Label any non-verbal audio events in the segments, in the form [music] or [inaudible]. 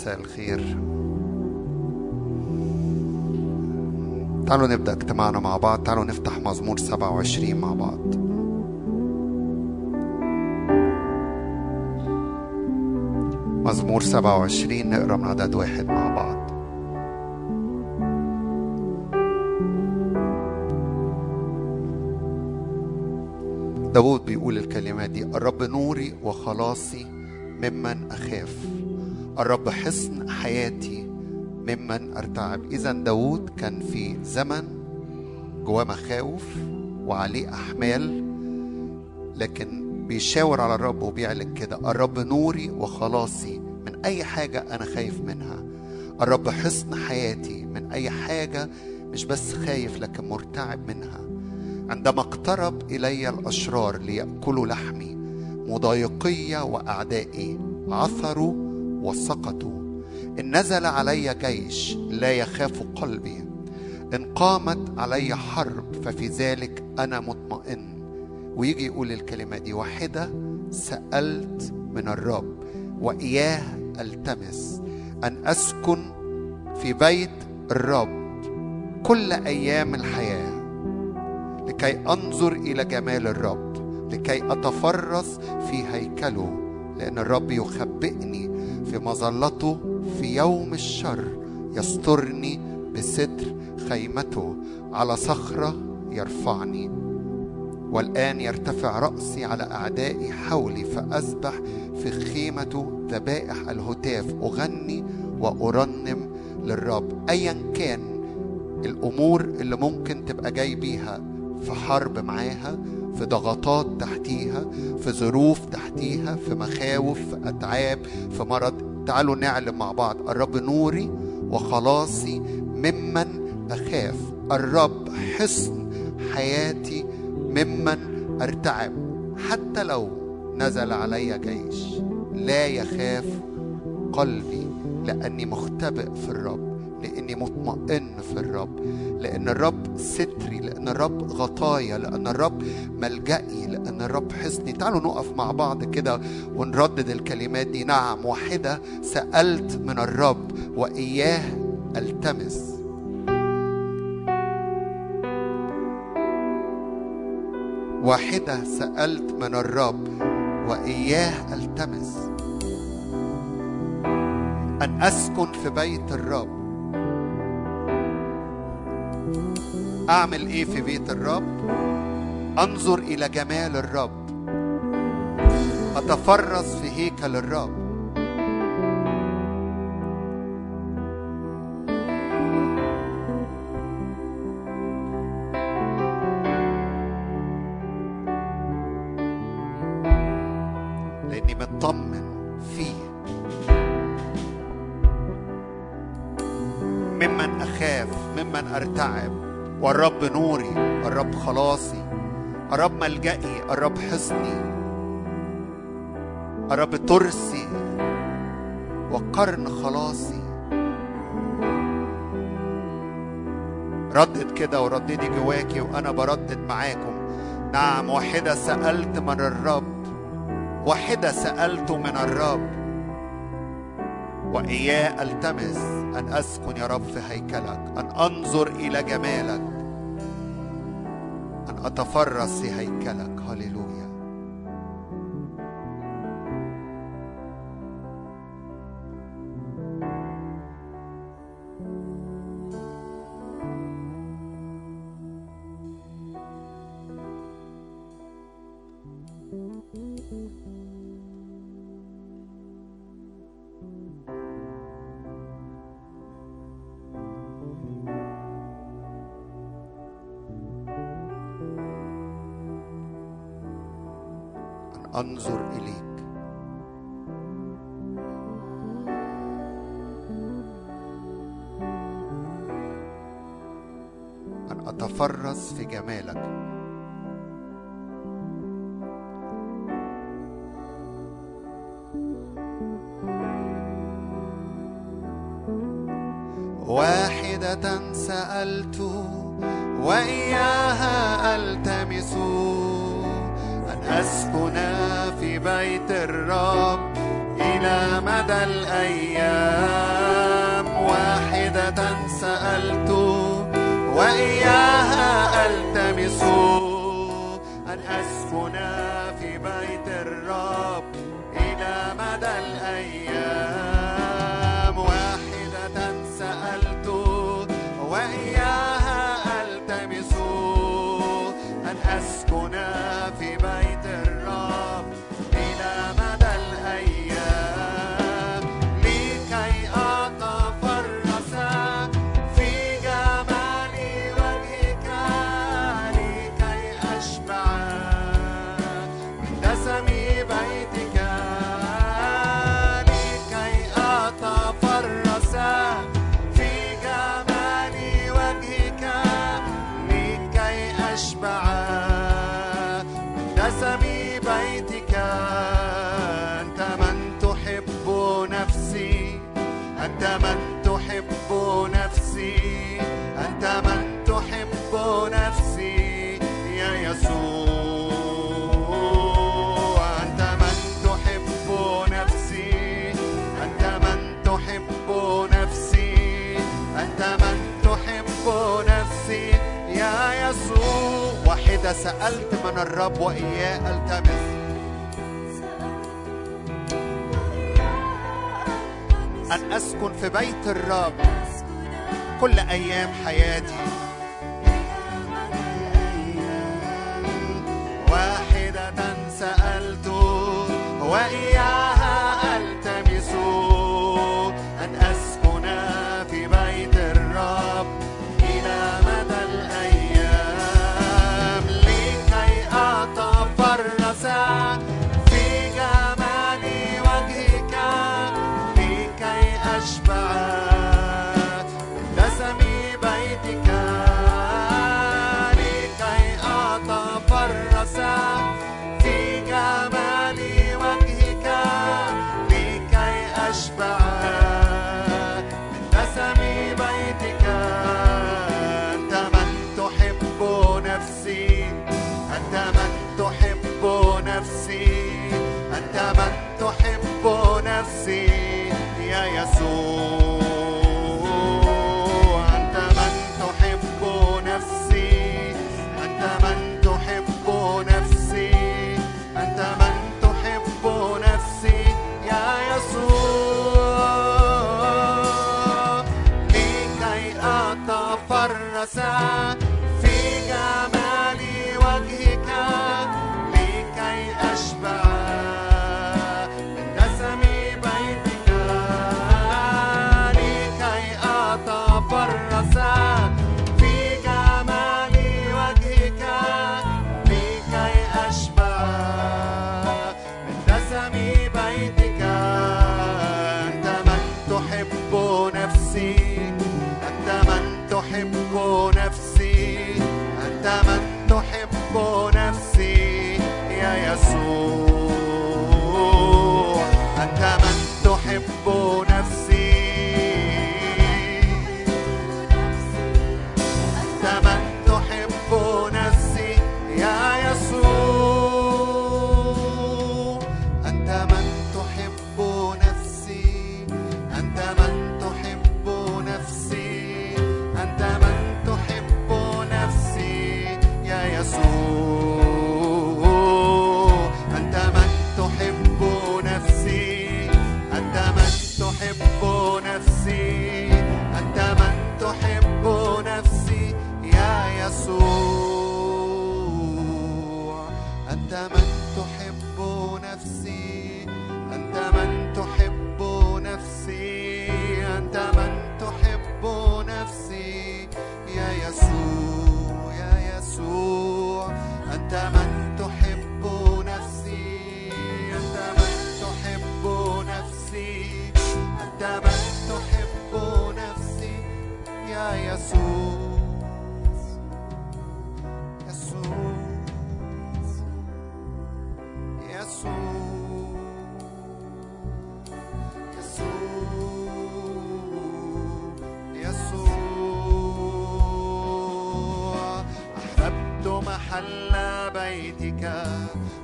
مساء الخير. تعالوا نبدأ اجتماعنا مع بعض. تعالوا نفتح مزمور 27 مع بعض. مزمور 27 نقرأ من عدد واحد مع بعض. داود بيقول الكلمات دي الرب نوري وخلاصي ممن أخاف. الرب حصن حياتي ممن أرتعب. إذا داود كان في زمن جواه مخاوف وعليه أحمال لكن بيشاور على الرب وبيعلن كده الرب نوري وخلاصي من أي حاجة أنا خايف منها. الرب حصن حياتي من أي حاجة مش بس خايف لكن مرتعب منها. عندما اقترب إلي الأشرار ليأكلوا لحمي مضايقي وأعدائي عثروا وسقطوا إن نزل علي جيش لا يخاف قلبي. إن قامت علي حرب ففي ذلك أنا مطمئن. ويجي يقول الكلمة دي واحدة سألت من الرب وإياه ألتمس أن أسكن في بيت الرب كل أيام الحياة لكي أنظر إلى جمال الرب لكي أتفرس في هيكله لأن الرب يخبئني في مظلته في يوم الشر يسترني بستر خيمته على صخرة يرفعني. والآن يرتفع رأسي على أعدائي حولي فأسبح في خيمة ذبائح الهتاف. أغني وأرنم للرب. أيا كان الأمور اللي ممكن تبقى جاي بيها في حرب معاها في ضغطات تحتيها في ظروف تحتيها في مخاوف في أتعاب في مرض. تعالوا نعلم مع بعض. الرب نوري وخلاصي ممن أخاف. الرب حصن حياتي ممن أرتعب. حتى لو نزل علي جيش لا يخاف قلبي لأني مختبئ في الرب. لإني مطمئن في الرب. لأن الرب ستري لأن الرب غطايا لأن الرب ملجئي لأن الرب حصني. تعالوا نقف مع بعض كده ونردد الكلمات دي. نعم واحدة سألت من الرب وإياه ألتمس. واحدة سألت من الرب وإياه ألتمس. أن أسكن في بيت الرب. أعمل إيه في بيت الرب؟ أنظر إلى جمال الرب. أتفرس في هيكل الرب. والرب نوري الرب خلاصي الرب ملجئي الرب حصني الرب ترسي وقرن خلاصي. ردد كده ورددي جواكي وأنا بردد معاكم. نعم واحدة سألت من الرب واحدة سألت من الرب. وإياه ألتمس أن أسكن يا رب في هيكلك أن أنظر إلى جمالك أن أتفرس في هيكلك. هللويا. أن أنظر إليك. أن أتفرس في جمالك. واحدة سألت وإياها ألتمس أن أسكن في بيت الرب إلى مدى الأيام. واحدة سألت سألت من الرب وإياه ألتمس. أن أسكن في بيت الرب كل أيام حياتي. واحدة سألت وإياها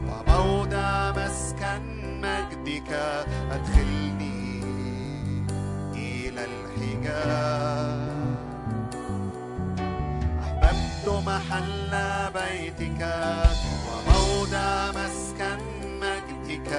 وموضع مسكن مجدك أدخلني إلى الحجاب. أحببت محل بيتك وموضع مسكن مجدك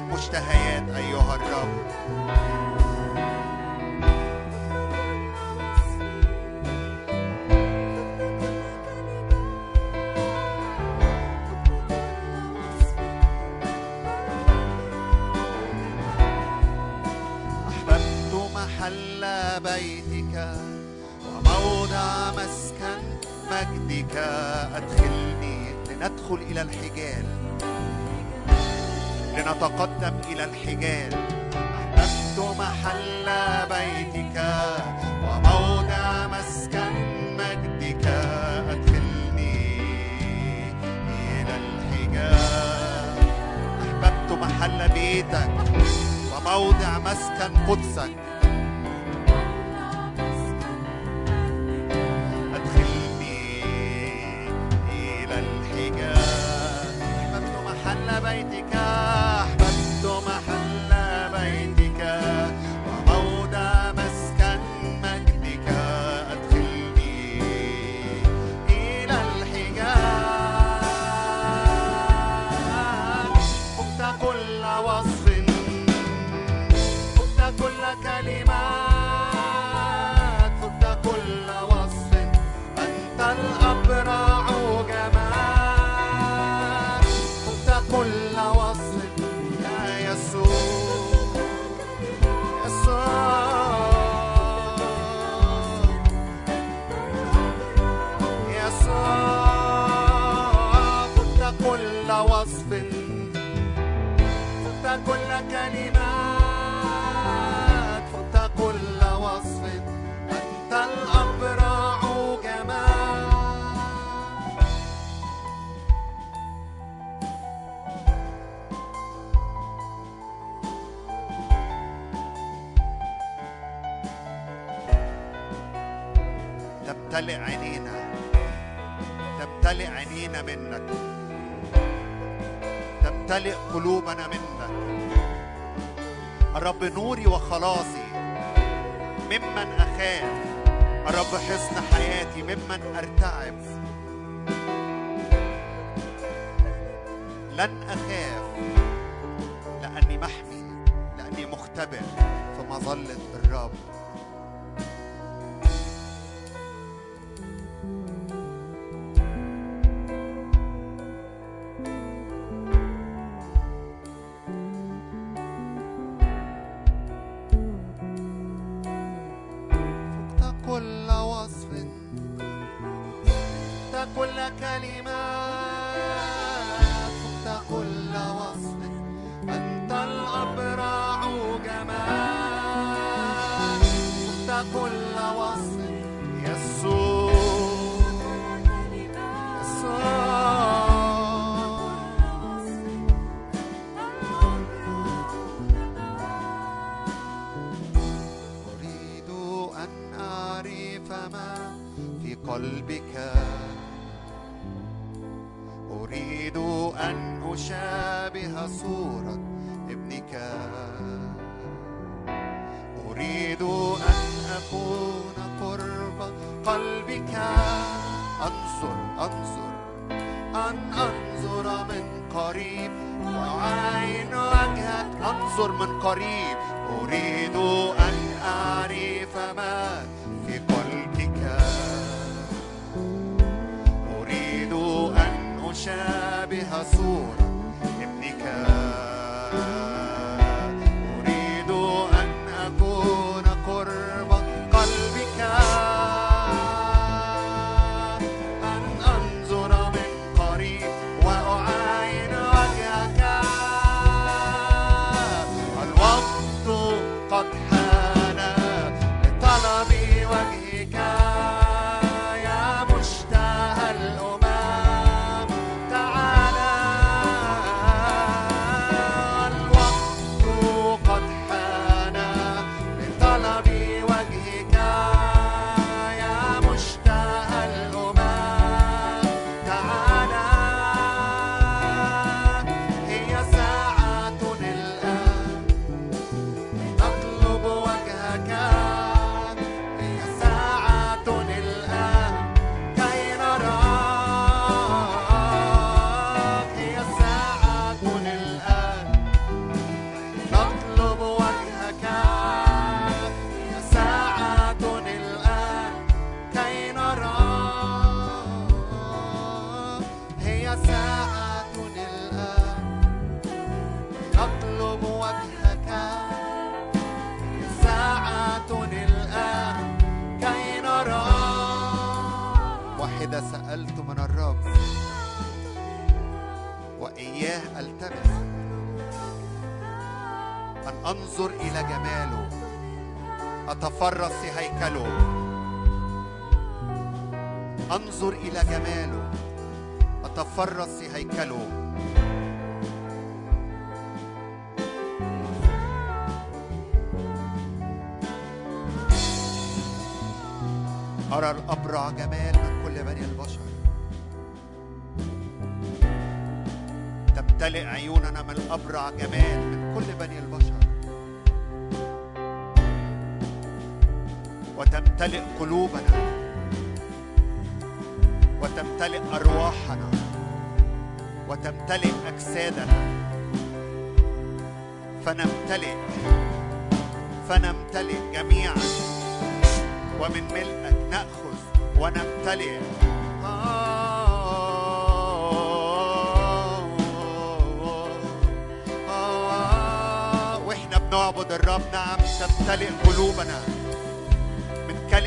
كلك مشتهيات أيها الرب أحببت محل بيتك وموضع مسكن مجدك أدخلني لندخل إلى الحجال. لنتقدم إلى الحجال. أحببت محل بيتك وموضع مسكن مجدك. أدخلني إلى الحجال. أحببت محل بيتك وموضع مسكن قدسك. تمتلئ قلوبنا منك الرب نوري وخلاصي ممن أخاف؟ الرب حصن حياتي ممن أرتعب؟ لن أخاف لأني محمي لأني مختبئ في مظلة الرب أشابه صورة ابنك. أريد أن أكون قرب قلبك. أنظر أنظر أن أنظر من قريب. وعين وجهك أنظر من قريب. أريد أن أعرف ما في قلبك. أريد أن أشابه صورة جماله. أتفرس في هيكله. أنظر إلى جماله. أتفرس في هيكله. أرى الأبرع جمال من كل بني البشر. تمتلئ عيوننا من الأبرع جمال. تمتلئ قلوبنا وتمتلئ أرواحنا وتمتلئ أجسادنا. فنمتلئ فنمتلئ جميعا. ومن ملئك نأخذ ونمتلئ. وإحنا بنعبد الرب نعم تمتلئ قلوبنا.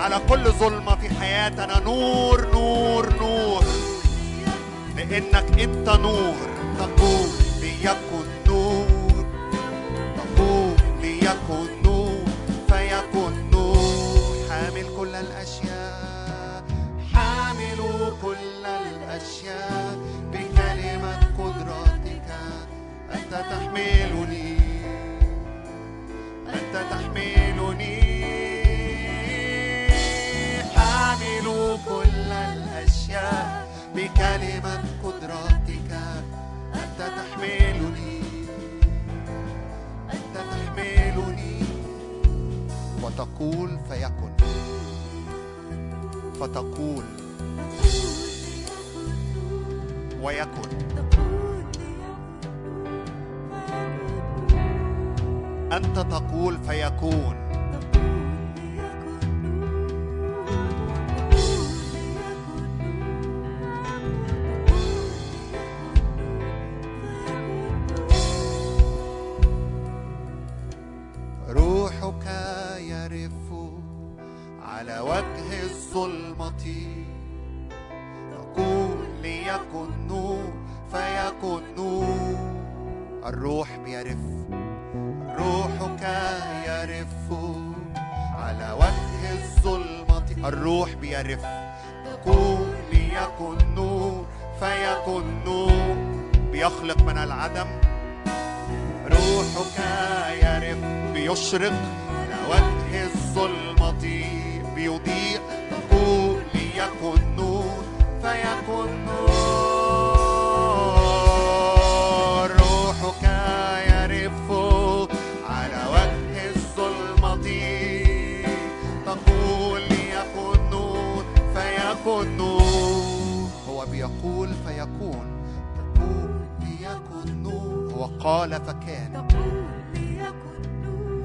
على كل ظلمة في حياتنا. نور نور نور. لأنك أنت نور. تقول ليكن نور. تقول ليكن نور. فيكن نور. حامل كل الأشياء. حامل كل الأشياء. بكلمة قدرتك أنت تحملني. أنت تحملني. بكلمة قدرتك أنت تحملني. أنت تحملني. وتقول فيكن. فتقول. ويكن. أنت تقول فيكون. العدم روحك يرف بيشرق فيكن نور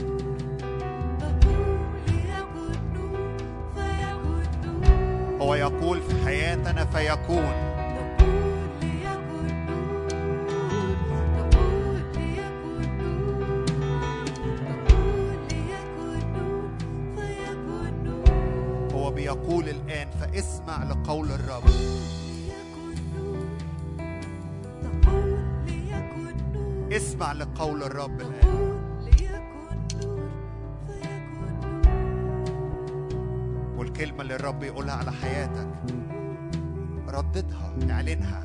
هو يقول في حياتنا فيكون. بيقول الآن فاسمع لقول الرب. اسمع لقول الرب الآن. والكلمة اللي الرب يقولها على حياتك رددها اعلنها.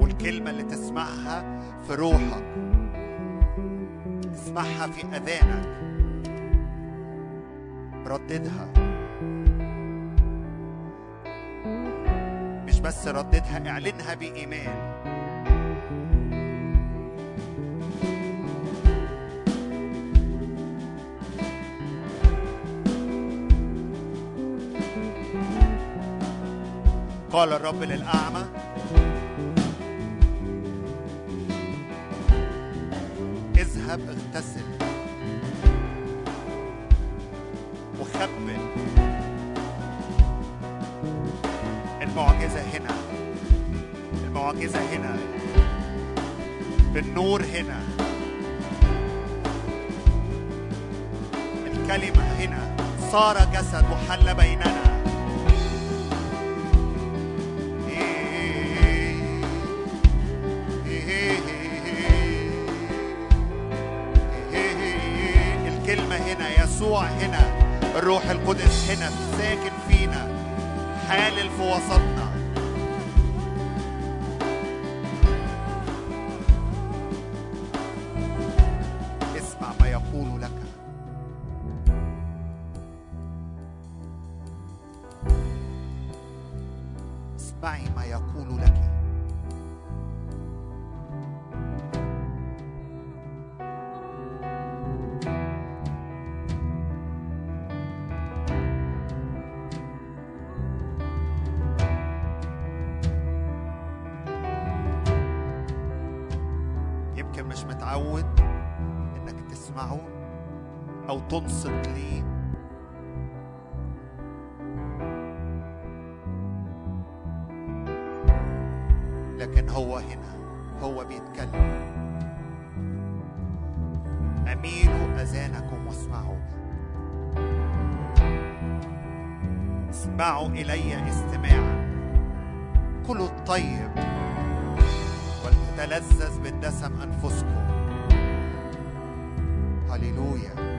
والكلمة اللي تسمعها في روحك تسمعها في أذانك رددها. بس رددها اعلنها بإيمان قال الرب للأعمى هنا لكن هو هنا. هو بيتكلم. أميلوا أذانكم واسمعوا. اسمعوا إلي استماعا. كلوا الطيب ولتتلذذ بالدسم أنفسكم. هللويا.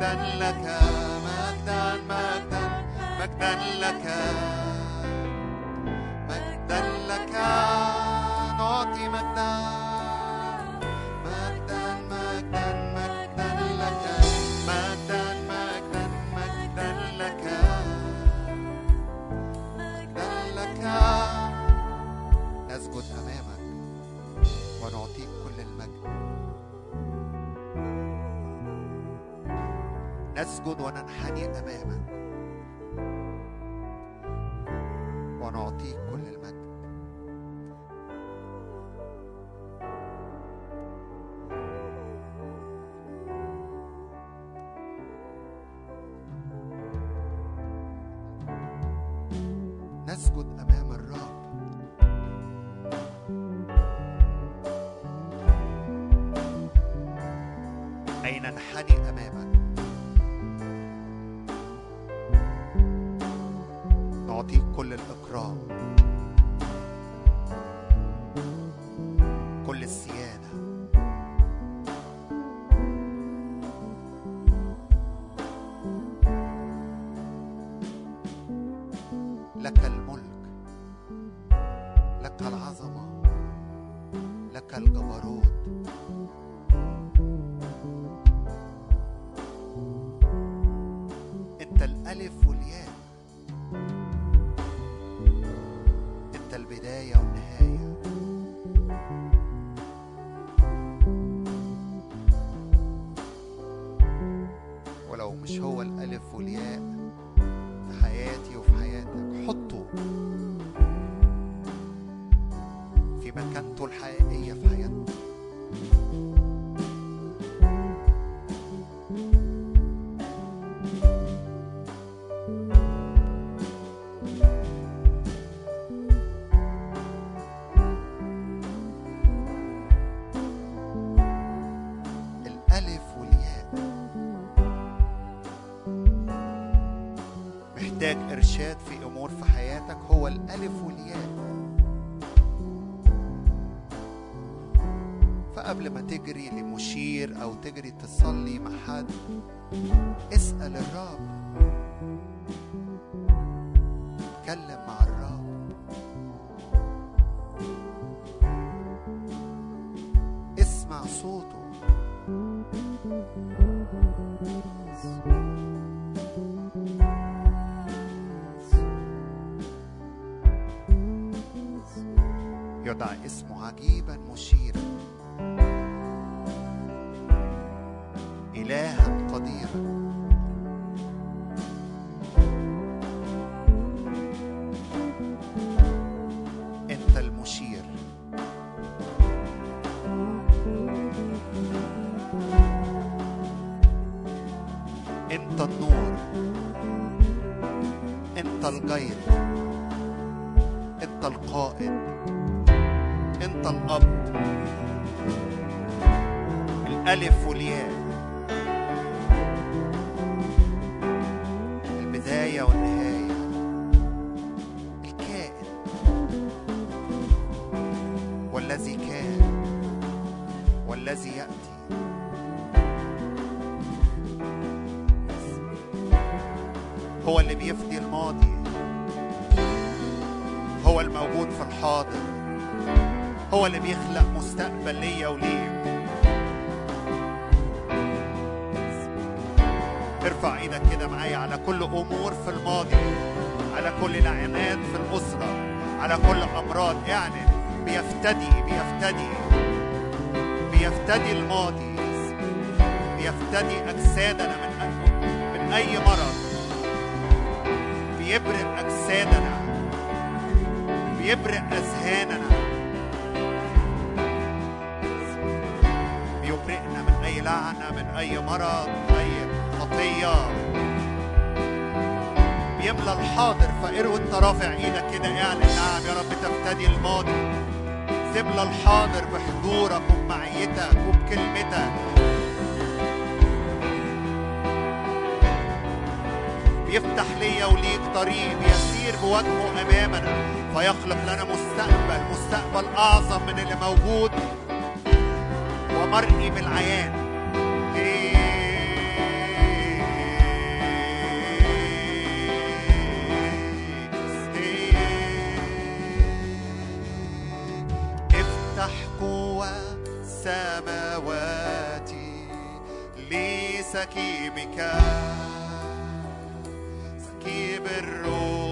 مجدا لك اي في مكانته تجري لمشير أو تجري تصلي مع حد. هو اللي بيخلق مستقبل ليا وليك ارفع إيدك كده معايا على كل امور في الماضي على كل لعنات في الاسرة على كل امراض. اعلن بيفتدي بيفتدي بيفتدي الماضي بيفتدي اجسادنا من من أي مرض. بيبرئ اجسادنا بيبرئ أذهاننا. أي مرض أي خطية. بيملى الحاضر فقر وانت رافع إيدك كده اعلن نعم يا رب تفتدي الماضي تملى الحاضر بحضورك وبمعيتك وبكلمتك. بيفتح ليا وليك طريق بيسير بوجهه أمامنا فيخلق لنا مستقبل مستقبل أعظم من اللي موجود. ومرئي بالعيان. لسكيبك سكيب الروح.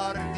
على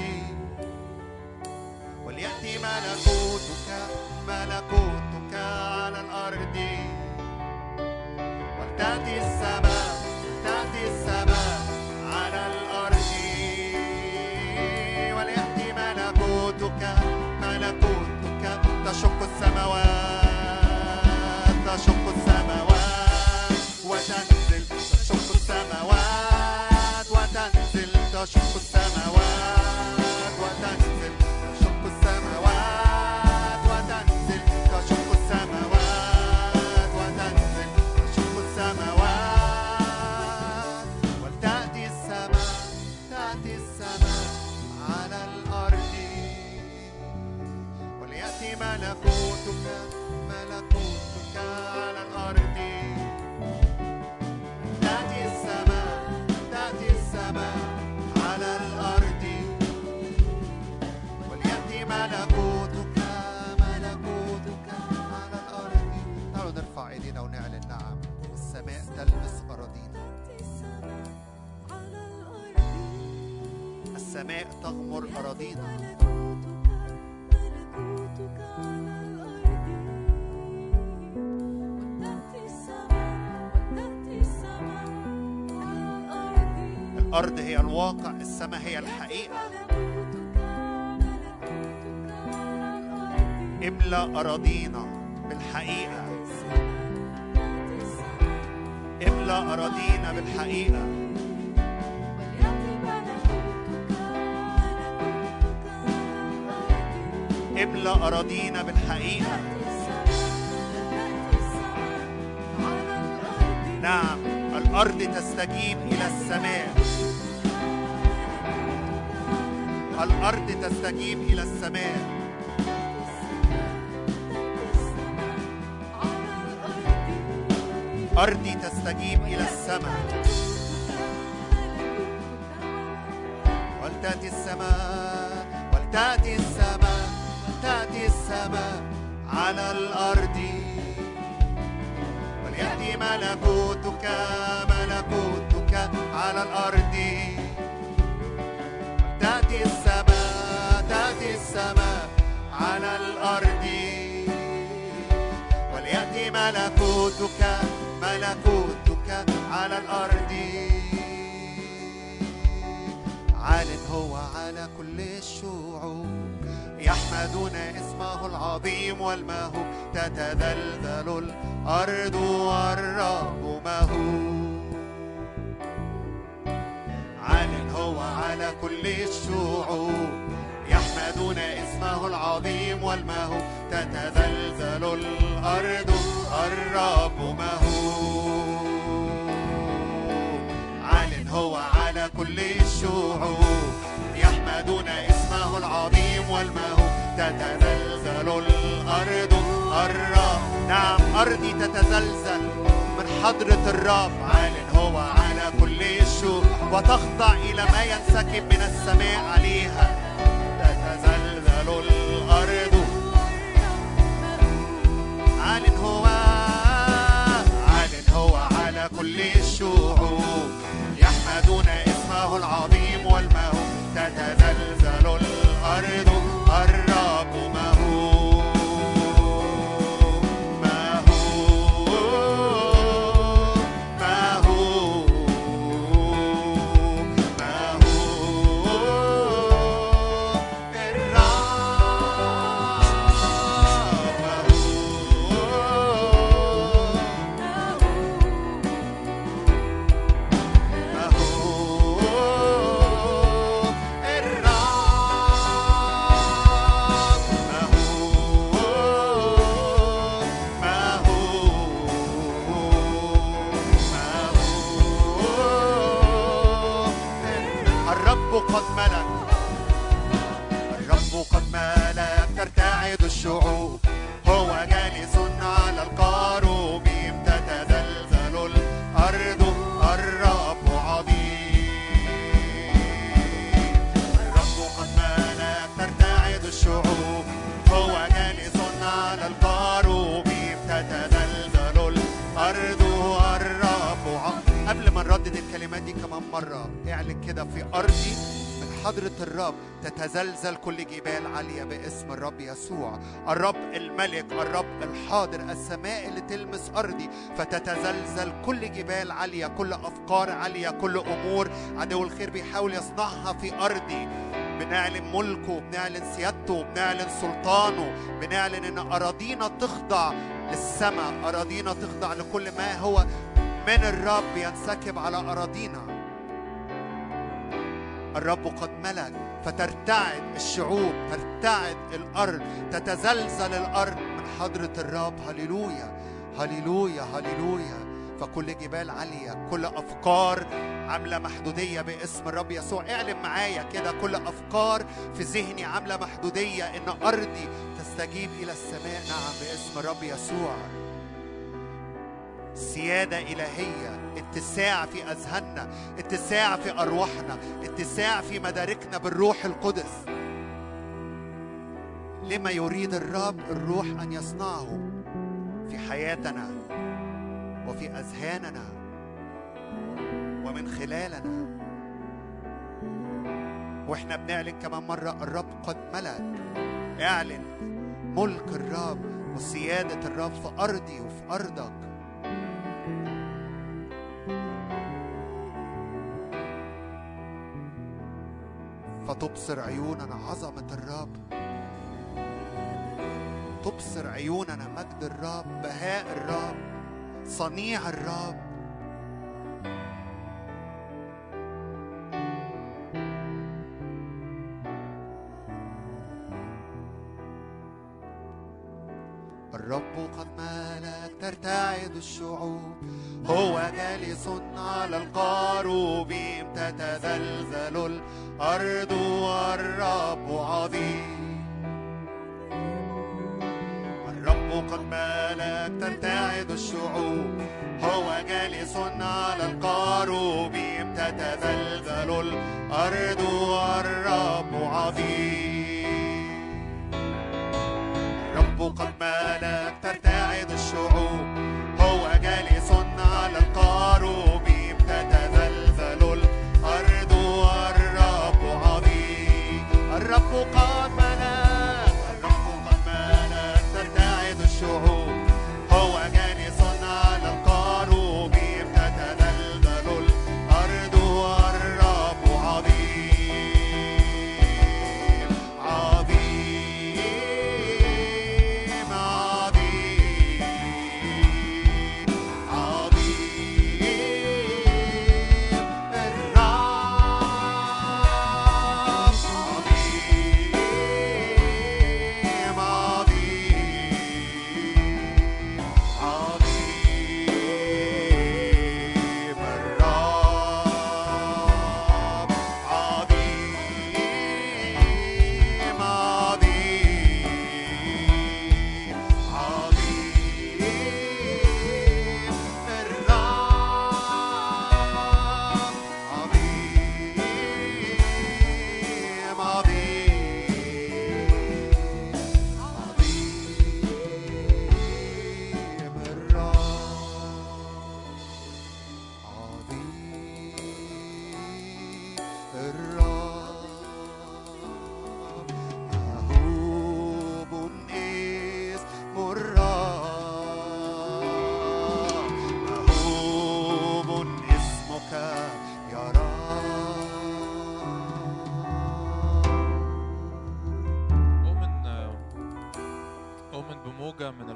الأرض هي الواقع السماء هي الحقيقة. املأ أراضينا بالحقيقة. املأ أراضينا بالحقيقة. املأ أراضينا بالحقيقة. نعم الأرض تستجيب إلى السماء. تستجيب إلى السماء. أرضي تستجيب إلى السماء. ولتأتي السماء ولتأتي السماء تأتي السماء على الأرض. وليأتي ملكوتك ملكوتك على الأرض. ملكوتك ملكوتك على الأرض. عال هو على كل الشعوب يحمدون اسمه العظيم والمهوب. تتذلذل الأرض والرب مهوب. عال هو على كل الشعوب يحمدون اسمه العظيم والمهوب. تتذلذل الأرض الرب مهوب عال هو على كل الشعوب يحمدون اسمه العظيم والمهوب تتزلزل الأرض. الرب نعم أرضي تتزلزل من حضرة الرب. عال هو على كل الشعوب وتخضع إلى ما ينسكب من السماء عليها. تتزلزل الأرض كل الشعوب يحمدون اسمه العظيم والمهوب تتزلزل كده في أرضي. من حضرة الرب تتزلزل كل جبال عالية باسم الرب يسوع. الرب الملك الرب الحاضر السماء اللي تلمس أرضي. فتتزلزل كل جبال عالية كل أفكار عالية كل أمور. عدو الخير بيحاول يصنعها في أرضي. بنعلن ملكه بنعلن سيادته بنعلن سلطانه. بنعلن إن أراضينا تخضع للسماء. أراضينا تخضع لكل ما هو من الرب ينسكب على أراضينا. الرب قد ملك فترتعد الشعوب ترتعد الأرض تتزلزل الأرض من حضرة الرب. هللويا هللويا هللويا. فكل جبال عالية كل أفكار عاملة محدودية باسم الرب يسوع. اعلن معايا كده كل أفكار في ذهني عاملة محدودية إن أرضي تستجيب إلى السماء. نعم باسم الرب يسوع. سيادة إلهية اتساع في أذهاننا اتساع في أرواحنا اتساع في مداركنا بالروح القدس. لما يريد الرب الروح أن يصنعه في حياتنا وفي أذهاننا ومن خلالنا. وإحنا بنعلن كمان مرة الرب قد ملك اعلن ملك الرب وسيادة الرب في أرضي وفي أرضك. فتبصر عيوننا عظمة الرب. تبصر عيوننا مجد الرب بهاء الرب صنيع الرب. الرب قد ملك ترتعد الشعوب. هو جالس على القاروب تتزلزل الأرض والرب عظيم. الرب قد ملك ترتعد الشعوب. هو جالس على القاروب تتزلزل الأرض والرب عظيم. قد ملك ترتعد الشعوب.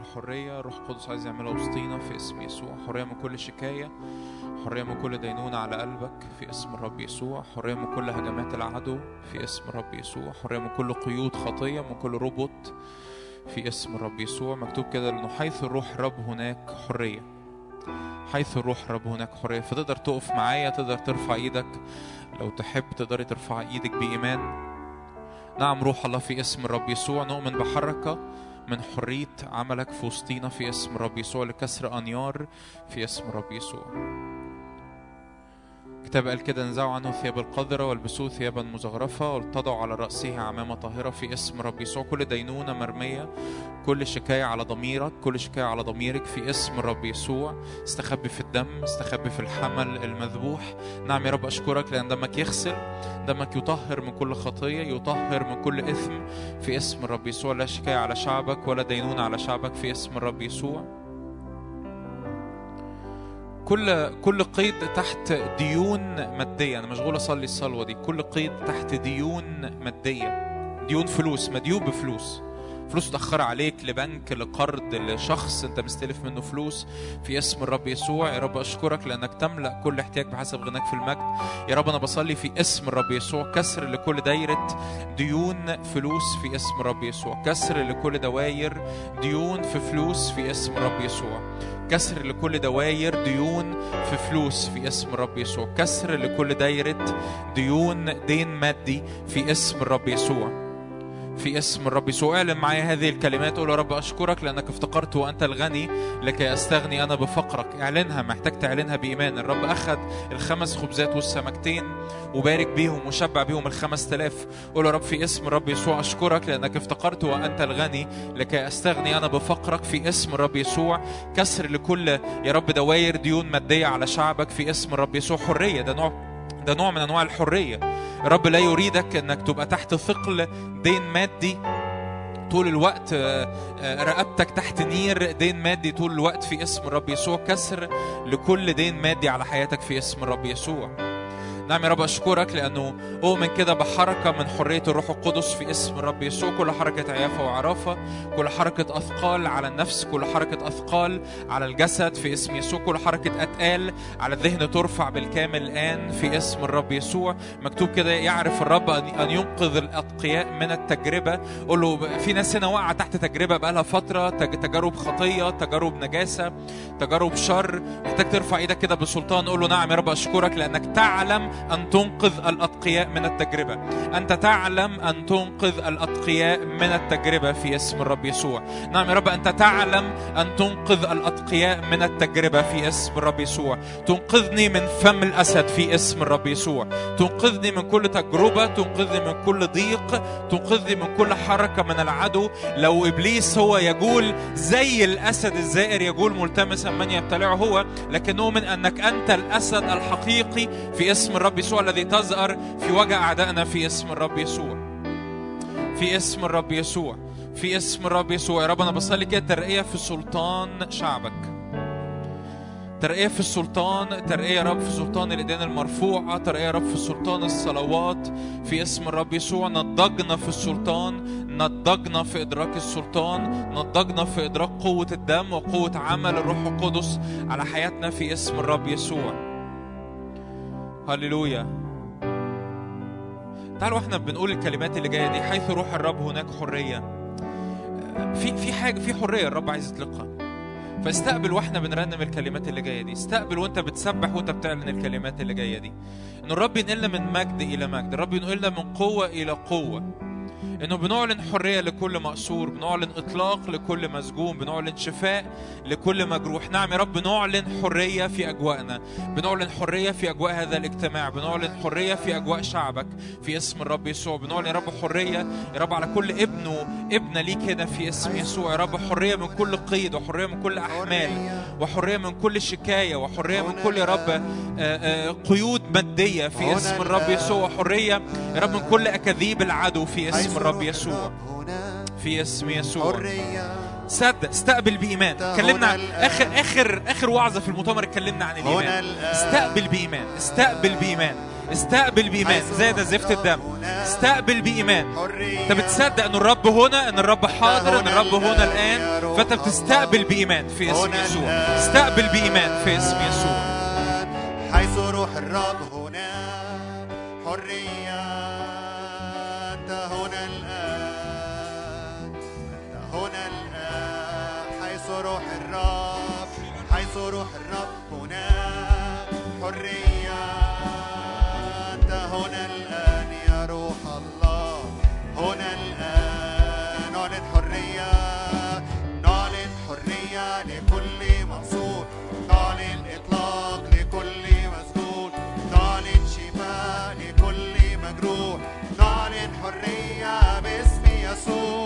الحرية روح القدس عايز يعملها وسطينا في اسم يسوع. حرية من كل شكاية حرية من كل دينونة على قلبك في اسم الرب يسوع. حرية من كل هجمات العدو في اسم الرب يسوع. حرية من كل قيود خطية من كل ربط في اسم الرب يسوع. مكتوب كده لأنه حيث الروح الرب هناك حرية. حيث الروح الرب هناك حرية. فتقدر تقف معايا تقدر ترفع إيدك. لو تحب تقدري ترفع إيدك بإيمان. نعم روح الله في اسم الرب يسوع. نؤمن بحركة. من حرية عملك في وسطينا في اسم الرب يسوع لكسر أنيار في اسم الرب يسوع. الكتاب قال كده انزعوا عنه ثياب القذرة والبسوه ثيابا مزغرفة وارتضعوا على رأسه عمامة طاهرة في اسم رب يسوع كل دينونة مرمية كل شكاية على ضميرك كل شكاية على ضميرك في اسم الرب يسوع. استخبي في الدم استخبي في الحمل المذبوح. نعم يا رب أشكرك لأن دمك يغسل دمك يطهر من كل خطية يطهر من كل إثم في اسم الرب يسوع. لا شكاية على شعبك ولا دينونة على شعبك في اسم الرب يسوع. كل كل قيد تحت ديون مادية. أنا مشغول أصلي الصلوة دي. كل قيد تحت ديون مادية. ديون فلوس. مديون بفلوس. فلوس متأخرة عليك لبنك لقرض لشخص. أنت مستلف منه فلوس في اسم الرب يسوع. يا رب أشكرك لأنك تملأ كل احتياج بحسب غناك في المجد. يا رب أنا بصلي في اسم الرب يسوع. كسر لكل دايرة ديون فلوس في اسم الرب يسوع. كسر لكل دواير ديون في فلوس في اسم الرب يسوع. كسر لكل دواير ديون في فلوس في اسم الرب يسوع. كسر لكل دايرة ديون دين مادي في اسم الرب يسوع. في اسم الرب. يسوع اعلن معايا هذه الكلمات قول يا رب أشكرك لأنك افتقرت وأنت الغني لكي أستغني أنا بفقرك. اعلنها محتاج تعلنها بإيمان. الرب أخذ الخمس خبزات والسمكتين وبارك بيهم وشبع بيهم الخمس تلاف. قول يا رب في اسم الرب يسوع أشكرك لأنك افتقرت وأنت الغني لكي أستغني أنا بفقرك. في اسم الرب يسوع كسر لكل يا رب دواير ديون مادية على شعبك. في اسم الرب يسوع حرية ده نوع ده نوع من أنواع الحرية. الرب لا يريدك إنك تبقى تحت ثقل دين مادي طول الوقت آه، آه، رقبتك تحت نير دين مادي طول الوقت في اسم الرب يسوع. كسر لكل دين مادي على حياتك في اسم الرب يسوع. نعم يا رب أشكرك لأنه أؤمن كده بحركة من حرية الروح القدس في اسم الرب يسوع. كل حركة عيافة وعرافة كل حركة أثقال على النفس كل حركة أثقال على الجسد في اسم يسوع. كل حركة أتقال على الذهن ترفع بالكامل الآن في اسم الرب يسوع. مكتوب كده يعرف الرب أن ينقذ الأتقياء من التجربة. قول له في ناس هنا واقعة تحت تجربة بقالها فترة تج- تجارب خطية تجارب نجاسة تجارب شر. محتاج ترفع إيدك كده بسلطان قول له نعم يا رب أشكرك لأنك تعلم أن تنقذ الأتقياء من التجربة. انت تعلم أن تنقذ الأتقياء من التجربة في اسم الرب يسوع. نعم يا رب انت تعلم أن تنقذ الأتقياء من التجربة في اسم الرب يسوع. تنقذني من فم الأسد في اسم الرب يسوع. تنقذني من كل تجربة تنقذني من كل ضيق تنقذني من كل حركة من العدو. لو إبليس هو يجول زي الأسد الزائر يجول ملتمسا من يبتلعه هو لكن نؤمن أنك أنت الأسد الحقيقي في اسم الرب يسوع الذي تزأر في وجه أعدائنا في اسم الرب يسوع. في اسم الرب يسوع. في اسم الرب يسوع. يا رب أنا بصلي كده ترقية في سلطان شعبك. ترقية في السلطان ترقية يا رب في سلطان الإيدين المرفوعة ترقية يا رب في سلطان الصلوات. في اسم الرب يسوع نضجنا في السلطان. نضجنا في إدراك السلطان. نضجنا في إدراك قوة الدم وقوة عمل الروح القدس على حياتنا في اسم الرب يسوع. هللويا. تعالوا إحنا بنقول الكلمات اللي جاية دي حيث روح الرب هناك حرية. في في حاجة في حرية الرب عايز يطلقها. فاستقبل وإحنا بنرنم الكلمات اللي جاية دي. استقبل وانت بتسبح وانت بتعلن الكلمات اللي جاية دي. إن الرب ينقلنا من مجد إلى مجد. الرب ينقلنا من قوة إلى قوة. إنه بنعلن حرية لكل مأسور بنعلن إطلاق لكل مسجون بنعلن شفاء لكل مجروح. نعم يا رب بنعلن حرية في أجواءنا بنعلن حرية في أجواء هذا الاجتماع بنعلن حرية في أجواء شعبك في اسم الرب يسوع. بنعلن يا رب حرية يا رب على كل ابن وابنه ليك هنا في اسم يسوع. يا رب حرية من كل قيد وحرية من كل أحمال وحرية من كل شكاية وحرية من كل يا رب آه، آه، قيود مادية في اسم الرب يسوع. حرية يا رب من كل أكاذيب العدو في اسم الرب يسوع. في اسم يسوع. صدق استقبل بإيمان. اتكلمنا. اخر اخر آخر وعظة في المؤتمر اتكلمنا عن الإيمان. استقبل بإيمان. استقبل بإيمان. استقبل بإيمان. حيث زاد زفت الدم. استقبل بإيمان. حرية. انت بتصدق إن الرب هنا إن الرب حاضر إن الرب هنا الآن؟ فأنت بتستقبل بإيمان في اسم يسوع. استقبل بإيمان في اسم يسوع. حيث روح الرب هنا. حرية. soul.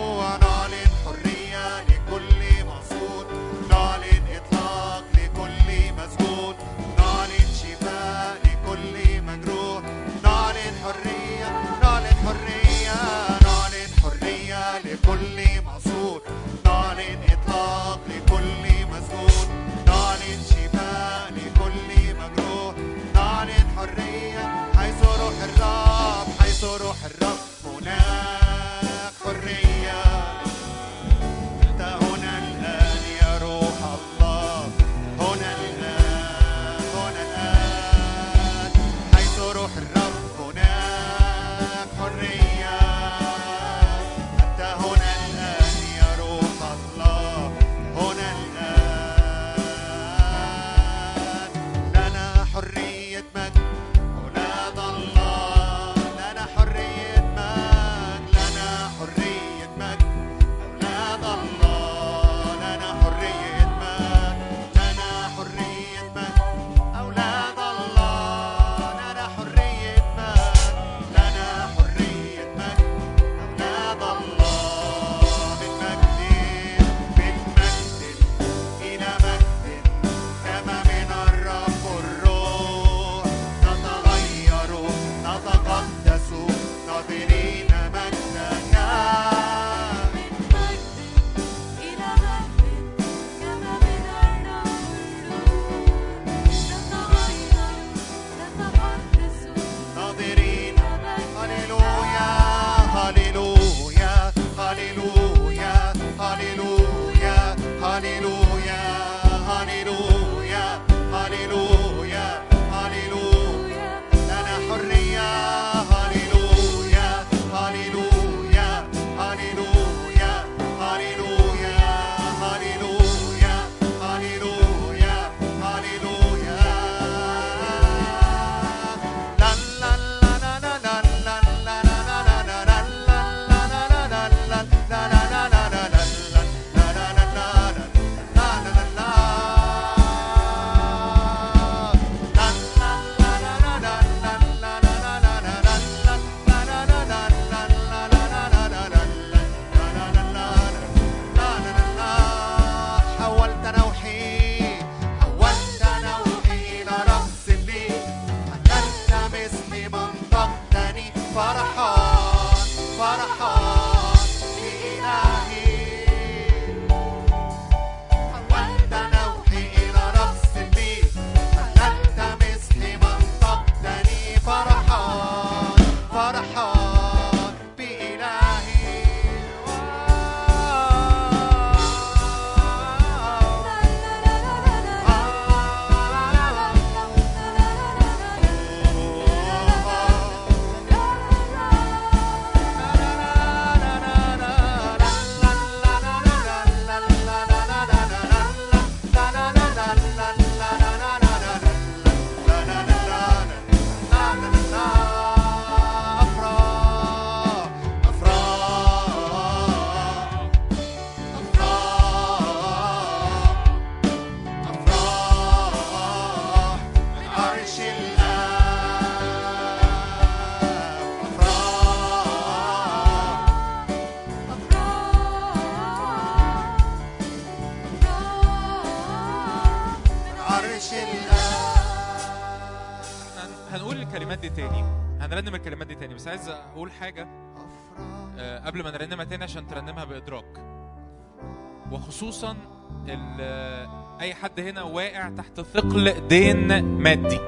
هنرنم الكلمات دي تاني. بس عايز أقول حاجة آه، قبل ما نرنمها تاني عشان ترنمها بإدراك. وخصوصا آه، أي حد هنا واقع تحت ثقل دين مادي.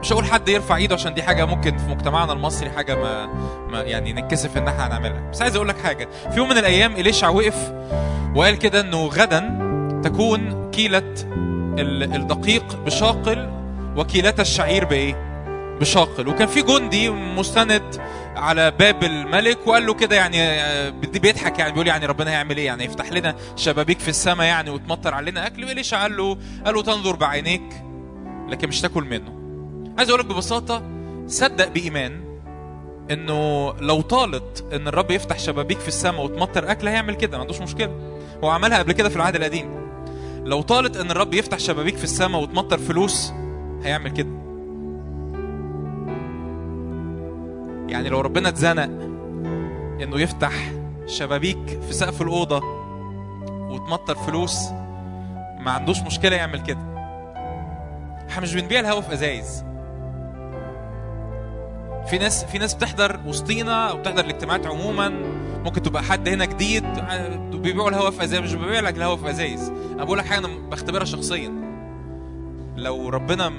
مش هقول حد يرفع إيده عشان دي حاجة ممكن في مجتمعنا المصري حاجة ما, ما يعني نتكسف إن إحنا هنعملها. بس عايز أقول لك حاجة. في يوم من الأيام إليشع وقف وقال كده إنه غدا تكون كيلة ال- الدقيق بشاقل وكيلة الشعير بإيه؟ بشاقل. وكان في جندي مستند على باب الملك وقال له كده يعني آه، بيضحك يعني بيقول يعني ربنا هيعمل إيه؟ يعني يفتح لنا شبابيك في السماء يعني وتمطر علينا أكل. وليش قال له قال له تنظر بعينيك لكن مش تاكل منه. عايز أقول لك ببساطة صدق بإيمان إنه لو طالت إن الرب يفتح شبابيك في السماء وتمطر أكل هيعمل كده ما عندوش مشكلة. هو عملها قبل كده في العهد القديم. لو طالت إن الرب يفتح شبابيك في السماء وتمطر فلوس هيعمل كده. يعني لو ربنا اتزنق انه يفتح شبابيك في سقف الأوضة وتمطر فلوس ما عندوش مشكلة يعمل كده. إحنا مش بنبيع الهوا في أزايز. في ناس في ناس بتحضر وسطينا أو بتحضر الاجتماعات عموما. ممكن تبقى حد هنا جديد بيبيعوا الهوا في أزايز مش ببيع لك الهوا في أزايز. أنا بقول لك حاجة أنا بختبرها شخصيا. لو ربنا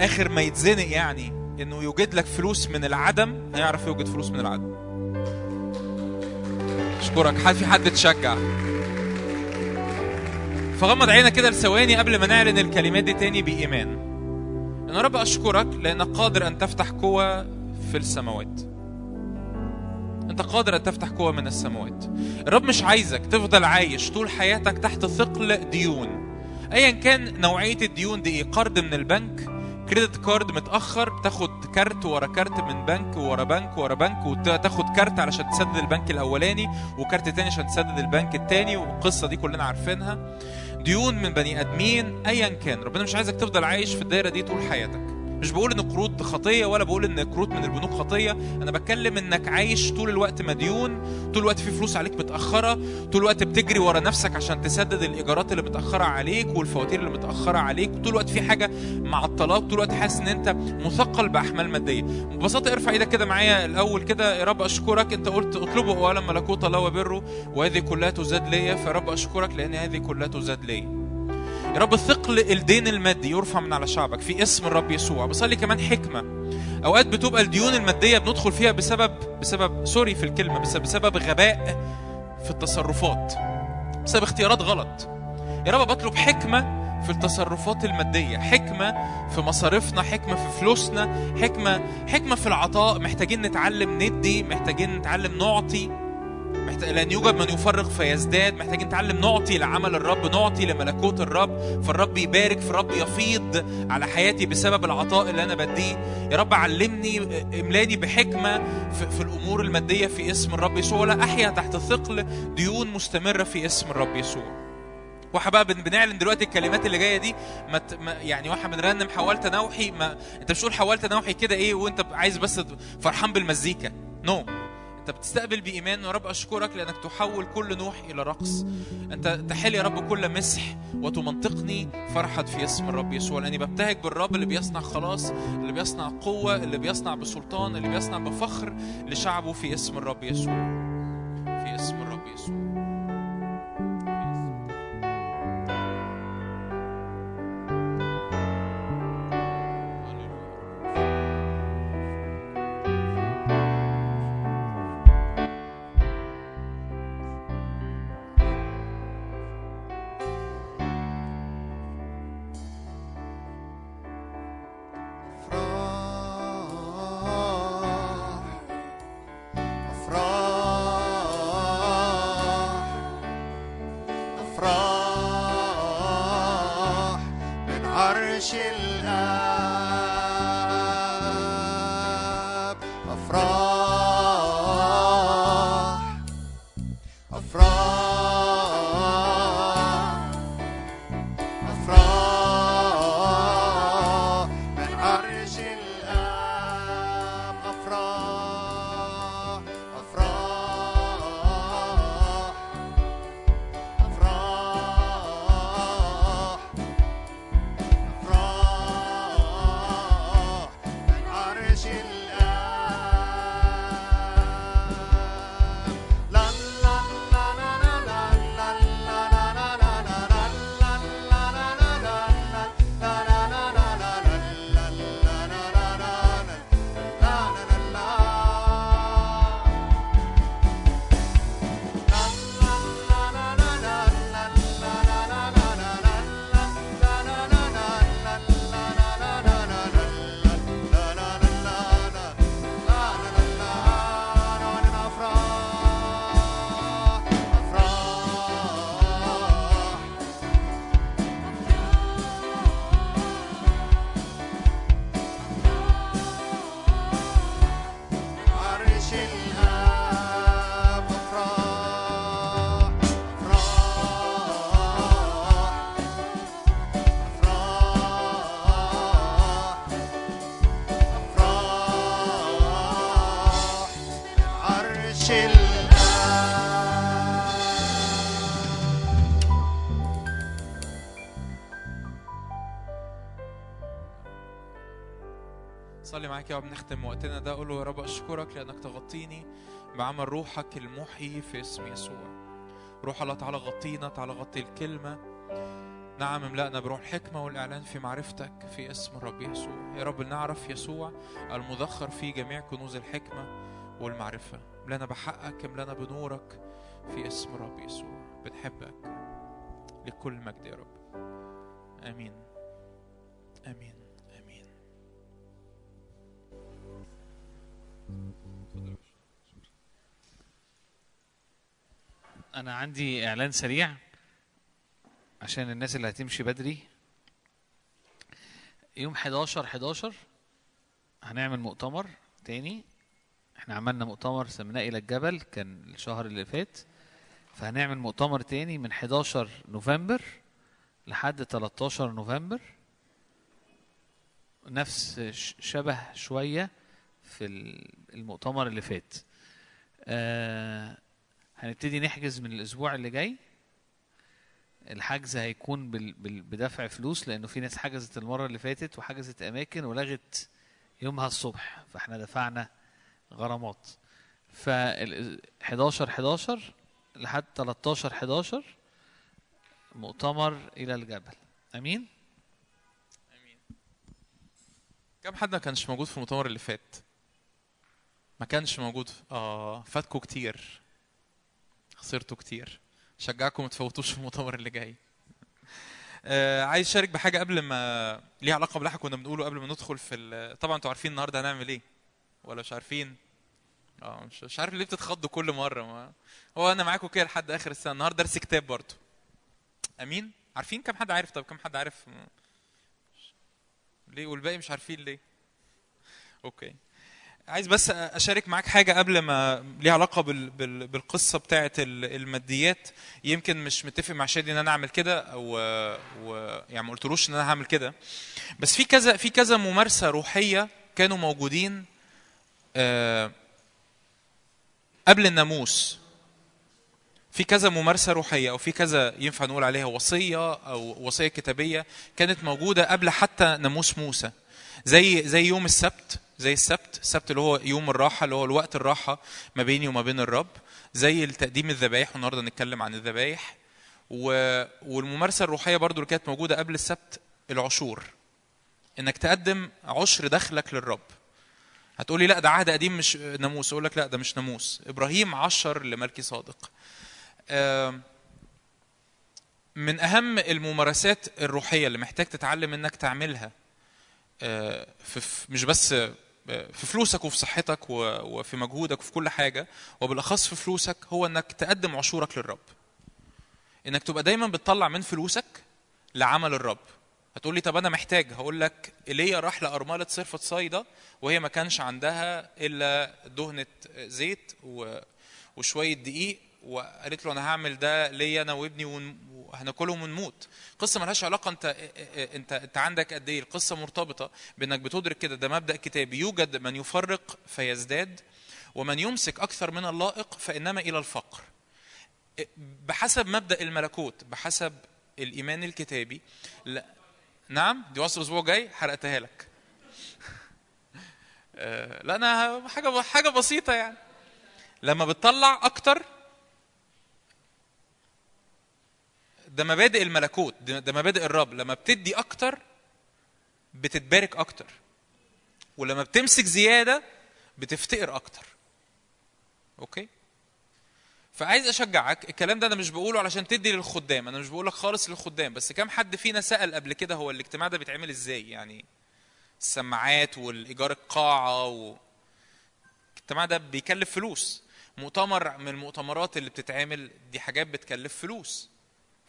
آخر ما يتزنق يعني إنه يوجد لك فلوس من العدم هيعرف يوجد فلوس من العدم. أشكرك. حد في حد تشجع؟ فغمض عينك كده لثواني قبل ما نعلن الكلمات دي تاني بإيمان. إن رب أشكرك لأنك قادر أن تفتح قوة في السماوات. أنت قادر أن تفتح قوة من السماوات. الرب مش عايزك تفضل عايش طول حياتك تحت ثقل ديون. أيا كان نوعية الديون دي إيه؟ قرض من البنك credit card متأخر بتاخد كارت ورا كارت من بنك ورا بنك ورا بنك وتاخد كارت علشان تسدد البنك الأولاني وكارت تاني عشان تسدد البنك التاني والقصة دي كلنا عارفينها. ديون من بني أدمين ايا كان. ربنا مش عايزك تفضل عايش في الدايرة دي طول حياتك. مش بقول إن قروض خطية ولا بقول إن قروض من البنوك خطية. أنا بتكلم إنك عايش طول الوقت مديون طول الوقت في فلوس عليك متأخرة طول الوقت بتجري ورا نفسك عشان تسدد الإيجارات اللي متأخرة عليك والفواتير اللي متأخرة عليك طول الوقت في حاجة معطلاك طول الوقت حاسس إن أنت مثقل بأحمال مادية. ببساطة ارفع إيدك كده معايا الأول كده يا رب أشكرك. أنت قلت اطلبوا أولا ملكوت الله وبره وهذه كلها تزاد ليا فيا رب أشكرك لأن هذه كلها تزاد ليا. يا رب ثقل الدين المادي يرفع من على شعبك في اسم الرب يسوع. بصلي كمان حكمة. أوقات بتبقى الديون المادية بندخل فيها بسبب بسبب سوري في الكلمة بسبب, بسبب غباء في التصرفات بسبب اختيارات غلط. يا رب بطلب حكمة في التصرفات المادية حكمة في مصاريفنا حكمة في فلوسنا حكمة حكمة في العطاء. محتاجين نتعلم ندي محتاجين نتعلم نعطي. محتاج لأن يوجد من يفرق فيزداد. محتاجين نتعلم نعطي لعمل الرب نعطي لملكوت الرب. فالرب يبارك فالرب يفيض على حياتي بسبب العطاء اللي أنا بديه. يا رب علمني املاني بحكمة في, في الأمور المادية في اسم الرب يسوع. ولا أحيا تحت ثقل ديون مستمرة في اسم الرب يسوع. وإحنا بقى بن- بنعلن دلوقتي الكلمات اللي جاية دي. ما- يعني وإحنا بنرنم حولت نوحي؟ ما أنت مش تقول حولت نوحي كده إيه؟ وأنت عايز بس فرحان بالمزيكا. نو no. انت بتستقبل بإيمان يا رب أشكرك لأنك تحول كل نوح إلى رقص. أنت تحل يا رب كل مسح وتمنطقني فرحة في اسم الرب يسوع لأني ببتهج بالرب اللي بيصنع خلاص اللي بيصنع قوة اللي بيصنع بسلطان اللي بيصنع بفخر لشعبه في اسم الرب يسوع. في اسم الرب يسوع. معاك يا رب نختم وقتنا ده. قول له يا رب أشكرك لأنك تغطيني بعمل روحك المحيي في اسم يسوع. روح الله تعالى غطينا تعالى غطي الكلمة. نعم املأنا بروح الحكمة والإعلان في معرفتك في اسم الرب يسوع. يا رب نعرف يسوع المذخر في جميع كنوز الحكمة والمعرفة. املأنا بحقك املأنا بنورك في اسم الرب يسوع. بنحبك لكل مجد يا رب. آمين. آمين. أنا عندي إعلان سريع عشان الناس اللي هتمشي بدري. يوم 11 11 هنعمل مؤتمر تاني. إحنا عملنا مؤتمر سميناه إلى الجبل كان الشهر اللي فات. فهنعمل مؤتمر تاني من 11 نوفمبر لحد 13 نوفمبر. نفس شبه شوية. في ال- المؤتمر اللي فات. آه هنبتدي نحجز من الأسبوع اللي جاي. الحجز هيكون. بدفع فلوس لأنه في ناس حجزت المرة اللي فاتت وحجزت أماكن ولغت يومها الصبح فإحنا دفعنا غرامات. فال 11 11 لحد 13 11 مؤتمر إلى الجبل. أمين. كم حد ما كانش موجود في المؤتمر اللي فات؟ ما كانش موجود. آه فاتكوا كتير. خسرتوا كتير. شجعكم ما تفوتوش في المؤتمر اللي جاي. آه عايز أشارك بحاجة قبل ما ليها علاقة باللي كنا بنقوله قبل ما ندخل في ال... طبعا أنتوا عارفين النهارده هنعمل إيه. ولا مش عارفين؟ آه مش, مش عارف ليه بتتخضوا كل مرة. ما هو أنا معاكم كده لحد آخر السنة. النهارده درس كتاب برضه. أمين؟ عارفين كم حد عارف؟ طب كم حد عارف؟ ليه؟ والباقي مش عارفين ليه. أوكي. عايز بس أشارك معاك حاجة قبل ما ليها علاقة بال... بال... بالقصة بتاعه ال- الماديات. يمكن مش متفق مع شادي إن أنا أعمل كده أو. يعني ما قلتلوش إن أنا هعمل كده. بس في كذا في كذا ممارسة روحية كانوا موجودين آه، قبل الناموس. في كذا ممارسة روحية أو في كذا ينفع نقول عليها وصية أو وصية كتابية كانت موجودة قبل حتى ناموس موسى. زي زي يوم السبت زي السبت. السبت اللي هو يوم الراحة اللي هو الوقت الراحة ما بيني وما بين الرب زي التقديم الذبايح. والنهاردة نتكلم عن الذبايح. و... والممارسة الروحية برضو اللي كانت موجودة قبل السبت العشور. إنك تقدم عشر دخلك للرب. هتقولي لا ده عهد قديم مش ناموس. أقول لك لا ده مش ناموس. إبراهيم عشر لملكي صادق. من أهم الممارسات الروحية اللي محتاج تتعلم إنك تعملها آه، في مش بس في فلوسك وفي صحتك وفي مجهودك وفي كل حاجة وبالأخص في فلوسك هو إنك تقدم عشورك للرب إنك تبقى دايما بتطلع من فلوسك لعمل الرب هتقول لي طب أنا محتاج هقول لك ايليا راح لأرملة صرفة صيدا وهي ما كانش عندها إلا دهنة زيت. وشوية دقيق وقالت له أنا هعمل ده ليا أنا وابني وهناكلهم ونموت. قصة ملهاش علاقة أنت أنت أنت عندك قد إيه؟ القصة مرتبطة بإنك بتدرك كده ده مبدأ كتابي. يوجد من يفرق فيزداد ومن يمسك أكثر من اللائق فإنما إلى الفقر. بحسب مبدأ الملكوت بحسب الإيمان الكتابي. لا نعم دي وصل الأسبوع الجاي؟ حرقتها لك. [laughs] آه، لا أنا حاجة حاجة بسيطة يعني. لما بتطلع أكتر ده مبادئ الملكوت ده مبادئ الرب. لما بتدي أكتر بتتبارك أكتر. ولما بتمسك زيادة بتفتقر أكتر. أوكي؟ فعايز أشجعك الكلام ده أنا مش بقوله علشان تدي للخدام أنا مش بقولك خالص للخدام بس كم حد فينا سأل قبل كده هو الاجتماع ده بيتعمل إزاي؟ يعني السماعات والإيجار القاعة و... الاجتماع ده بيكلف فلوس. مؤتمر من المؤتمرات اللي بتتعمل دي حاجات بتكلف فلوس.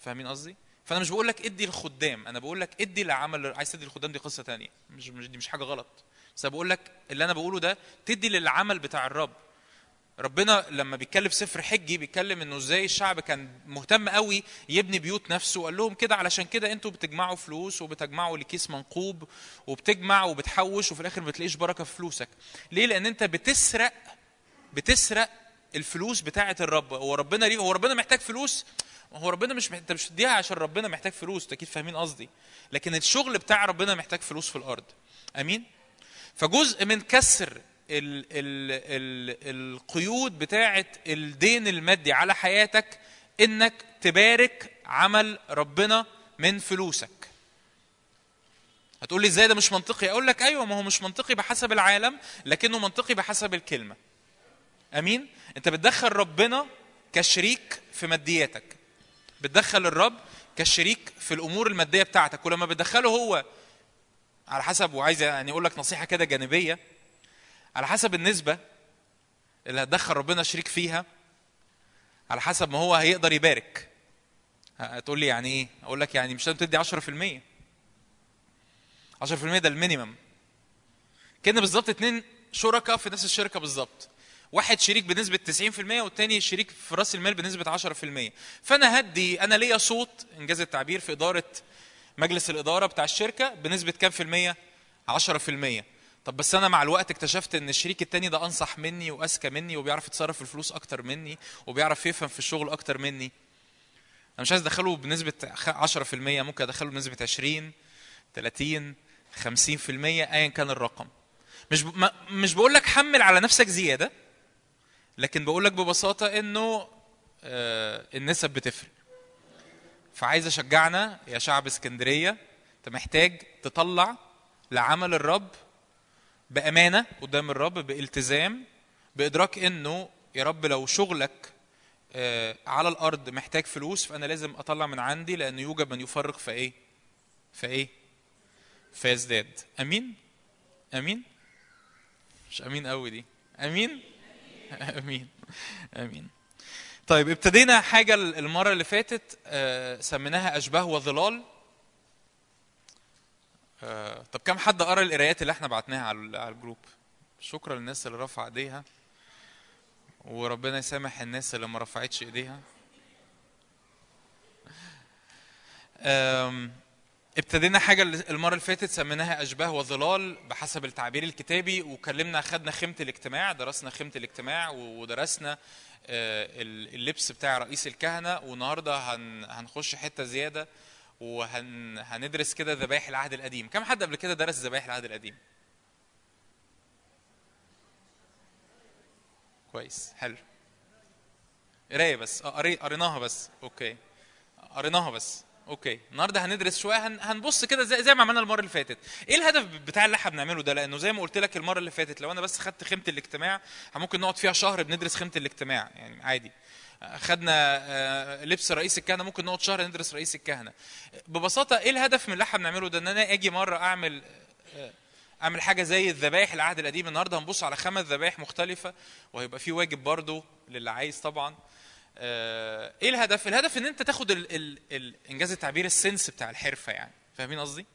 فاهمين قصدي؟ فأنا مش بقول لك إدي للخدام أنا بقول لك إدي لعمل عايز تدي للخدام دي قصة تانية. مش مش دي مش حاجة غلط. بس بقول لك اللي أنا بقوله ده تدي للعمل بتاع الرب. ربنا لما بيتكلم سفر حجي بيتكلم إنه إزاي الشعب كان مهتم قوي يبني بيوت نفسه. وقال لهم كده علشان كده أنتوا بتجمعوا فلوس وبتجمعوا لكيس منقوب وبتجمع وبتحوش وفي الآخر ما بتلاقيش بركة في فلوسك. ليه؟ لأن أنت بتسرق بتسرق الفلوس بتاعة الرب. هو ربنا ليه هو ربنا محتاج فلوس هو ربنا مش محتاج مش تديها عشان ربنا محتاج فلوس أنتوا أكيد فاهمين قصدي. لكن الشغل بتاع ربنا محتاج فلوس في الأرض. آمين؟ فجزء من كسر ال ال ال القيود بتاعه الدين المادي على حياتك إنك تبارك عمل ربنا من فلوسك. هتقول لي إزاي ده مش منطقي؟ أقول لك أيوه ما هو مش منطقي بحسب العالم لكنه منطقي بحسب الكلمة. آمين؟ أنت بتدخل ربنا كشريك في مادياتك. بتدخل الرب كشريك في الأمور المادية بتاعتك. ولما بتدخله هو على حسب وعايز يعني أقول لك نصيحة كده جانبية على حسب النسبة اللي هتدخل ربنا شريك فيها على حسب ما هو هيقدر يبارك. هتقول لي يعني إيه؟ أقول لك يعني مش لازم تدي 10% 10% ده المينيمم. كأن بالظبط اتنين شركاء في نفس الشركة بالظبط. واحد شريك بنسبة 90% والتاني شريك في رأس المال بنسبة 10% فأنا هدي أنا ليا صوت إنجاز التعبير في إدارة مجلس الإدارة بتاع الشركة بنسبة كام في المية؟ 10% طب بس أنا مع الوقت اكتشفت إن الشريك التاني ده أنصح مني وأذكى مني وبيعرف يتصرف في الفلوس أكتر مني وبيعرف يفهم في الشغل أكتر مني. أنا مش عايز أدخله بنسبة 10% ممكن أدخله بنسبة 20 30 50% أيا كان الرقم. مش ب... مش بقول لك حمل على نفسك زيادة لكن بقول لك ببساطة إنه آه، النسب بتفرق. فعايز أشجعنا يا شعب اسكندرية أنت محتاج تطلع لعمل الرب بأمانة قدام الرب بالتزام بإدراك إنه يا رب لو شغلك آه، على الأرض محتاج فلوس فأنا لازم أطلع من عندي لأن يوجد من يفرق في إيه؟ في إيه؟ فيزداد أمين؟ أمين؟ مش أمين قوي دي. أمين؟ [laughs] امين. آمين. طيب ابتدينا حاجة المرة اللي فاتت آه، سميناها أشباه وظلال. آه، طب كم حد قرأ القرايات اللي إحنا بعتناها على الجروب؟ شكرا للناس اللي رفع ايديها وربنا يسامح الناس اللي ما رفعتش ايديها. ابتدينا حاجة المرة اللي فاتت سميناها أشباه وظلال بحسب التعبير الكتابي وكلمنا خدنا خيمة الاجتماع درسنا خيمة الاجتماع ودرسنا آه، اللبس بتاع رئيس الكهنة والنهاردة هن- هنخش حتة زيادة وهندرس كده ذبائح العهد القديم. كم حد قبل كده درس ذبائح العهد القديم؟ كويس حلو. قراية بس قري- قريناها بس أوكي. قريناها بس. أوكي النهارده هندرس شوية هن... هنبص كده زي زي ما عملنا المرة اللي فاتت. إيه الهدف بتاع اللي إحنا بنعمله ده؟ لأنه زي ما قلت لك المرة اللي فاتت لو أنا بس خدت خيمة الاجتماع ممكن نقعد فيها شهر بندرس خيمة الاجتماع يعني عادي. خدنا آه، لبس رئيس الكهنة ممكن نقعد شهر ندرس رئيس الكهنة. ببساطة إيه الهدف من اللي إحنا بنعمله ده؟ إن أنا آجي مرة أعمل آه، أعمل حاجة زي الذبائح العهد القديم. النهارده هنبص على خمس ذبائح مختلفة وهيبقى في واجب برضو للي عايز طبعا. إيه الهدف؟ الهدف ان انت تاخد ال ال ال انجاز التعبير ال sense بتاع الحرفة يعني. فاهمين قصدي؟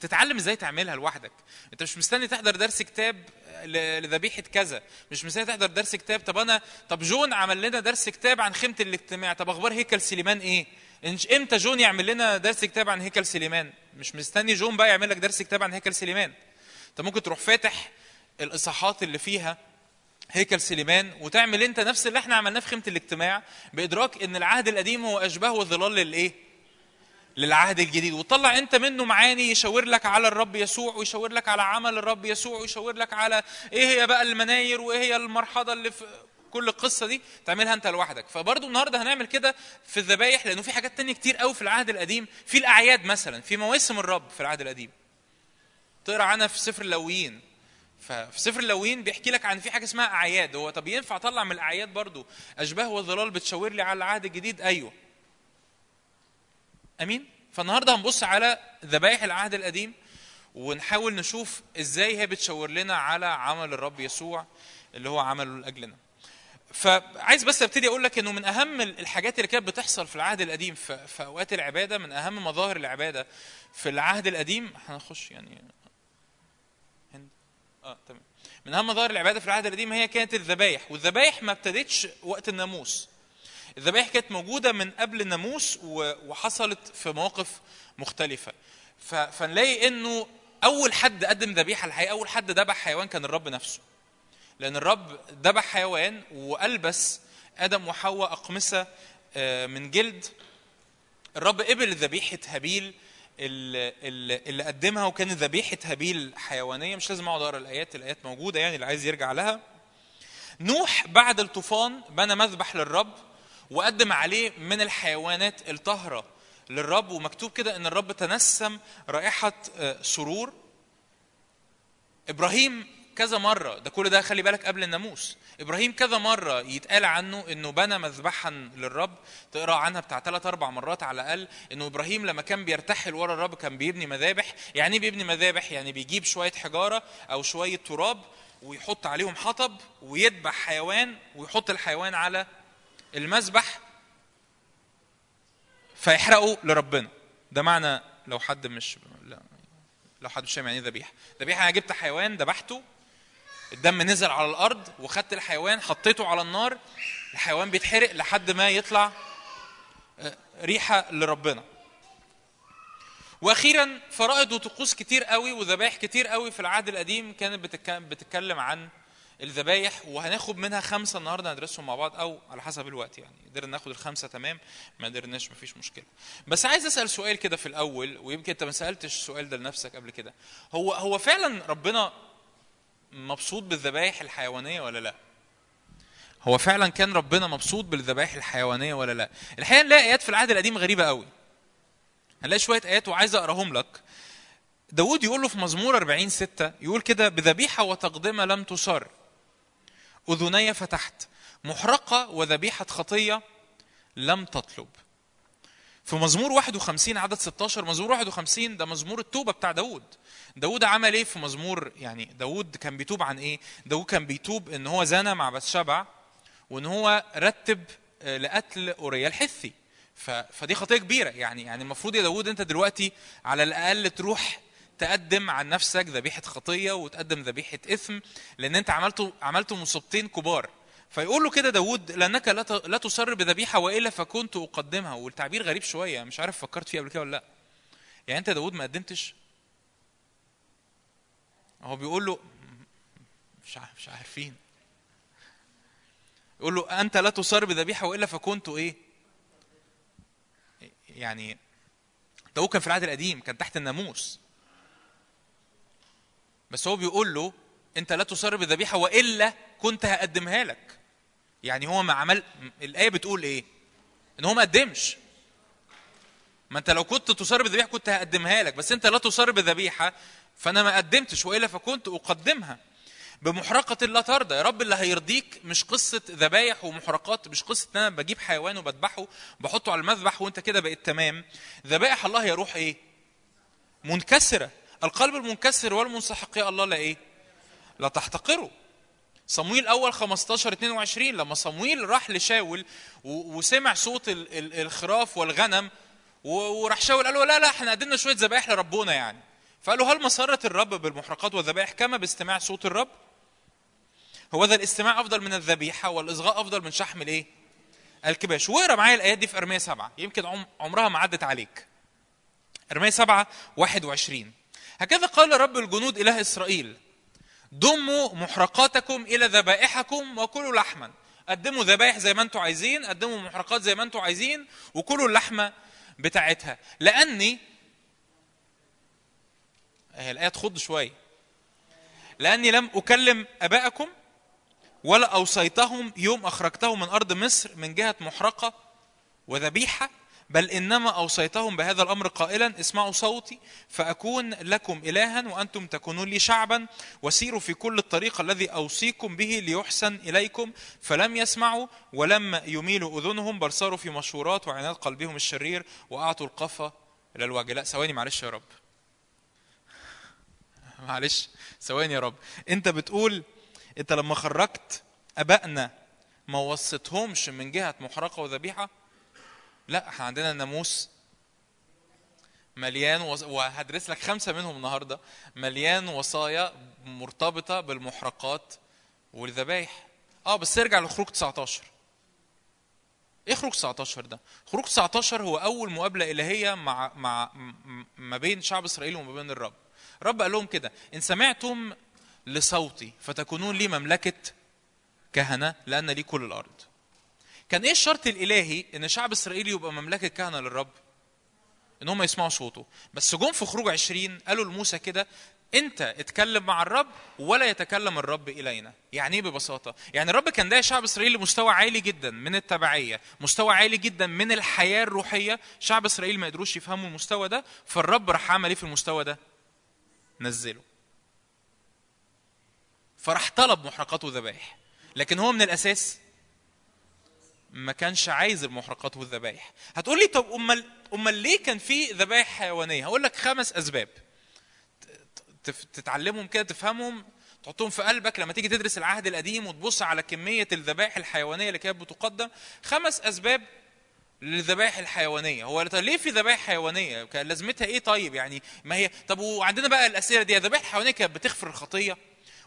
تتعلم إزاي تعملها لوحدك. انت مش مستني تحضر درس كتاب لذبيحة كذا. مش مستني تحضر درس كتاب طب أنا طب جون عمل لنا درس كتاب عن خيمة الاجتماع. طب أخبار هيكل سليمان إيه؟ إمتى جون يعمل لنا درس كتاب عن هيكل سليمان؟ مش مستني جون بقى يعمل لك درس كتاب عن هيكل سليمان. انت ممكن تروح فاتح الاصحاحات اللي فيها هيكل سليمان وتعمل انت نفس اللي إحنا عملناه في خيمة الاجتماع بإدراك إن العهد القديم هو أشباه وظلال للإيه؟ للعهد الجديد. وتطلع انت منه معاني يشاور لك على الرب يسوع ويشاور لك على عمل الرب يسوع ويشاور لك على إيه هي بقى المناير وإيه هي المرحضة اللي في كل القصة دي؟ تعملها انت لوحدك. فبرضه النهارده هنعمل كده في الذبايح لأنه في حاجات تانية كتير قوي في العهد القديم. في الأعياد مثلا في مواسم الرب في العهد القديم. تقرأ عنها في سفر اللويين. ففي سفر اللويين بيحكي لك عن في حاجة اسمها أعياد. هو طب ينفع أطلع من الأعياد برضو أشباه وظلال بتشاور لي على العهد الجديد؟ أيوه. أمين؟ فالنهاردة هنبص على ذبائح العهد القديم ونحاول نشوف إزاي هي بتشاور لنا على عمل الرب يسوع اللي هو عمله لأجلنا. فعايز بس أبتدي أقول لك إنه من أهم الحاجات اللي كانت بتحصل في العهد القديم في, أوقات العبادة من أهم مظاهر العبادة في العهد القديم هنخش يعني آه تمام. من أهم مظاهر العبادة في العهد القديم هي كانت الذبايح والذبايح ما ابتدتش وقت الناموس. الذبائح كانت موجودة من قبل الناموس وحصلت في مواقف مختلفة. فنلاقي إنه أول حد قدم ذبيحة الحقيقة أول حد ذبح حيوان كان الرب نفسه. لأن الرب ذبح حيوان وألبس آدم وحواء أقمصة آه، من جلد. الرب قبل ذبيحة هابيل اللي, قدمها وكانت ذبيحة هابيل حيوانية. مش لازم أقعد أقرأ الآيات الآيات موجودة يعني اللي عايز يرجع لها. نوح بعد الطوفان بنى مذبح للرب وقدم عليه من الحيوانات الطاهرة للرب ومكتوب كده إن الرب تنسم رائحة آه، سرور. إبراهيم كذا مرة. ده كل ده خلي بالك قبل الناموس. إبراهيم كذا مرة يتقال عنه إنه بنى مذبحا للرب. تقرأ عنها بتاع ثلاث أربع مرات على الأقل. إنه إبراهيم لما كان بيرتحل ورا الرب كان بيبني مذابح. يعني إيه بيبني مذابح؟ يعني بيجيب شوية حجارة أو شوية تراب ويحط عليهم حطب ويذبح حيوان ويحط الحيوان على المذبح فيحرقه لربنا. ده معنى لو حد مش لا لو حد مش فاهم يعني إيه ذبيحة. ذبيحة أنا جبت حيوان ذبحته الدم نزل على الأرض وخدت الحيوان حطيته على النار الحيوان بيتحرق لحد ما يطلع آه، ريحة لربنا. وأخيرا فرائض وطقوس كتير قوي وذبائح كتير قوي في العهد القديم كانت بتتكلم عن الذبايح وهناخد منها خمسة النهارده ندرسهم مع بعض أو على حسب الوقت يعني. قدرنا ناخد الخمسة تمام؟ ما قدرناش مفيش مشكلة. بس عايز أسأل سؤال كده في الأول ويمكن أنت ما سألتش السؤال ده لنفسك قبل كده. هو هو فعلا ربنا مبسوط بالذبائح الحيوانية ولا لا؟ هو فعلا كان ربنا مبسوط بالذبائح الحيوانية ولا لا؟ الحقيقة نلاقي آيات في العهد القديم غريبة قوي. هنلاقي شوية آيات وعايز أقراهم لك. داود يقول له في مزمور 40 6 يقول كده بذبيحة وتقدمة لم تصر أذني فتحت محرقة وذبيحة خطية لم تطلب. في مزمور 51 عدد 16 مزمور 51 ده مزمور التوبة بتاع داود. داود عمل إيه في مزمور؟ يعني داود كان بيتوب عن إيه؟ داود كان بيتوب إن هو زنى مع بتشبع وإن هو رتب آه، لقتل أوريا الحثي. فدي خطية كبيرة. يعني يعني المفروض يا داود أنت دلوقتي على الأقل تروح تقدم عن نفسك ذبيحة خطية وتقدم ذبيحة إثم لأن أنت عملته عملته مصيبتين كبار. فيقول له كده داود لأنك لا لا تصر بذبيحة وإلا فكنت أقدمها. والتعبير غريب شوية مش عارف فكرت فيه قبل كده ولا لأ. يعني أنت داود ما قدمتش هو بيقول له مش مش عارفين. يقول له أنت لا تصر بذبيحة وإلا فكنت إيه؟ يعني داود كان في العهد القديم كان تحت الناموس. بس هو بيقول له أنت لا تصر بذبيحة وإلا كنت هقدمها لك. يعني هو ما عمل الآية بتقول إيه؟ إن هو ما قدمش. ما أنت لو كنت تصر بذبيحة كنت هقدمها لك بس أنت لا تصر بذبيحة فانا ما قدمتش والا فكنت اقدمها. بمحرقة لا ترضى يا رب اللي هيرضيك مش قصة ذبايح ومحرقات مش قصة إن أنا بجيب حيوان وبذبحه بحطه على المذبح وأنت كده بقيت تمام. ذبائح الله هي روح إيه؟ منكسرة. القلب المنكسر والمنسحق يا الله لا إيه؟ لا تحتقره. صمويل أول 15 22 لما صمويل راح لشاول وسمع صوت ال- ال- الخراف والغنم وراح شاول قال له لا لا إحنا قدمنا شوية ذبائح لربنا يعني. فقال له هل مسرت الرب بالمحرقات والذبائح كما باستماع صوت الرب؟ هو ذا الاستماع أفضل من الذبيحة والإصغاء أفضل من شحم الإيه؟ الكباش. واقرأ معايا الآيات دي في إرمية سبعة. يمكن عم- عمرها ما عدت عليك. إرمية سبعة 21 هكذا قال رب الجنود إله إسرائيل ضموا محرقاتكم إلى ذبائحكم وكلوا لحما. قدموا ذبائح زي ما أنتم عايزين قدموا محرقات زي ما أنتم عايزين وكلوا اللحمة بتاعتها. لأني هي الآية تخض شوية. لأني لم أكلم ابائكم ولا أوصيتهم يوم أخرجتهم من أرض مصر من جهة محرقة وذبيحة بل إنما أوصيتهم بهذا الأمر قائلا اسمعوا صوتي فأكون لكم الها وأنتم تكونون لي شعبا وسيروا في كل الطريق الذي أوصيكم به ليحسن إليكم. فلم يسمعوا ولم يميلوا أذنهم بل صاروا في مشورات وعناد قلبهم الشرير وأعطوا القفا إلى الوجه لا ثواني معلش يا رب. [laughs] معلش ثواني يا رب. انت بتقول انت لما خرجت أبائنا ما وصيتهمش من جهة محرقة وذبيحة؟ لا إحنا عندنا ناموس مليان. وهدرس لك خمسة منهم النهارده. مليان وصايا مرتبطة بالمحرقات والذبايح. آه بس ارجع لخروج 19 إيه خروج 19 ده؟ خروج 19 هو أول مقابلة إلهية مع مع ما بين شعب إسرائيل وما بين الرب. الرب قال لهم كده إن سمعتم لصوتي فتكونون لي مملكة كهنة لأن لي كل الأرض. كان إيه الشرط الإلهي إن شعب إسرائيل يبقى مملكة كهنة للرب؟ إن هم يسمعوا صوته. بس جم في خروج 20 قالوا لموسى كده أنت اتكلم مع الرب ولا يتكلم الرب إلينا؟ يعني إيه ببساطة؟ يعني الرب كان ده شعب إسرائيل لمستوى عالي جدا من التبعية مستوى عالي جدا من الحياة الروحية. شعب إسرائيل ما قدروش يفهموا المستوى ده فالرب راح عمل إيه في المستوى ده؟ نزله. فراح طلب محرقات وذبائح لكن هو من الأساس ما كانش عايز المحرقات والذبائح هتقول لي طب امال أمال ليه كان في ذبائح حيوانية؟ هقول لك خمس أسباب. تتعلمهم كده تفهمهم تحطهم في قلبك لما تيجي تدرس العهد القديم وتبص على كمية الذبائح الحيوانية اللي كانت بتقدم. خمس أسباب للذبائح الحيوانية. هو طب ليه في ذبائح حيوانية؟ كان لازمتها إيه طيب؟ يعني ما هي طب وعندنا بقى الأسئلة دي الذبائح الحيوانية كانت بتغفر الخطية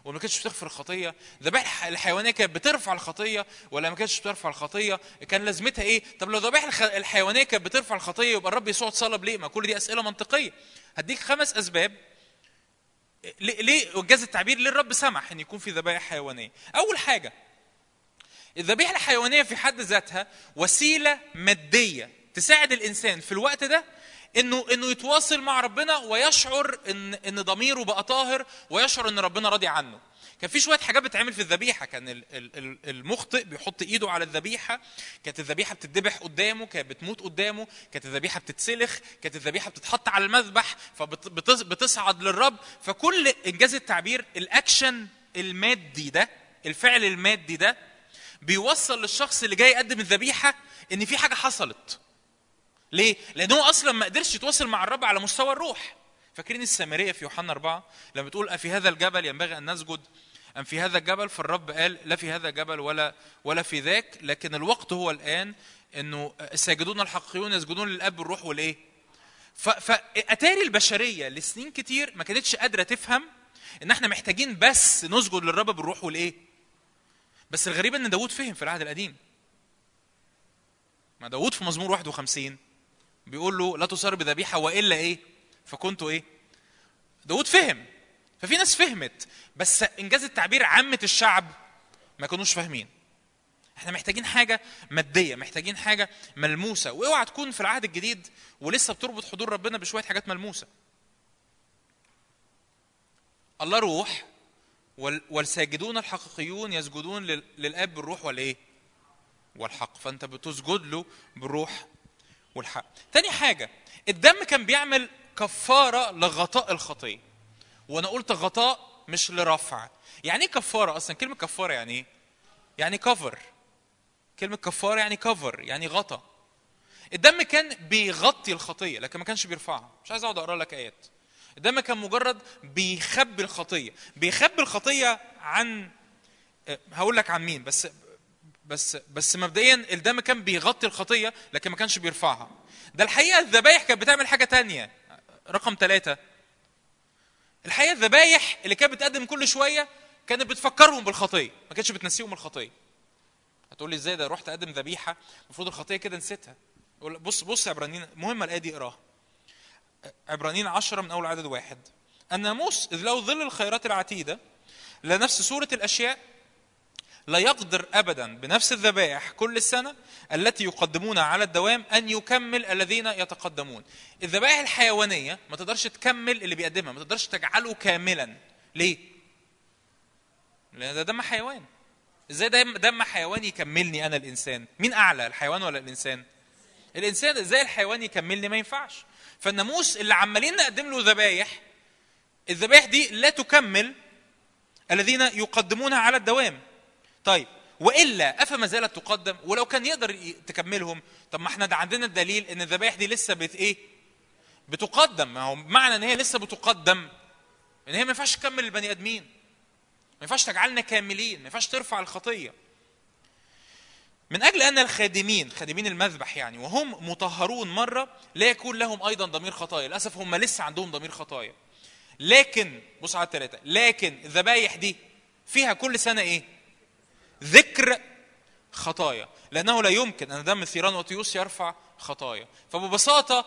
ولا ما كانتش بتغفر الخطية؟ الذبائح الحيوانية كانت بترفع الخطية ولا ما كانتش بترفع الخطية؟ كان لازمتها إيه؟ طب لو الذبائح الحيوانية كانت بترفع الخطية يبقى الرب يسوع اتصلب ليه؟ ما كل دي أسئلة منطقية. هديك خمس أسباب. ليه ليه وجاز التعبير ليه الرب سمح إن يكون في ذبائح حيوانية؟ أول حاجة الذبيحة الحيوانية في حد ذاتها وسيلة مادية تساعد الإنسان في الوقت ده انه إنه يتواصل مع ربنا ويشعر ان إن ضميره بقى طاهر ويشعر إن ربنا راضي عنه. كان في شوية حاجات بتتعمل في الذبيحة. كان ال- ال- ال- المخطئ بيحط إيده على الذبيحة. كانت الذبيحة بتتذبح قدامه كانت بتموت قدامه كانت الذبيحة بتتسلخ كانت الذبيحة بتتحط على المذبح فبتصعد للرب. فكل إنجاز التعبير الأكشن المادي ده الفعل المادي ده بيوصل للشخص اللي جاي يقدم الذبيحة إن في حاجة حصلت ليه؟ لأن هو أصلا ما قدرش يتواصل مع الرب على مستوى الروح. فاكرين السامرية في يوحنا أربعة لما بتقول أفي هذا الجبل ينبغي أن نسجد أم في هذا الجبل فالرب قال لا في هذا الجبل ولا ولا في ذاك لكن الوقت هو الآن إنه الساجدون الحقيقيون يسجدون للأب الروح والإيه؟ فأتاري البشرية لسنين كتير ما كانتش قادرة تفهم إن إحنا محتاجين بس نسجد للرب بالروح والإيه؟ بس الغريب إن داوود فهم في العهد القديم. ما داوود في مزمور 51 بيقول له لا تصار بذبيحة وإلا إيه؟ فكنت إيه؟ داود فهم. ففي ناس فهمت بس إنجاز التعبير عامة الشعب ما كانوش فاهمين. إحنا محتاجين حاجة مادية محتاجين حاجة ملموسة. وأوعى تكون في العهد الجديد ولسه بتربط حضور ربنا بشوية حاجات ملموسة. الله روح والساجدون الحقيقيون يسجدون لل- للآب بالروح والايه والحق. فأنت بتسجد له بالروح والحق. تاني حاجة الدم كان بيعمل كفارة لغطاء الخطية وأنا قلت غطاء مش لرفع. يعني إيه كفارة أصلا؟ كلمة كفارة يعني إيه؟ يعني كفر كلمة كفارة يعني كفر يعني غطا الدم كان بيغطي الخطية لكن ما كانش بيرفعها. مش عايز أقعد أقرأ لك آيات. الدم كان مجرد بيخبي الخطية. بيخبي الخطية عن هقول لك عن مين بس بس بس مبدئيا الدم كان بيغطي الخطية لكن ما كانش بيرفعها. ده الحقيقة الذبايح كانت بتعمل حاجة تانية. رقم ثلاثة الحقيقة الذبايح اللي كانت بتقدم كل شوية كانت بتفكرهم بالخطية. ما كانتش بتنسيهم الخطية. هتقول لي إزاي ده؟ رحت أقدم ذبيحة المفروض الخطية كده نسيتها. بص بص يا عبرانيين مهمه الآية دي اقراها. عبرانيين عشرة من أول عدد واحد الناموس إذ له ظل الخيرات العتيدة لنفس صورة الأشياء لا يقدر ابدا بنفس الذبائح كل السنة التي يقدمونها على الدوام أن يكمل الذين يتقدمون. الذبائح الحيوانية ما تقدرش تكمل اللي بيقدمها، ما تقدرش تجعله كاملا. ليه؟ لأن ده دم حيوان. إزاي دم دم حيوان يكملني أنا الإنسان؟ مين أعلى الحيوان ولا الإنسان؟ الإنسان إزاي الحيوان يكملني ما ينفعش. فالناموس اللي عمالين نقدم له ذبايح الذبائح دي لا تكمل الذين يقدمونها على الدوام. طيب وإلا أفما زالت تقدم؟ ولو كان يقدر تكملهم طب ما إحنا ده عندنا الدليل إن الذبائح دي لسه بت إيه؟ بتقدم. ما هو معنى إن هي لسه بتقدم. إن هي ما ينفعش تكمل البني آدمين. ما ينفعش تجعلنا كاملين. ما ينفعش ترفع الخطية. من أجل أن الخادمين خادمين المذبح يعني وهم مطهرون مرة لا يكون لهم أيضا ضمير خطايا. للأسف هم لسه عندهم ضمير خطايا. لكن بص على الثلاثه لكن الذبايح دي فيها كل سنة إيه؟ ذكر خطايا. لأنه لا يمكن أن دم ثيران وطيوس يرفع خطايا. فببساطة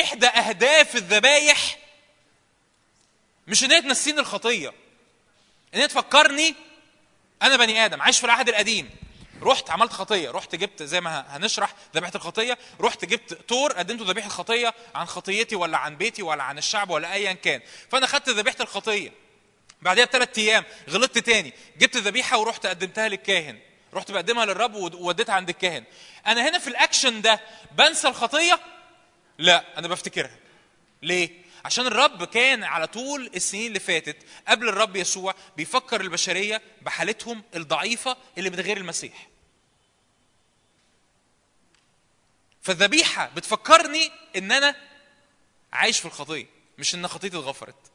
إحدى أهداف الذبايح مش إن هي تنسيني الخطية. إن هي تفكرني أنا بني آدم عايش في العهد القديم. رحت عملت خطية رحت جبت زي ما هنشرح ذبيحة الخطية رحت جبت تور قدمته ذبيحة خطية عن خطيتي ولا عن بيتي ولا عن الشعب ولا ايا كان. فأنا خدت ذبيحة الخطية. بعدها بثلاث أيام غلطت تاني. جبت ذبيحة ورحت قدمتها للكاهن. رحت بقدمها للرب ووديتها عند الكاهن. أنا هنا في الأكشن ده بنسى الخطية؟ لا أنا بفتكرها. ليه؟ عشان الرب كان على طول السنين اللي فاتت قبل الرب يسوع بيفكر البشرية بحالتهم الضعيفة اللي من غير المسيح. فالذبيحه بتفكرني إن أنا عايش في الخطية مش إن خطيتي اتغفرت.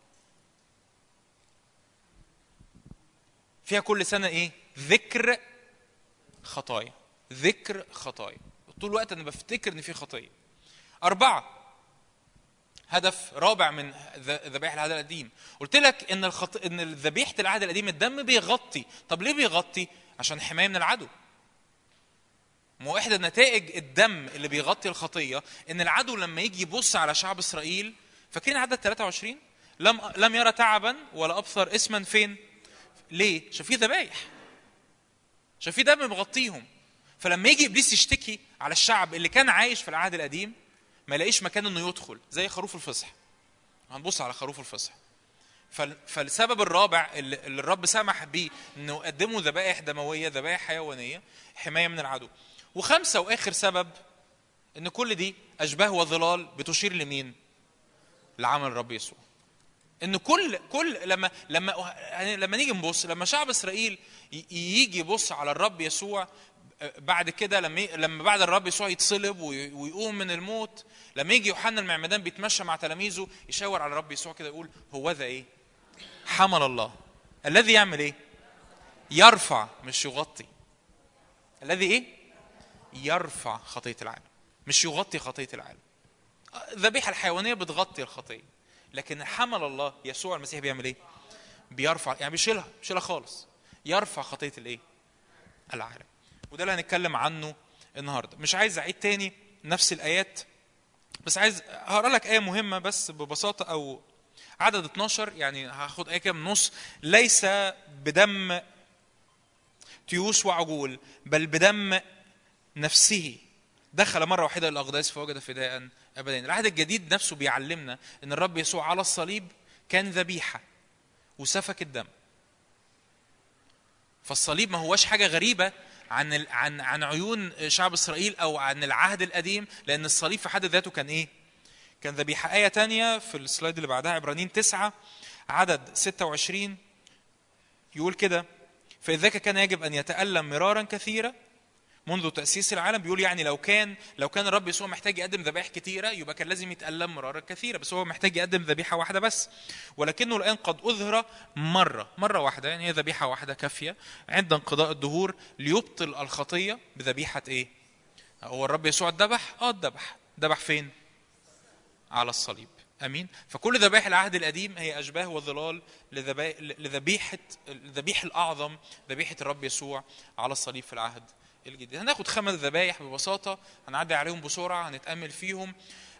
فيها كل سنة إيه؟ ذكر خطايا ذكر خطايا. طول الوقت أنا بفتكر إن في خطية. أربعة هدف رابع من ذبائح العهد القديم. قلت لك إن الخط... إن ذبيحة العهد القديم الدم بيغطي. طب ليه بيغطي؟ عشان حماية من العدو. ما هو احدى نتائج الدم اللي بيغطي الخطية إن العدو لما يجي يبص على شعب إسرائيل فاكرين عدد 23 لم لم يرى تعبا ولا أبصر اسما فين؟ ليه؟ عشان في ذبايح. عشان في دم مغطيهم. فلما يجي إبليس يشتكي على الشعب اللي كان عايش في العهد القديم ما يلاقيش مكان إنه يدخل زي خروف الفصح. هنبص على خروف الفصح. فال- فالسبب الرابع اللي الرب سمح بيه إنه يقدموا ذبائح دموية ذبائح حيوانية حماية من العدو. وخمسة وآخر سبب إن كل دي أشباه وظلال بتشير لمين لعمل الرب يسوع إن كل كل لما لما يعني لما نيجي نبص لما شعب إسرائيل ي- يجي يبص على الرب يسوع بعد كده لما لما بعد الرب يسوع يتصلب وي- ويقوم من الموت لما يجي يوحنا المعمدان بيتمشى مع تلاميذه يشاور على الرب يسوع كده يقول هو ذا إيه؟ حمل الله الذي يعمل إيه؟ يرفع مش يغطي الذي إيه؟ يرفع خطية العالم. مش يغطي خطية العالم. الذبيحة الحيوانية بتغطي الخطية. لكن حمل الله يسوع المسيح بيعمل إيه؟ بيرفع يعني بيشيلها بيشيلها خالص. يرفع خطية الإيه؟ العالم. وده اللي هنتكلم عنه النهارده. مش عايز أعيد تاني نفس الآيات بس عايز هقرأ لك آية مهمة بس ببساطة أو عدد 12 يعني هاخد آية من النص. ليس بدم تيوس وعجول بل بدم نفسه. دخل مرة واحدة الأقداس فوجد فداء أبدا. العهد الجديد نفسه بيعلمنا أن الرب يسوع على الصليب كان ذبيحة وسفك الدم. فالصليب ما هوش حاجة غريبة عن عن عن عيون شعب إسرائيل أو عن العهد القديم لأن الصليب في حد ذاته كان إيه؟ كان ذبيحة. آية تانية في السلايد اللي بعدها عبرانيين تسعة عدد 26 يقول كده فإذاك كان يجب أن يتألم مرارا كثيرا منذ تأسيس العالم بيقول يعني لو كان لو كان الرب يسوع محتاج يقدم ذبائح كثيرة يبقى كان لازم يتألم مرارا كثيرة بس هو محتاج يقدم ذبيحة واحدة بس ولكنه الآن قد أظهر مرة مرة واحدة يعني هي ذبيحة واحدة كافية عند انقضاء الدهور ليبطل الخطية بذبيحة إيه؟ هو الرب يسوع اتذبح؟ آه اتذبح ذبح فين؟ على الصليب آمين فكل ذبائح العهد القديم هي أشباه وظلال لذبيحه الذبيح الأعظم ذبيحة الرب يسوع على الصليب في العهد الجديد. هناخد خمس ذبايح ببساطة هنعدي عليهم بسرعة هنتأمل فيهم.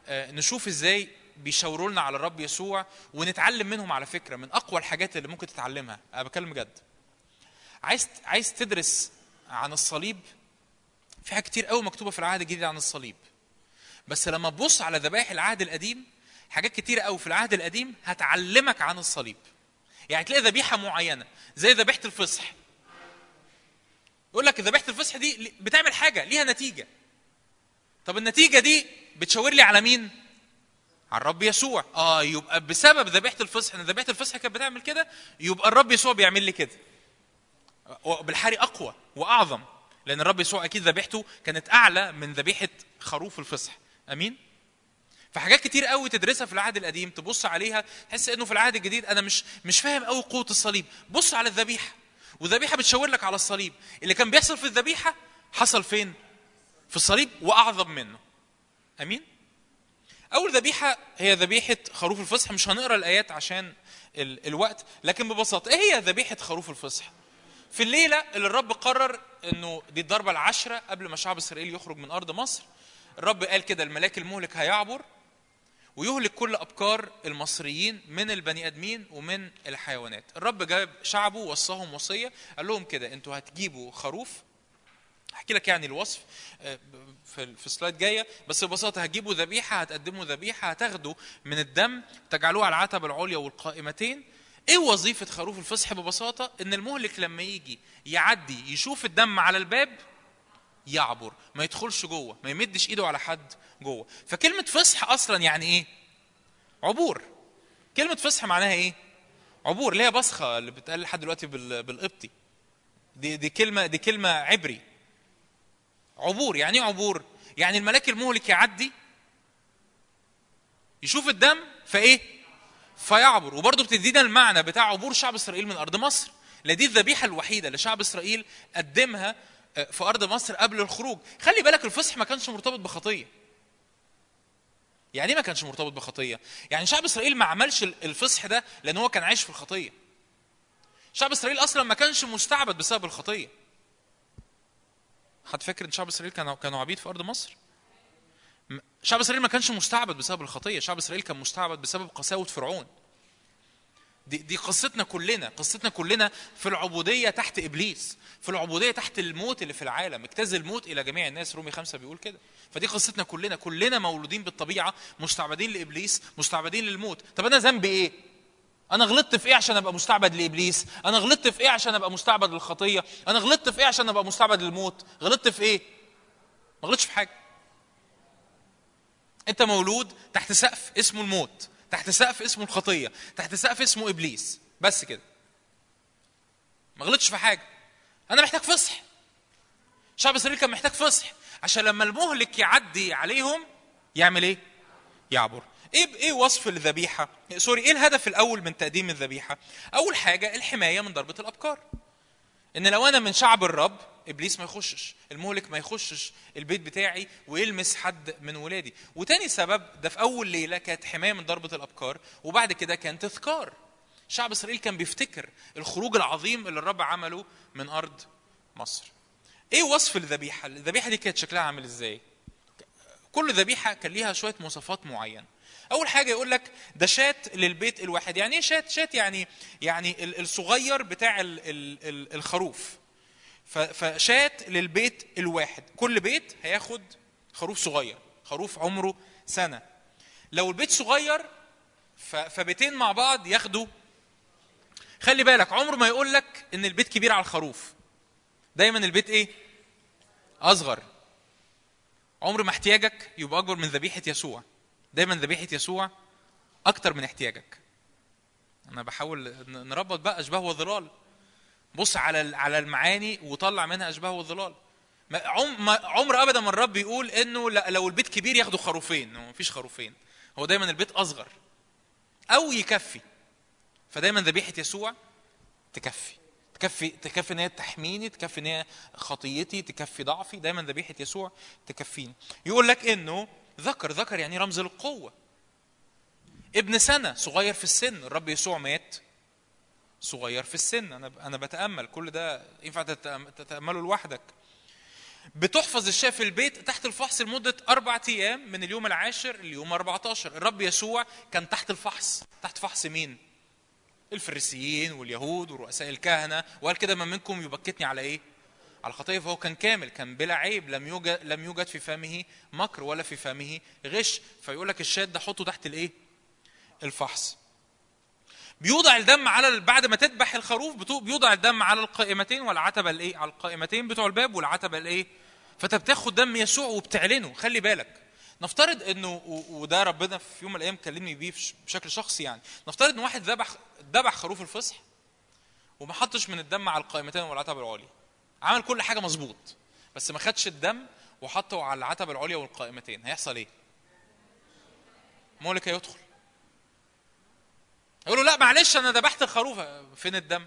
آه، نشوف إزاي بيشاوروا لنا على الرب يسوع ونتعلم منهم على فكرة من أقوى الحاجات اللي ممكن تتعلمها. أنا بتكلم بجد. عايز عايز تدرس عن الصليب؟ في حاجات كتير قوي مكتوبة في العهد الجديد عن الصليب. بس لما تبص على ذبائح العهد القديم حاجات كتيرة قوي في العهد القديم هتعلمك عن الصليب. يعني تلاقي ذبيحة معينة زي ذبيحة الفصح. يقول لك ذبيحة الفصح دي بتعمل حاجة ليها نتيجة. طب النتيجة دي بتشاور لي على مين؟ على الرب يسوع. آه يبقى بسبب ذبيحة الفصح إن ذبيحة الفصح كانت بتعمل كده يبقى الرب يسوع بيعمل لي كده. بالحري أقوى وأعظم لأن الرب يسوع أكيد ذبيحته كانت أعلى من ذبيحة خروف الفصح. آمين؟ فحاجات كتير قوي تدرسها في العهد القديم تبص عليها تحس إنه في العهد الجديد أنا مش مش فاهم قوي قوة الصليب. بص على الذبيحة. والذبيحه بتشاور لك على الصليب. اللي كان بيحصل في الذبيحة حصل فين؟ في الصليب وأعظم منه. أمين؟ أول ذبيحة هي ذبيحة خروف الفصح. مش هنقرأ الآيات عشان ال- الوقت لكن ببساطة إيه هي ذبيحة خروف الفصح؟ في الليلة اللي الرب قرر إنه دي الضربة العشرة قبل ما شعب إسرائيل يخرج من أرض مصر الرب قال كده الملاك المهلك هيعبر ويهلك كل ابكار المصريين من البني آدمين ومن الحيوانات. الرب جاب شعبه وصاهم وصية قال لهم كده أنتوا هتجيبوا خروف. احكي لك يعني الوصف آه، في في السلايد جاية. بس ببساطة هتجيبوا ذبيحة هتقدموا ذبيحة هتاخدوا من الدم تجعلوه على العتبة العليا والقائمتين. إيه وظيفة خروف الفصح؟ ببساطة إن المهلك لما يجي يعدي يشوف الدم على الباب يعبر ما يدخلش جوه ما يمدش ايده على حد جوه. فكلمة فصح أصلا يعني إيه؟ عبور. كلمة فصح معناها إيه؟ عبور. اللي هي بصخه اللي بتقال لحد دلوقتي بال- بالقبطي. دي دي كلمة دي كلمة عبري. عبور. يعني إيه عبور؟ يعني الملاك المهلك يعدي يشوف الدم فإيه؟ فيعبر. وبرضه بتدينا المعنى بتاع عبور شعب إسرائيل من أرض مصر. لا دي الذبيحة الوحيدة اللي شعب إسرائيل قدمها في أرض مصر قبل الخروج. خلي بالك الفصح ما كانش مرتبط بخطية. يعني إيه ما كانش مرتبط بخطية؟ يعني شعب إسرائيل ما عملش ال- الفصح ده لأن هو كان عايش في الخطية. شعب إسرائيل أصلا ما كانش مستعبد بسبب الخطية. حد فاكر إن شعب إسرائيل كانوا كانوا عبيد في أرض مصر؟ شعب إسرائيل ما كانش مستعبد بسبب الخطية. شعب إسرائيل كان مستعبد بسبب قساوة فرعون. دي دي قصتنا كلنا. قصتنا كلنا في العبودية تحت إبليس. في العبودية تحت الموت اللي في العالم. اجتاز الموت إلى جميع الناس. رومي خمسة بيقول كده. فدي قصتنا كلنا. كلنا مولودين بالطبيعة مستعبدين لإبليس مستعبدين للموت. طب أنا ذنبي إيه؟ أنا غلطت في إيه عشان أبقى مستعبد لإبليس؟ أنا غلطت في إيه عشان أبقى مستعبد للخطية؟ أنا غلطت في إيه عشان أبقى مستعبد للموت؟ غلطت في إيه؟ ما غلطتش في حاجة. أنت مولود تحت سقف اسمه الموت. تحت سقف اسمه الخطية تحت سقف اسمه إبليس. بس كده. ما غلطش في حاجة. أنا محتاج فصح. شعب إسرائيل كان محتاج فصح. عشان لما المهلك يعدي عليهم يعمل إيه؟ يعبر. إيه إيه وصف الذبيحة؟ سوري إيه الهدف الأول من تقديم الذبيحة؟ أول حاجة الحماية من ضربة الأبكار. إن لو أنا من شعب الرب إبليس ما يخشش المهلك ما يخشش البيت بتاعي ويلمس حد من ولادي. وتاني سبب ده في أول ليلة كانت حماية من ضربة الأبكار وبعد كده كان تذكار شعب إسرائيل كان بيفتكر الخروج العظيم اللي الرب عمله من أرض مصر. إيه وصف الذبيحة؟ الذبيحة دي كانت شكلها عامل إزاي؟ كل ذبيحة كان ليها شوية مواصفات معينة. أول حاجة يقول لك ده شات للبيت الواحد. يعني إيه شات؟ شات يعني يعني ال- الصغير بتاع ال- ال- ال- الخروف. فشات للبيت الواحد. كل بيت هياخد خروف صغير خروف عمره سنة. لو البيت صغير فبيتين مع بعض ياخدوا. خلي بالك عمره ما يقول لك إن البيت كبير على الخروف. دايما البيت إيه؟ أصغر. عمر ما احتياجك يبقى أكبر من ذبيحة يسوع. دايما ذبيحة يسوع أكتر من احتياجك. أنا بحاول نربط بقى اشباه وظلال بص على على المعاني وطلع منها أشباه ما- ما- عمر أبدا ما الرب يقول إنه لو البيت كبير ياخدوا خروفين. هو مفيش خروفين. هو دايما البيت أصغر. أو يكفي. فدايما ذبيحة يسوع تكفي. تكفي تكفي إن هي تحميني تكفي إن هي خطيتي تكفي ضعفي. دايما ذبيحة يسوع تكفيني. يقول لك إنه ذكر ذكر يعني رمز للقوه ابن سنة صغير في السن. الرب يسوع مات. صغير في السن. أنا أنا بتأمل. كل ده ينفع تتأمله لوحدك. بتحفظ الشاة في البيت تحت الفحص لمدة أربعة أيام من اليوم العاشر ليوم 14 الرب يسوع كان تحت الفحص. تحت فحص مين؟ الفريسيين واليهود ورؤساء الكهنة. وقال كده من منكم يبكتني على إيه؟ على خطية فهو كان كامل كان بلا عيب لم يوجد لم يوجد في فمه مكر ولا في فمه غش. فيقول لك الشاد ده حطه تحت الإيه؟ الفحص. بيوضع الدم على بعد ما تذبح الخروف بيوضع الدم على القائمتين والعتبة الإيه؟ على القائمتين بتوع الباب والعتبة الإيه؟ فأنت بتاخد دم يسوع وبتعلنه. خلي بالك. نفترض إنه وده ربنا في يوم من الأيام كلمني بيه بشكل شخصي يعني. نفترض إن واحد ذبح ذبح خروف الفصح وما حطش من الدم على القائمتين والعتبة العليا. عمل كل حاجة مظبوط بس ما خدش الدم وحطه على العتبة العليا والقائمتين. هيحصل إيه؟ مولك هيدخل يقول له لا معلش أنا ذبحت الخروف. فين الدم؟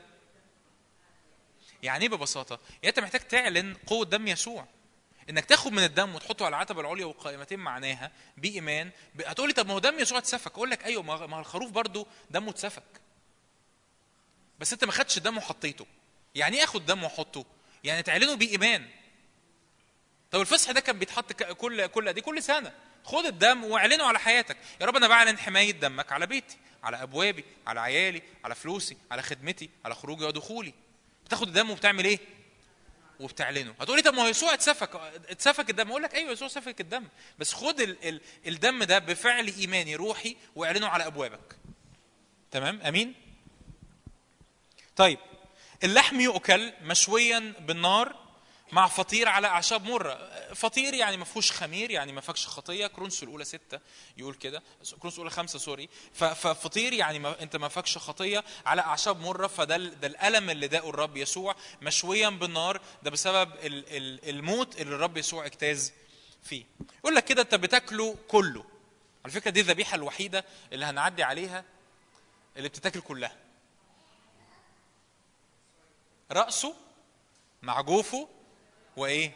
يعني إيه ببساطة؟ يعني أنت محتاج تعلن قوة دم يسوع. إنك تاخد من الدم وتحطه على العتبة العليا والقائمتين معناها بإيمان. هتقول لي طب ما هو دم يسوع اتسفك. أقول لك أيوه ما هو الخروف برضو دمه اتسفك. بس أنت ما خدتش الدم وحطيته. يعني إيه آخد دم وأحطه؟ يعني تعلنه بإيمان. طب الفصح ده كان بيتحط كل كل دي كل سنة. خد الدم واعلنه على حياتك. يا رب أنا بعلن حماية دمك على بيتي. على أبوابي على عيالي على فلوسي على خدمتي على خروجي ودخولي. بتاخد الدم وبتعمل إيه؟ وبتعلنه. هتقولي طب ما هو يسوع اتسفك اتسفك الدم. أقول لك أيوه يسوع سفك الدم. بس خد ال ال الدم ده بفعل إيماني روحي واعلنه على أبوابك. تمام؟ أمين؟ طيب اللحم يؤكل مشويا بالنار مع فطير على أعشاب مره فطير يعني ما فيهوش خمير يعني ما فيكش خطية. كرونس الأولى ستة يقول كده. كرونس الأولى خمسة sorry. ففطير يعني ما أنت ما فيكش خطية على أعشاب مره فده ده الألم اللي داقه الرب يسوع مشويا بالنار. ده بسبب ال- ال- الموت اللي الرب يسوع اجتاز فيه. يقول لك كده أنت بتاكله كله. على فكرة دي الذبيحه الوحيدة اللي هنعدي عليها اللي بتتاكل كلها. رأسه مع جوفه وإيه؟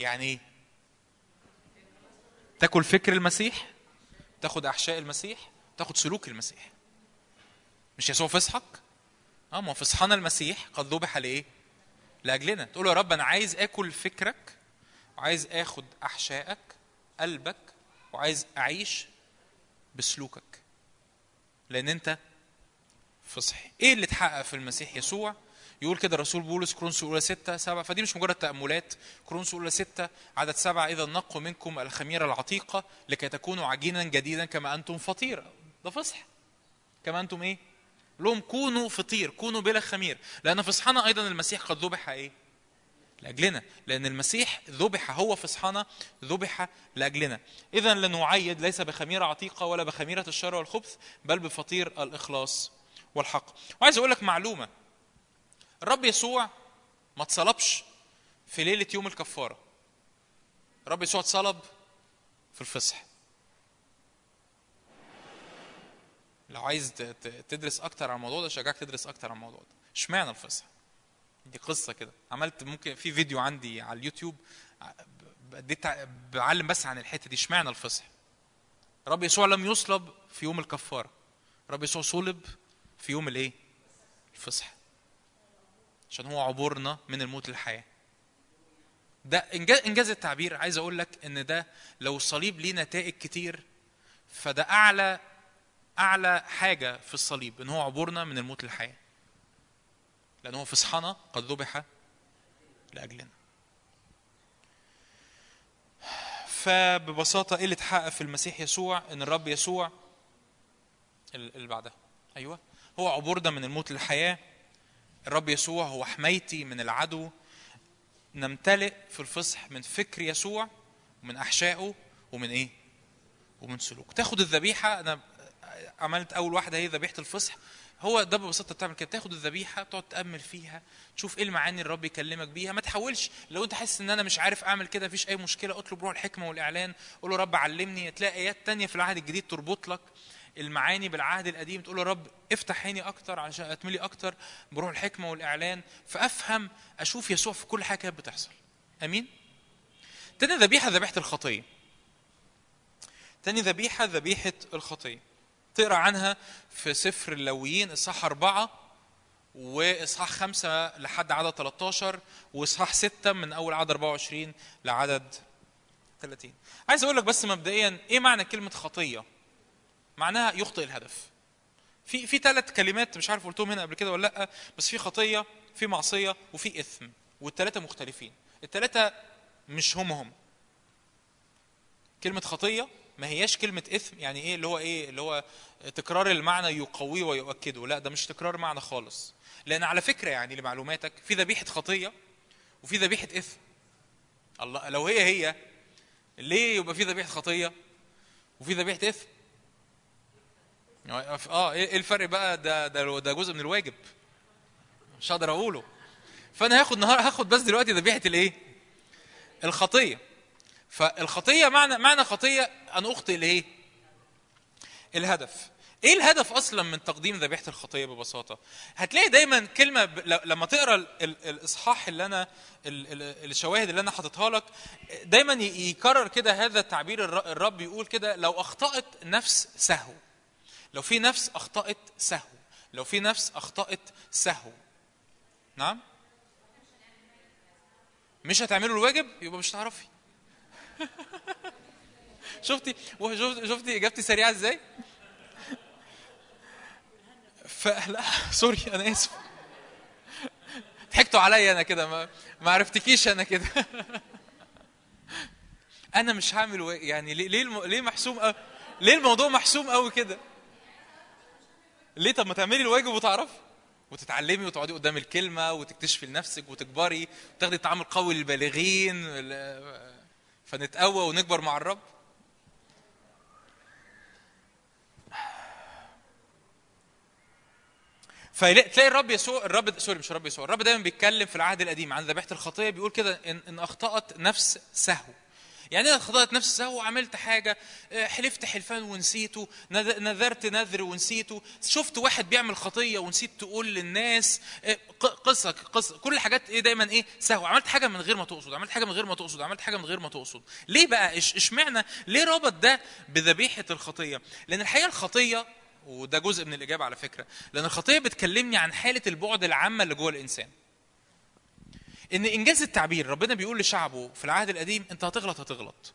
يعني إيه تاكل فكر المسيح تاخد أحشاء المسيح تاخد سلوك المسيح. مش يسوع فصحك آه ما فصحنا المسيح قد ذبح لإيه؟ لأجلنا. تقول يا رب أنا عايز آكل فكرك وعايز آخد أحشائك قلبك وعايز أعيش بسلوكك. لأن أنت فصحي إيه اللي اتحقق في المسيح يسوع؟ يقول كده الرسول بولس كرونس الأولى 6 7 فدي مش مجرد تأملات. كرونس الأولى 6 عدد 7 إذا نقوا منكم الخميرة العتيقة لكي تكونوا عجينا جديدا كما أنتم فطير. ده فصح. كما أنتم إيه؟ لهم كونوا فطير كونوا بلا خمير. لأن فصحنا أيضا المسيح قد ذبح إيه؟ لأجلنا. لأن المسيح ذبح هو فصحنا ذبح لأجلنا. اذا لنعيد ليس بخميرة عتيقة ولا بخميرة الشر والخبث بل بفطير الإخلاص والحق. وعايز أقول لك معلومة. الرب يسوع ما اتصلبش في ليلة يوم الكفارة. الرب يسوع اتصلب في الفصح لو عايز تدرس أكتر عن الموضوع ده شجعك تدرس أكتر عن الموضوع ده. اشمعنى الفصح دي قصة كده. عملت ممكن في فيديو عندي على اليوتيوب اديت بعلم بس عن الحتة دي. اشمعنى الفصح الرب يسوع لم يصلب في يوم الكفارة. الرب يسوع صلب في يوم الإيه؟ الفصح عشان هو عبورنا من الموت للحياة. ده إنجاز التعبير. عايز أقول لك إن ده لو الصليب ليه نتائج كتير فده أعلى أعلى حاجة في الصليب إن هو عبورنا من الموت للحياة. لأن هو فصحنا قد ذبح لأجلنا. فببساطة إيه اللي اتحقق في المسيح يسوع إن الرب يسوع ال- اللي بعدها. أيوه. هو عبورنا من الموت للحياة. الرب يسوع هو حمايتي من العدو نمتلئ في الفصح من فكر يسوع ومن أحشائه ومن إيه؟ ومن سلوك. تاخد الذبيحة أنا عملت أول واحدة هي ذبيحة الفصح. هو ده ببساطة بتعمل كده. تاخد الذبيحة تقعد تأمل فيها تشوف إيه المعاني اللي الرب يكلمك بيها. ما تحاولش. لو أنت حاسس إن أنا مش عارف أعمل كده مفيش أي مشكلة اطلب روح الحكمة والإعلان. قول له رب علمني. تلاقي آيات تانية في العهد الجديد تربط لك. المعاني بالعهد القديم تقول له رب افتح عيني أكتر عشان أتملي أكتر بروح الحكمة والإعلان فأفهم أشوف يسوع في كل حاجة كانت بتحصل. آمين؟ تاني ذبيحة ذبيحة الخطية. تاني ذبيحة ذبيحة الخطية. تقرأ عنها في سفر اللويين إصحاح أربعة وإصحاح خمسة لحد عدد 13 وإصحاح ستة من أول عدد 24 لعدد 30 عايز أقول لك بس مبدئيا إيه معنى كلمة خطية؟ معناها يخطئ الهدف. في في ثلاث كلمات مش عارف قلتهم هنا قبل كده ولا لأ بس في خطية في معصية وفي إثم والثلاثه مختلفين. الثلاثه مش هم هم. كلمة خطية ما هياش كلمة إثم يعني إيه؟ اللي هو إيه؟ اللي هو تكرار المعنى يقويه ويؤكده. لأ ده مش تكرار معنى خالص. لأن على فكرة يعني لمعلوماتك في ذبيحة خطية وفي ذبيحة إثم. الله لو هي هي ليه يبقى في ذبيحة خطية وفي ذبيحة إثم؟ آه إيه الفرق بقى؟ ده ده ده جزء من الواجب. مش هقدر أقوله. فأنا هاخد نهار هاخد بس دلوقتي ذبيحة الإيه؟ الخطية. فالخطية معنى معنى خطية أن أخطئ الايه الهدف. إيه الهدف أصلا من تقديم ذبيحة الخطية ببساطة؟ هتلاقي دايما كلمة ب... لما تقرأ ال... ال... الإصحاح اللي أنا ال... ال... الشواهد اللي أنا حاططها لك دايما. يكرر كده هذا التعبير الر... الرب يقول كده لو أخطأت نفس سهو. لو في نفس أخطأت سهو. لو في نفس أخطأت سهو. نعم؟ مش هتعملوا الواجب؟ يبقى مش هتعرفي. [laughs] شفتي؟ شفتي إجابتي سريعة إزاي؟ [laughs] فلا سوري أنا آسف. ضحكتوا عليا أنا كده ما, ما عرفتكيش أنا كده. [laughs] أنا مش هعمل. يعني ليه ليه, محسوم أو... ليه الموضوع محسوم قوي كده؟ ليه؟ طب ما تعملي الواجب وتعرفي. وتتعلمي وتقعدي قدام الكلمة وتكتشفي لنفسك وتكبري وتاخدي التعامل القوي للبالغين ال- فنتقوى ونكبر مع الرب. فتلاقي الرب يسوع الرب سوري مش الرب يسوع الرب دايما بيتكلم في العهد القديم عن ذبيحة الخطية بيقول كده إن, أخطأت نفس سهو. يعني أنا اخطات نفس سهو وعملت حاجة آه، حلفت حلفان ونسيته نذ- نذرت نذر ونسيته شفت واحد بيعمل خطية ونسيت تقول للناس آه، قصة قصة كل الحاجات إيه دايما إيه سهو عملت حاجة من غير ما تقصد عملت حاجة من غير ما تقصد عملت حاجة من غير ما تقصد. ليه بقى؟ إشمعنى؟ ليه ربط ده بذبيحة الخطية؟ لأن الحقيقة الخطية وده جزء من الإجابة على فكرة لأن الخطية بتكلمني عن حالة البعد العامة اللي جوه الإنسان. إن إنجاز التعبير ربنا بيقول لشعبه في العهد القديم أنت هتغلط هتغلط.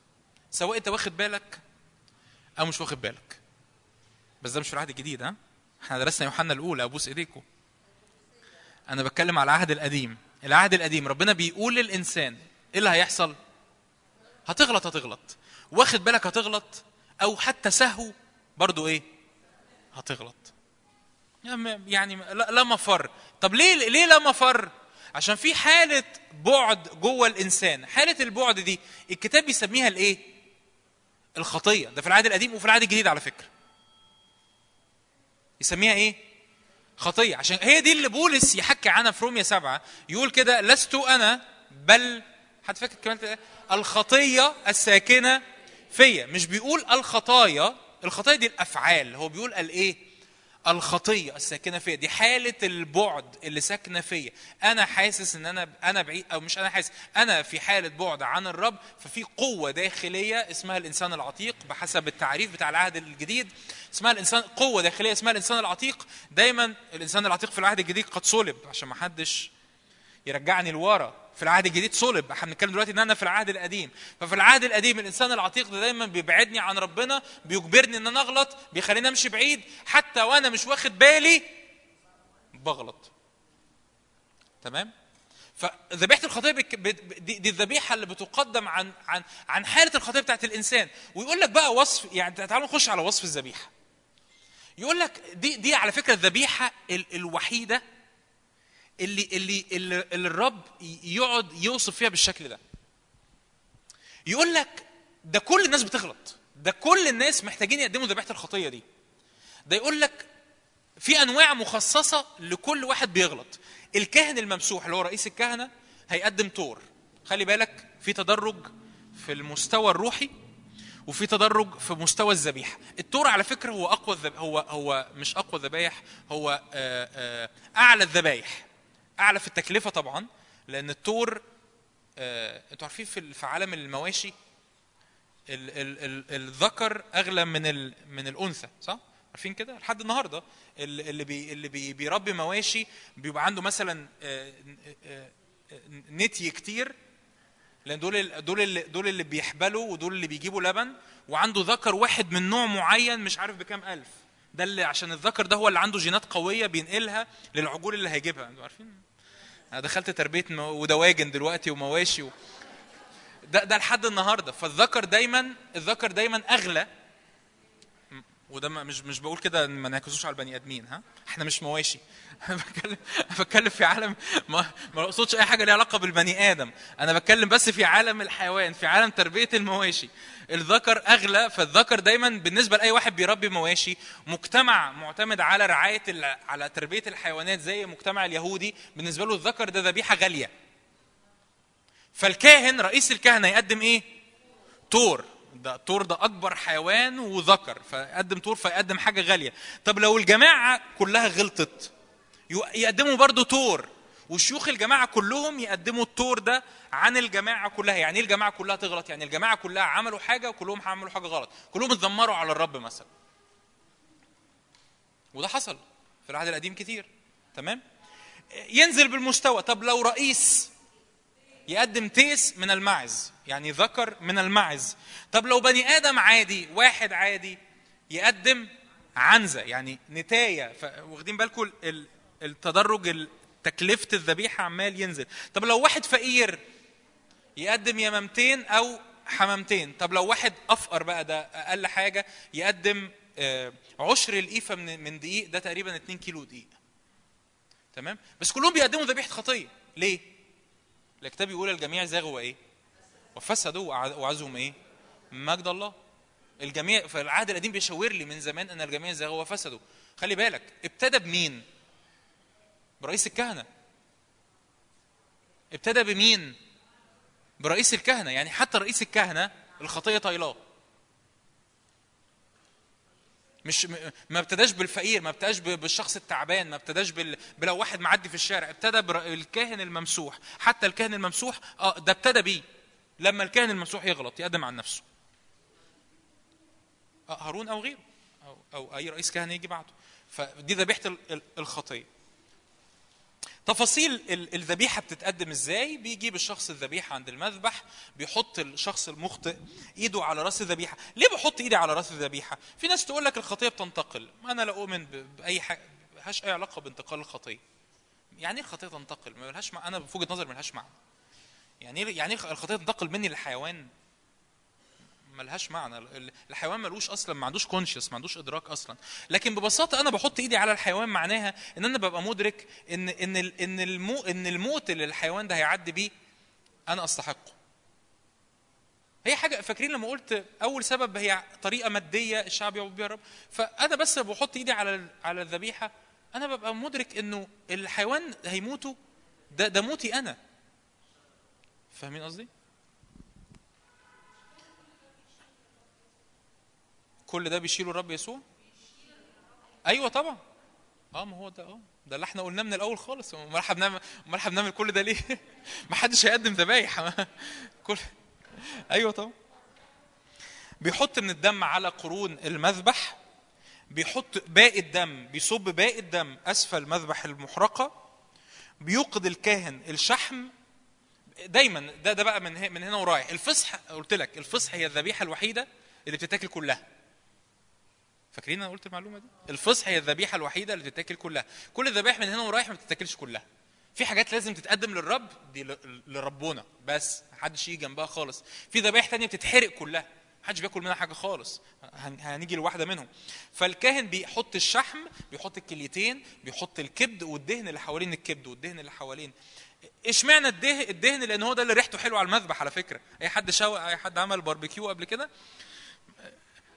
سواء أنت واخد بالك أو مش واخد بالك. بس ده مش في العهد الجديد ها؟ إحنا درسنا يوحنا الأولى أبوس إيديكم. أنا بتكلم على العهد القديم. العهد القديم ربنا بيقول للإنسان إيه اللي هيحصل؟ هتغلط هتغلط. واخد بالك هتغلط؟ أو حتى سهو برضو إيه؟ هتغلط. يعني لا مفر. طب ليه ليه لا مفر؟ عشان في حالة بعد جوه الإنسان. حالة البعد دي الكتاب بيسميها الإيه؟ الخطية. ده في العهد القديم وفي العهد الجديد على فكرة. يسميها إيه؟ خطية. عشان هي دي اللي بولس يحكي عنها في رومية سبعة. يقول كده لست أنا بل حد فاكر كمان إيه؟ الخطية الساكنة فيا. مش بيقول الخطايا الخطايا دي الأفعال. هو بيقول الإيه؟ الخطية الساكنة فيا. دي حالة البعد اللي ساكنة فيا. أنا حاسس إن أنا أنا بعيد أو مش أنا حاسس. أنا في حالة بعد عن الرب ففي قوة داخلية اسمها الإنسان العتيق بحسب التعريف بتاع العهد الجديد. اسمها الإنسان قوة داخلية اسمها الإنسان العتيق. دايما الإنسان العتيق في العهد الجديد قد صلب عشان ما حدش يرجعني لورا. في العهد الجديد صلب. إحنا بنتكلم دلوقتي إن أنا في العهد القديم. ففي العهد القديم الإنسان العتيق ده دايما بيبعدني عن ربنا بيجبرني إن أنا أغلط بيخليني أمشي بعيد حتى وأنا مش واخد بالي بغلط. تمام؟ فذبيحة الخطيه دي, الذبيحة اللي بتقدم عن عن عن حالة الخطيه بتاعت الإنسان. ويقول لك بقى وصف يعني تعالوا نخش على وصف الذبيحة. يقول لك دي دي على فكرة الذبيحة ال... الوحيدة اللي اللي اللي, الرب يقعد يوصف فيها بالشكل ده. يقول لك ده كل الناس بتغلط. ده كل الناس محتاجين يقدموا ذبيحة الخطية دي. ده يقول لك في أنواع مخصصة لكل واحد بيغلط. الكاهن الممسوح اللي هو رئيس الكهنة هيقدم تور. خلي بالك في تدرج في المستوى الروحي وفي تدرج في مستوى الذبيحة. التور على فكرة هو أقوى الذب... هو هو مش أقوى الذبايح هو آه، آه، أعلى الذبايح. أعلى في التكلفة طبعا لأن التور آه، أنتوا عارفين في عالم المواشي ال ال ال الذكر أغلى من ال من الأنثى صح؟ عارفين كده؟ لحد النهارده ال- اللي بي اللي بي بيربي مواشي بيبقى عنده مثلا آه، آه، آه، نتي كتير لأن دول دول اللي دول اللي بيحبلوا ودول اللي بيجيبوا لبن وعنده ذكر واحد من نوع معين مش عارف بكام ألف. ده اللي عشان الذكر ده هو اللي عنده جينات قوية بينقلها للعجول اللي هيجيبها. أنتوا عارفين؟ أنا دخلت تربية ودواجن دلوقتي ومواشي و... ده ده لحد النهارده. فالذكر دايما الذكر دايما أغلى وده مش مش بقول كده ما نعكسوش على البني آدمين ها؟ إحنا مش مواشي. [laughs] بتكلم بتكلم في عالم ما ما أقصدش أي حاجة ليها علاقة بالبني آدم. أنا بتكلم بس في عالم الحيوان في عالم تربية المواشي. الذكر أغلى فالذكر دايما بالنسبة لأي واحد بيربي مواشي. مجتمع معتمد على رعاية على تربية الحيوانات زي المجتمع اليهودي. بالنسبة له الذكر ده ذبيحة غالية. فالكاهن رئيس الكهنه يقدم إيه؟ تور ده تور ده أكبر حيوان وذكر فيقدم تور فيقدم حاجة غالية. طب لو الجماعة كلها غلطت يقدموا برضو تور وشيوخ الجماعة كلهم يقدموا التور ده عن الجماعة كلها. يعني إيه الجماعة كلها تغلط؟ يعني الجماعة كلها عملوا حاجة وكلهم عملوا حاجة غلط. كلهم اتذمروا على الرب مثلا. وده حصل في العهد القديم كتير. تمام؟ ينزل بالمستوى. طب لو رئيس يقدم تيس من المعز يعني ذكر من المعز. طب لو بني آدم عادي واحد عادي يقدم عنزة يعني نتاية واخدين بالكم ال- التدرج تكلفة الذبيحة عمال ينزل. طب لو واحد فقير يقدم يمامتين أو حمامتين طب لو واحد أفقر بقى ده أقل حاجة يقدم آه، عشر القيفة من من دقيق ده تقريبا 2 كيلو دقيق. تمام؟ بس كلهم بيقدموا ذبيحة خطية. ليه؟ الكتاب بيقول الجميع زاغوا إيه وفسدوا وع- وعزهم إيه؟ مجد الله. الجميع في العهد القديم بيشاور لي من زمان إن الجميع زاغوا وفسدوا خلي بالك ابتدى بمين؟ برئيس الكهنة. ابتدى بمين؟ برئيس الكهنة يعني حتى رئيس الكهنة الخطية طايلاه. مش ما ابتداش بالفقير ما ابتداش بالشخص التعبان ما ابتداش بال... بلو واحد معدي في الشارع. ابتدى بالكاهن الممسوح. حتى الكاهن الممسوح آه ده ابتدى بيه. لما الكاهن الممسوح يغلط يقدم عن نفسه. هارون أو غيره أو أو أي رئيس كهنه يجي بعده. فدي ذبيحة ال- ال- الخطية. تفاصيل ال- الذبيحة بتتقدم إزاي؟ بيجيب الشخص الذبيحة عند المذبح بيحط الشخص المخطئ إيده على رأس الذبيحة. ليه بحط إيدي على رأس الذبيحة؟ في ناس تقول لك الخطية بتنتقل. ما أنا لا أؤمن ب- بأي حاجة ملهاش أي علاقة بانتقال الخطية. يعني إيه الخطية تنتقل؟ ما لهاش. أنا في وجهه نظري ملهاش معنى. يعني إيه يعني إيه الخطيه تنتقل مني للحيوان؟ ملهاش معنى. ال- الحيوان ملوش أصلا ما عندوش كونشس ما عندوش إدراك أصلا. لكن ببساطة أنا بحط إيدي على الحيوان معناها إن أنا ببقى مدرك ان إن إن المو إن الموت اللي الحيوان ده هيعدي بيه أنا أستحقه. هي حاجة فاكرين لما قلت أول سبب هي طريقة مادية الشعب يعبد بيها الرب فأنا بس بحط إيدي على على الذبيحة أنا ببقى مدرك إنه الحيوان هيموتوا ده ده موتي أنا. فاهمين قصدي؟ كل ده بيشيله الرب يسوع؟ أيوه طبعا. آه ما هو ده آه. ده اللي إحنا قلناه من الأول خالص. أمال إحنا بنعمل أمال إحنا بنعمل كل ده ليه؟ [laughs] ما حدش هيقدم ذبايح. [laughs] كل أيوه طبعا. بيحط من الدم على قرون المذبح بيحط باقي الدم بيصب باقي الدم أسفل مذبح المحرقة بيوقد الكاهن الشحم دايما ده ده بقى من من هنا ورايح. الفصح قلت لك الفصح هي الذبيحة الوحيدة اللي بتتاكل كلها. فاكرين أنا قلت المعلومة دي؟ الفصح هي الذبيحة الوحيدة اللي بتتاكل كلها. كل الذبائح من هنا ورايح ما بتتاكلش كلها. في حاجات لازم تتقدم للرب دي لربنا. بس محدش يجي جنبها خالص. في ذبائح تانية بتتحرق كلها. محدش بياكل منها حاجة خالص. هن- هنيجي لواحدة منهم. فالكاهن بيحط الشحم بيحط الكليتين بيحط الكبد والدهن اللي حوالين الكبد والدهن اللي حوالين اشمعنى الدهن الدهن؟ لأن هو ده اللي ريحته حلوة على المذبح على فكرة. أي حد شوى أي حد عمل باربيكيو قبل كده؟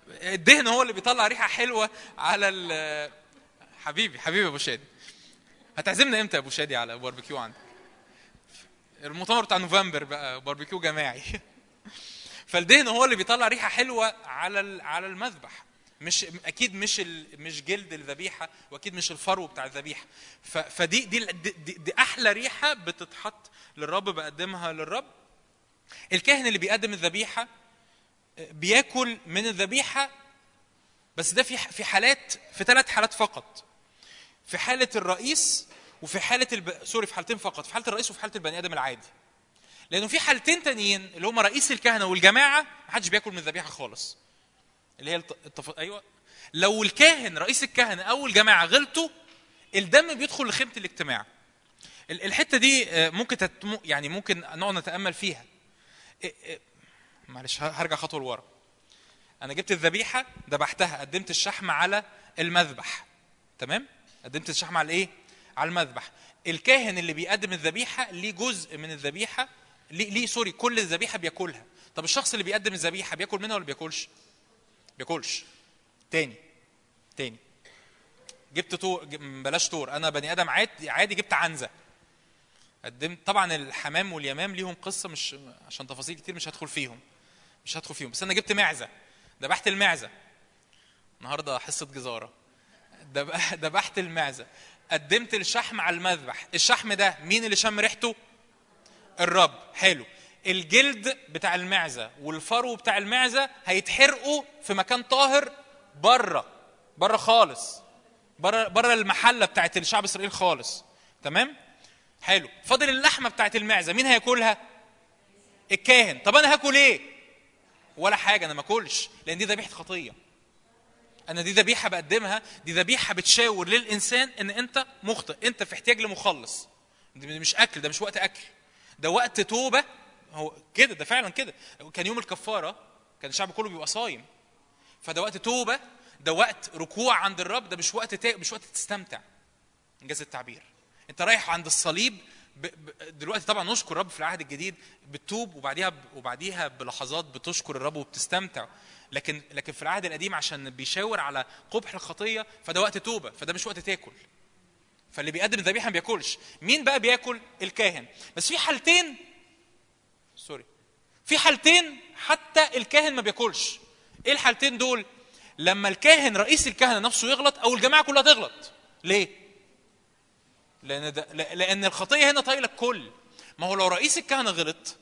الدهن هو اللي بيطلع ريحة حلوة على ال حبيبي حبيبي أبو شادي. هتعزمنا إمتى يا أبو شادي على باربيكيو عندك؟ المؤتمر بتاع نوفمبر بقى باربيكيو جماعي. [laughs] فالدهن هو اللي بيطلع ريحة حلوة على على المذبح. مش أكيد مش ال... مش جلد الذبيحة واكيد مش الفرو بتاع الذبيحة. ف... فدي دي, دي, دي, أحلى ريحة بتتحط للرب بقدمها للرب. الكاهن اللي بيقدم الذبيحة بياكل من الذبيحة بس ده في في حالات في ثلاث حالات فقط. في حالة الرئيس وفي حالة الب... سوري في حالتين فقط في حالة الرئيس وفي حالة البني آدم العادي. لأنه في حالتين تانيين اللي هم رئيس الكهنة والجماعة ما حدش بياكل من الذبيحة خالص. اللي هي الت... التف... أيوه. لو الكاهن رئيس الكهنه أو الجماعه غلطوا الدم بيدخل لخيمة الاجتماع. ال- الحتة دي آه، ممكن تتم... يعني ممكن نقعد نتأمل فيها. معلش هرجع خطوة لورا. أنا جبت الذبيحة ذبحتها قدمت الشحم على المذبح. تمام؟ قدمت الشحم على إيه؟ على المذبح. الكاهن اللي بيقدم الذبيحة ليه جزء من الذبيحة ليه, ليه سوري كل الذبيحة بياكلها. طب الشخص اللي بيقدم الذبيحة بياكل منها ولا بياكلش؟ بياكلش تاني تاني. جبت تور بلاش تور أنا بني آدم عادي عادي جبت عنزة. قدمت طبعا الحمام واليمام ليهم قصة مش عشان تفاصيل كتير مش هدخل فيهم. مش هدخل فيهم. بس أنا جبت معزة. ذبحت المعزة. النهارده حصة جزارة. [laughs] ذبحت المعزة. قدمت الشحم على المذبح. الشحم ده مين اللي شم ريحته؟ الرب. حلو. الجلد بتاع المعزة والفرو بتاع المعزة هيتحرقوا في مكان طاهر بره بره خالص بره بره المحلة بتاعت الشعب إسرائيل خالص. تمام؟ حلو. فاضل اللحمة بتاعت المعزة مين هياكلها؟ الكاهن. طب أنا هاكل إيه؟ ولا حاجة أنا ما أكلش لأن دي ذبيحة خطية. أنا دي ذبيحة بقدمها دي ذبيحة بتشاور للإنسان إن أنت مخطئ أنت في احتياج لمخلص. ده مش أكل ده مش وقت أكل. ده وقت توبة هو كده ده فعلا كده كان يوم الكفارة كان الشعب كله بيبقى صايم فده وقت توبة ده وقت ركوع عند الرب ده مش وقت. مش وقت تستمتع انجاز التعبير انت رايح عند الصليب. دلوقتي طبعا نشكر الرب في العهد الجديد بتتوب وبعديها. وبعديها بلحظات بتشكر الرب وبتستمتع لكن لكن في العهد القديم عشان بيشاور على قبح الخطية فده وقت توبة فده مش وقت تاكل فاللي بيقدم الذبيحه ما بياكلش مين بقى بياكل الكاهن بس في حالتين في حالتين حتى الكاهن ما بياكلش. إيه الحالتين دول؟ لما الكاهن رئيس الكهنه نفسه يغلط أو الجماعة كلها تغلط. ليه؟ لأن ده لأن الخطيه هنا طايلة الكل. ما هو لو رئيس الكهنه غلط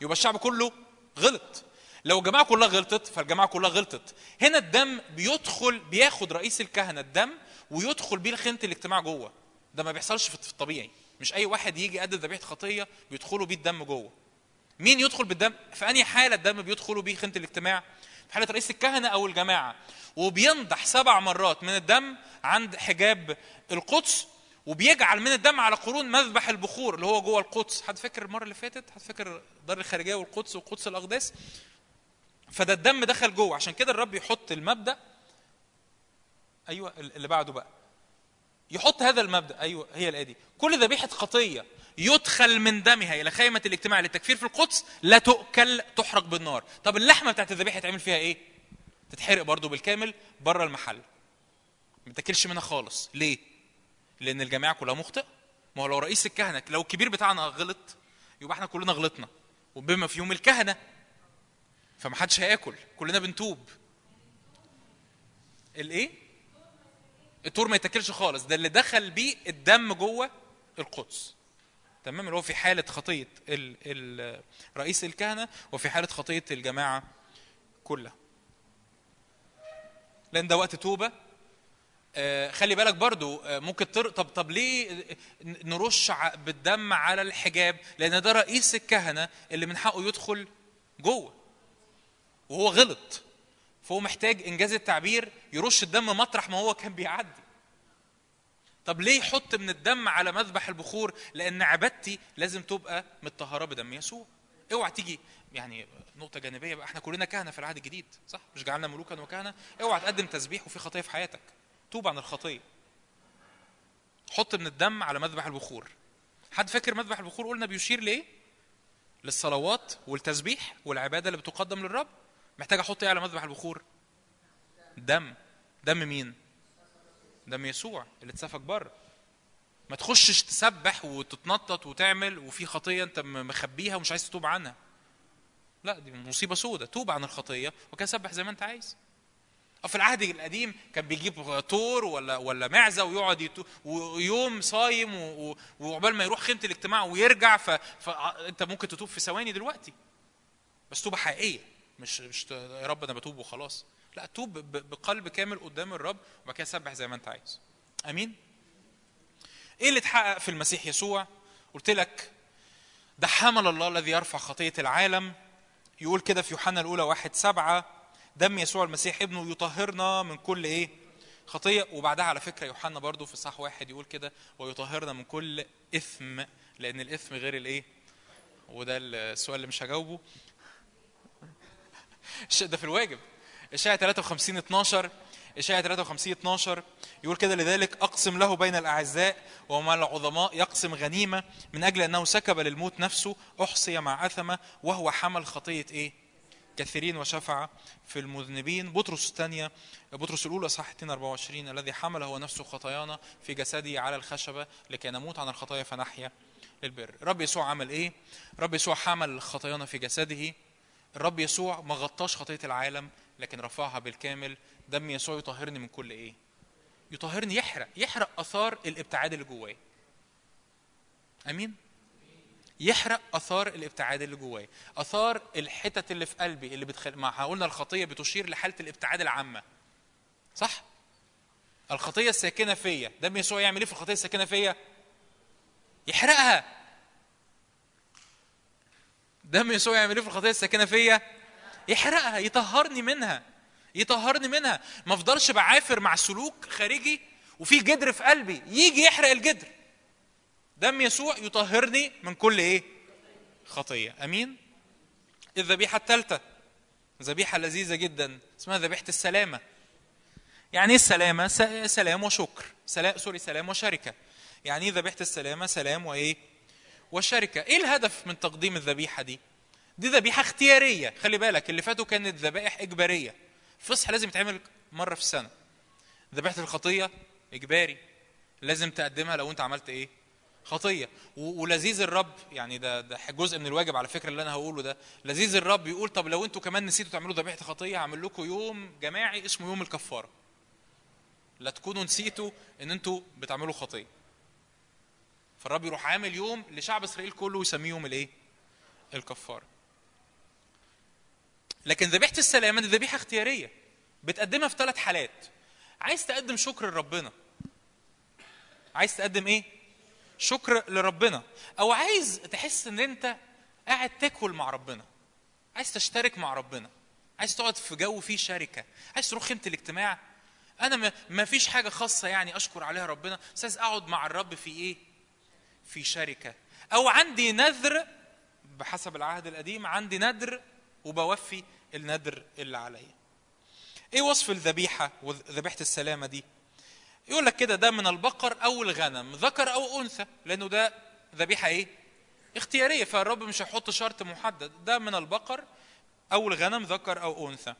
يبقى الشعب كله غلط. لو الجماعة كلها غلطت فالجماعة كلها غلطت. هنا الدم بيدخل بياخد رئيس الكهنه الدم ويدخل بيه لخيمة الاجتماع جوه. ده ما بيحصلش في الطبيعي. مش أي واحد يجي يقدم ذبيحة خطيه بيدخلوا بيه الدم جوه. مين يدخل بالدم؟ في أنهي حالة الدم بيدخلوا بيه خيمة الاجتماع؟ في حالة رئيس الكهنة أو الجماعة. وبينضح سبع مرات من الدم عند حجاب القدس وبيجعل من الدم على قرون مذبح البخور اللي هو جوه القدس. حد فاكر المرة اللي فاتت؟ حد فاكر دار الخارجية والقدس وقدس الأقداس؟ فده الدم دخل جوه. عشان كده الرب يحط المبدأ أيوه اللي بعده بقى. يحط هذا المبدأ أيوه هي الايه دي كل ذبيحة خطية يدخل من دمها إلى خيمة الاجتماع للتكفير في القدس لا تؤكل تحرق بالنار. طب اللحمة بتاعت الذبيحة يتعمل فيها إيه؟ تتحرق برضو بالكامل بره المحل. ما تاكلش منها خالص. ليه؟ لأن الجماعة كلها مخطئة. ما هو لو رئيس الكهنة لو الكبير بتاعنا غلط يبقى إحنا كلنا غلطنا. وبما فيهم الكهنة فما حدش هياكل. كلنا بنتوب. الإيه؟ التور ما يتاكلش خالص. ده اللي دخل بيه الدم جوه القدس. تمام؟ اللي هو في حالة خطية رئيس الكهنة وفي حالة خطية الجماعة كلها. لأن ده وقت توبة. آه، خلي بالك برضو آه، ممكن تر... طب طب ليه نرش بالدم على الحجاب؟ لأن ده رئيس الكهنة اللي من حقه يدخل جوه. وهو غلط. فهو محتاج إنجاز التعبير يرش الدم مطرح ما هو كان بيعدي. طب ليه يحط من الدم على مذبح البخور؟ لأن عبادتي لازم تبقى متطهرة بدم يسوع. اوعى تيجي يعني نقطة جانبية بقى إحنا كلنا كهنة في العهد الجديد صح؟ مش جعلنا ملوكا وكهنة. اوعى تقدم تسبيح وفي خطية في حياتك. توب عن الخطية. حط من الدم على مذبح البخور. حد فاكر مذبح البخور؟ قلنا بيشير لإيه؟ للصلوات والتسبيح والعبادة اللي بتقدم للرب. محتاج أحط إيه على مذبح البخور؟ دم. دم مين؟ دم يسوع اللي اتسفك بره. ما تخشش تسبح وتتنطط وتعمل وفي خطية انت مخبيها ومش عايز تتوب عنها. لا دي مصيبة سودة. توب عن الخطية وكان سبح زي ما انت عايز. في العهد القديم كان بيجيب طور ولا ولا معزة ويقعد ويوم صايم وعقبال ما يروح خيمة الاجتماع ويرجع. فانت ممكن تتوب في ثواني دلوقتي. بس توبة حقيقية مش مش يا رب أنا بتوب وخلاص. لا توب بقلب كامل قدام الرب وبعد كده سبح زي ما انت عايز. آمين؟ إيه اللي اتحقق في المسيح يسوع؟ قلت لك ده حمل الله الذي يرفع خطية العالم. يقول كده في يوحنا الأولى واحد سبعة دم يسوع المسيح ابنه يطهرنا من كل إيه؟ خطية. وبعدها على فكرة يوحنا برضو في صح واحد يقول كده ويطهرنا من كل إثم لأن الإثم غير الإيه؟ وده السؤال اللي مش هجاوبه. [laughs] ده في الواجب. اشعياء 53 12 اشعياء 53 12 يقول كده لذلك أقسم له بين الأعزاء ومع العظماء يقسم غنيمة من أجل أنه سكب للموت نفسه أحصي مع اثمه وهو حمل خطية إيه؟ كثيرين وشفع في المذنبين بطرس الثانية بطرس الأولى صح 2 24 الذي حمل هو نفسه خطايانا في جسده على الخشبة لكي نموت عن الخطايا فنحيا للبر رب يسوع عمل إيه؟ رب يسوع حمل خطايانا في جسده الرب يسوع ما غطاش خطية العالم لكن رفعها بالكامل دم يسوع يطهرني من كل إيه؟ يطهرني يحرق يحرق آثار الابتعاد اللي جوايا. آمين؟ يحرق آثار الابتعاد اللي جوايا. آثار الحتت اللي في قلبي اللي بتخل... ما قلنا الخطية بتشير لحالة الابتعاد العامة. صح؟ الخطية الساكنة فيا. دم يسوع يعمل إيه في الخطية الساكنة فيا؟ يحرقها. دم يسوع يعمل إيه في الخطية الساكنة فيا؟ يحرقها يطهرني منها يطهرني منها. ما افضلش بعافر مع سلوك خارجي وفي جدر في قلبي يجي يحرق الجدر. دم يسوع يطهرني من كل إيه؟ خطية. أمين؟ الذبيحة الثالثة. ذبيحة لذيذة جدا. اسمها ذبيحة السلامة. يعني إيه السلامة؟ سلام وشكر. سلام سوري سلام وشركة. يعني إيه ذبيحة السلامة؟ سلام وإيه؟ والشركة إيه الهدف من تقديم الذبيحة دي؟ دي ذبيحة اختيارية. خلي بالك اللي فاتوا كانت ذبائح إجبارية. الفصح لازم يتعمل مرة في السنة. ذبيحة الخطية إجباري. لازم تقدمها لو أنت عملت إيه؟ خطية. ولذيذ الرب يعني ده ده جزء من الواجب على فكرة اللي أنا هقوله ده. لذيذ الرب يقول طب لو أنتوا كمان نسيتوا تعملوا ذبيحة خطية هعمل لكم يوم جماعي اسمه يوم الكفارة. لا تكونوا نسيتوا إن أنتوا بتعملوا خطية. فالرب يروح عامل يوم لشعب إسرائيل كله ويسميه يوم الإيه؟ الكفارة. لكن ذبيحة السلامه دي ذبيحة اختيارية بتقدمها في ثلاث حالات. عايز تقدم شكر لربنا. عايز تقدم إيه؟ شكر لربنا. أو عايز تحس إن أنت قاعد تاكل مع ربنا. عايز تشترك مع ربنا. عايز تقعد في جو فيه شركة. عايز تروح خيمة الاجتماع. أنا ما- فيش حاجة خاصة يعني أشكر عليها ربنا. بس عايز أقعد مع الرب في إيه؟ في شركة. أو عندي نذر بحسب العهد القديم عندي نذر وبوفي النذر اللي عليا. إيه وصف الذبيحة وذبيحة السلامة دي؟ يقول لك كده ده من البقر أو الغنم ذكر أو أنثى لأنه ده ذبيحة إيه؟ اختيارية فالرب مش هيحط شرط محدد. ده من البقر أو الغنم ذكر أو أنثى.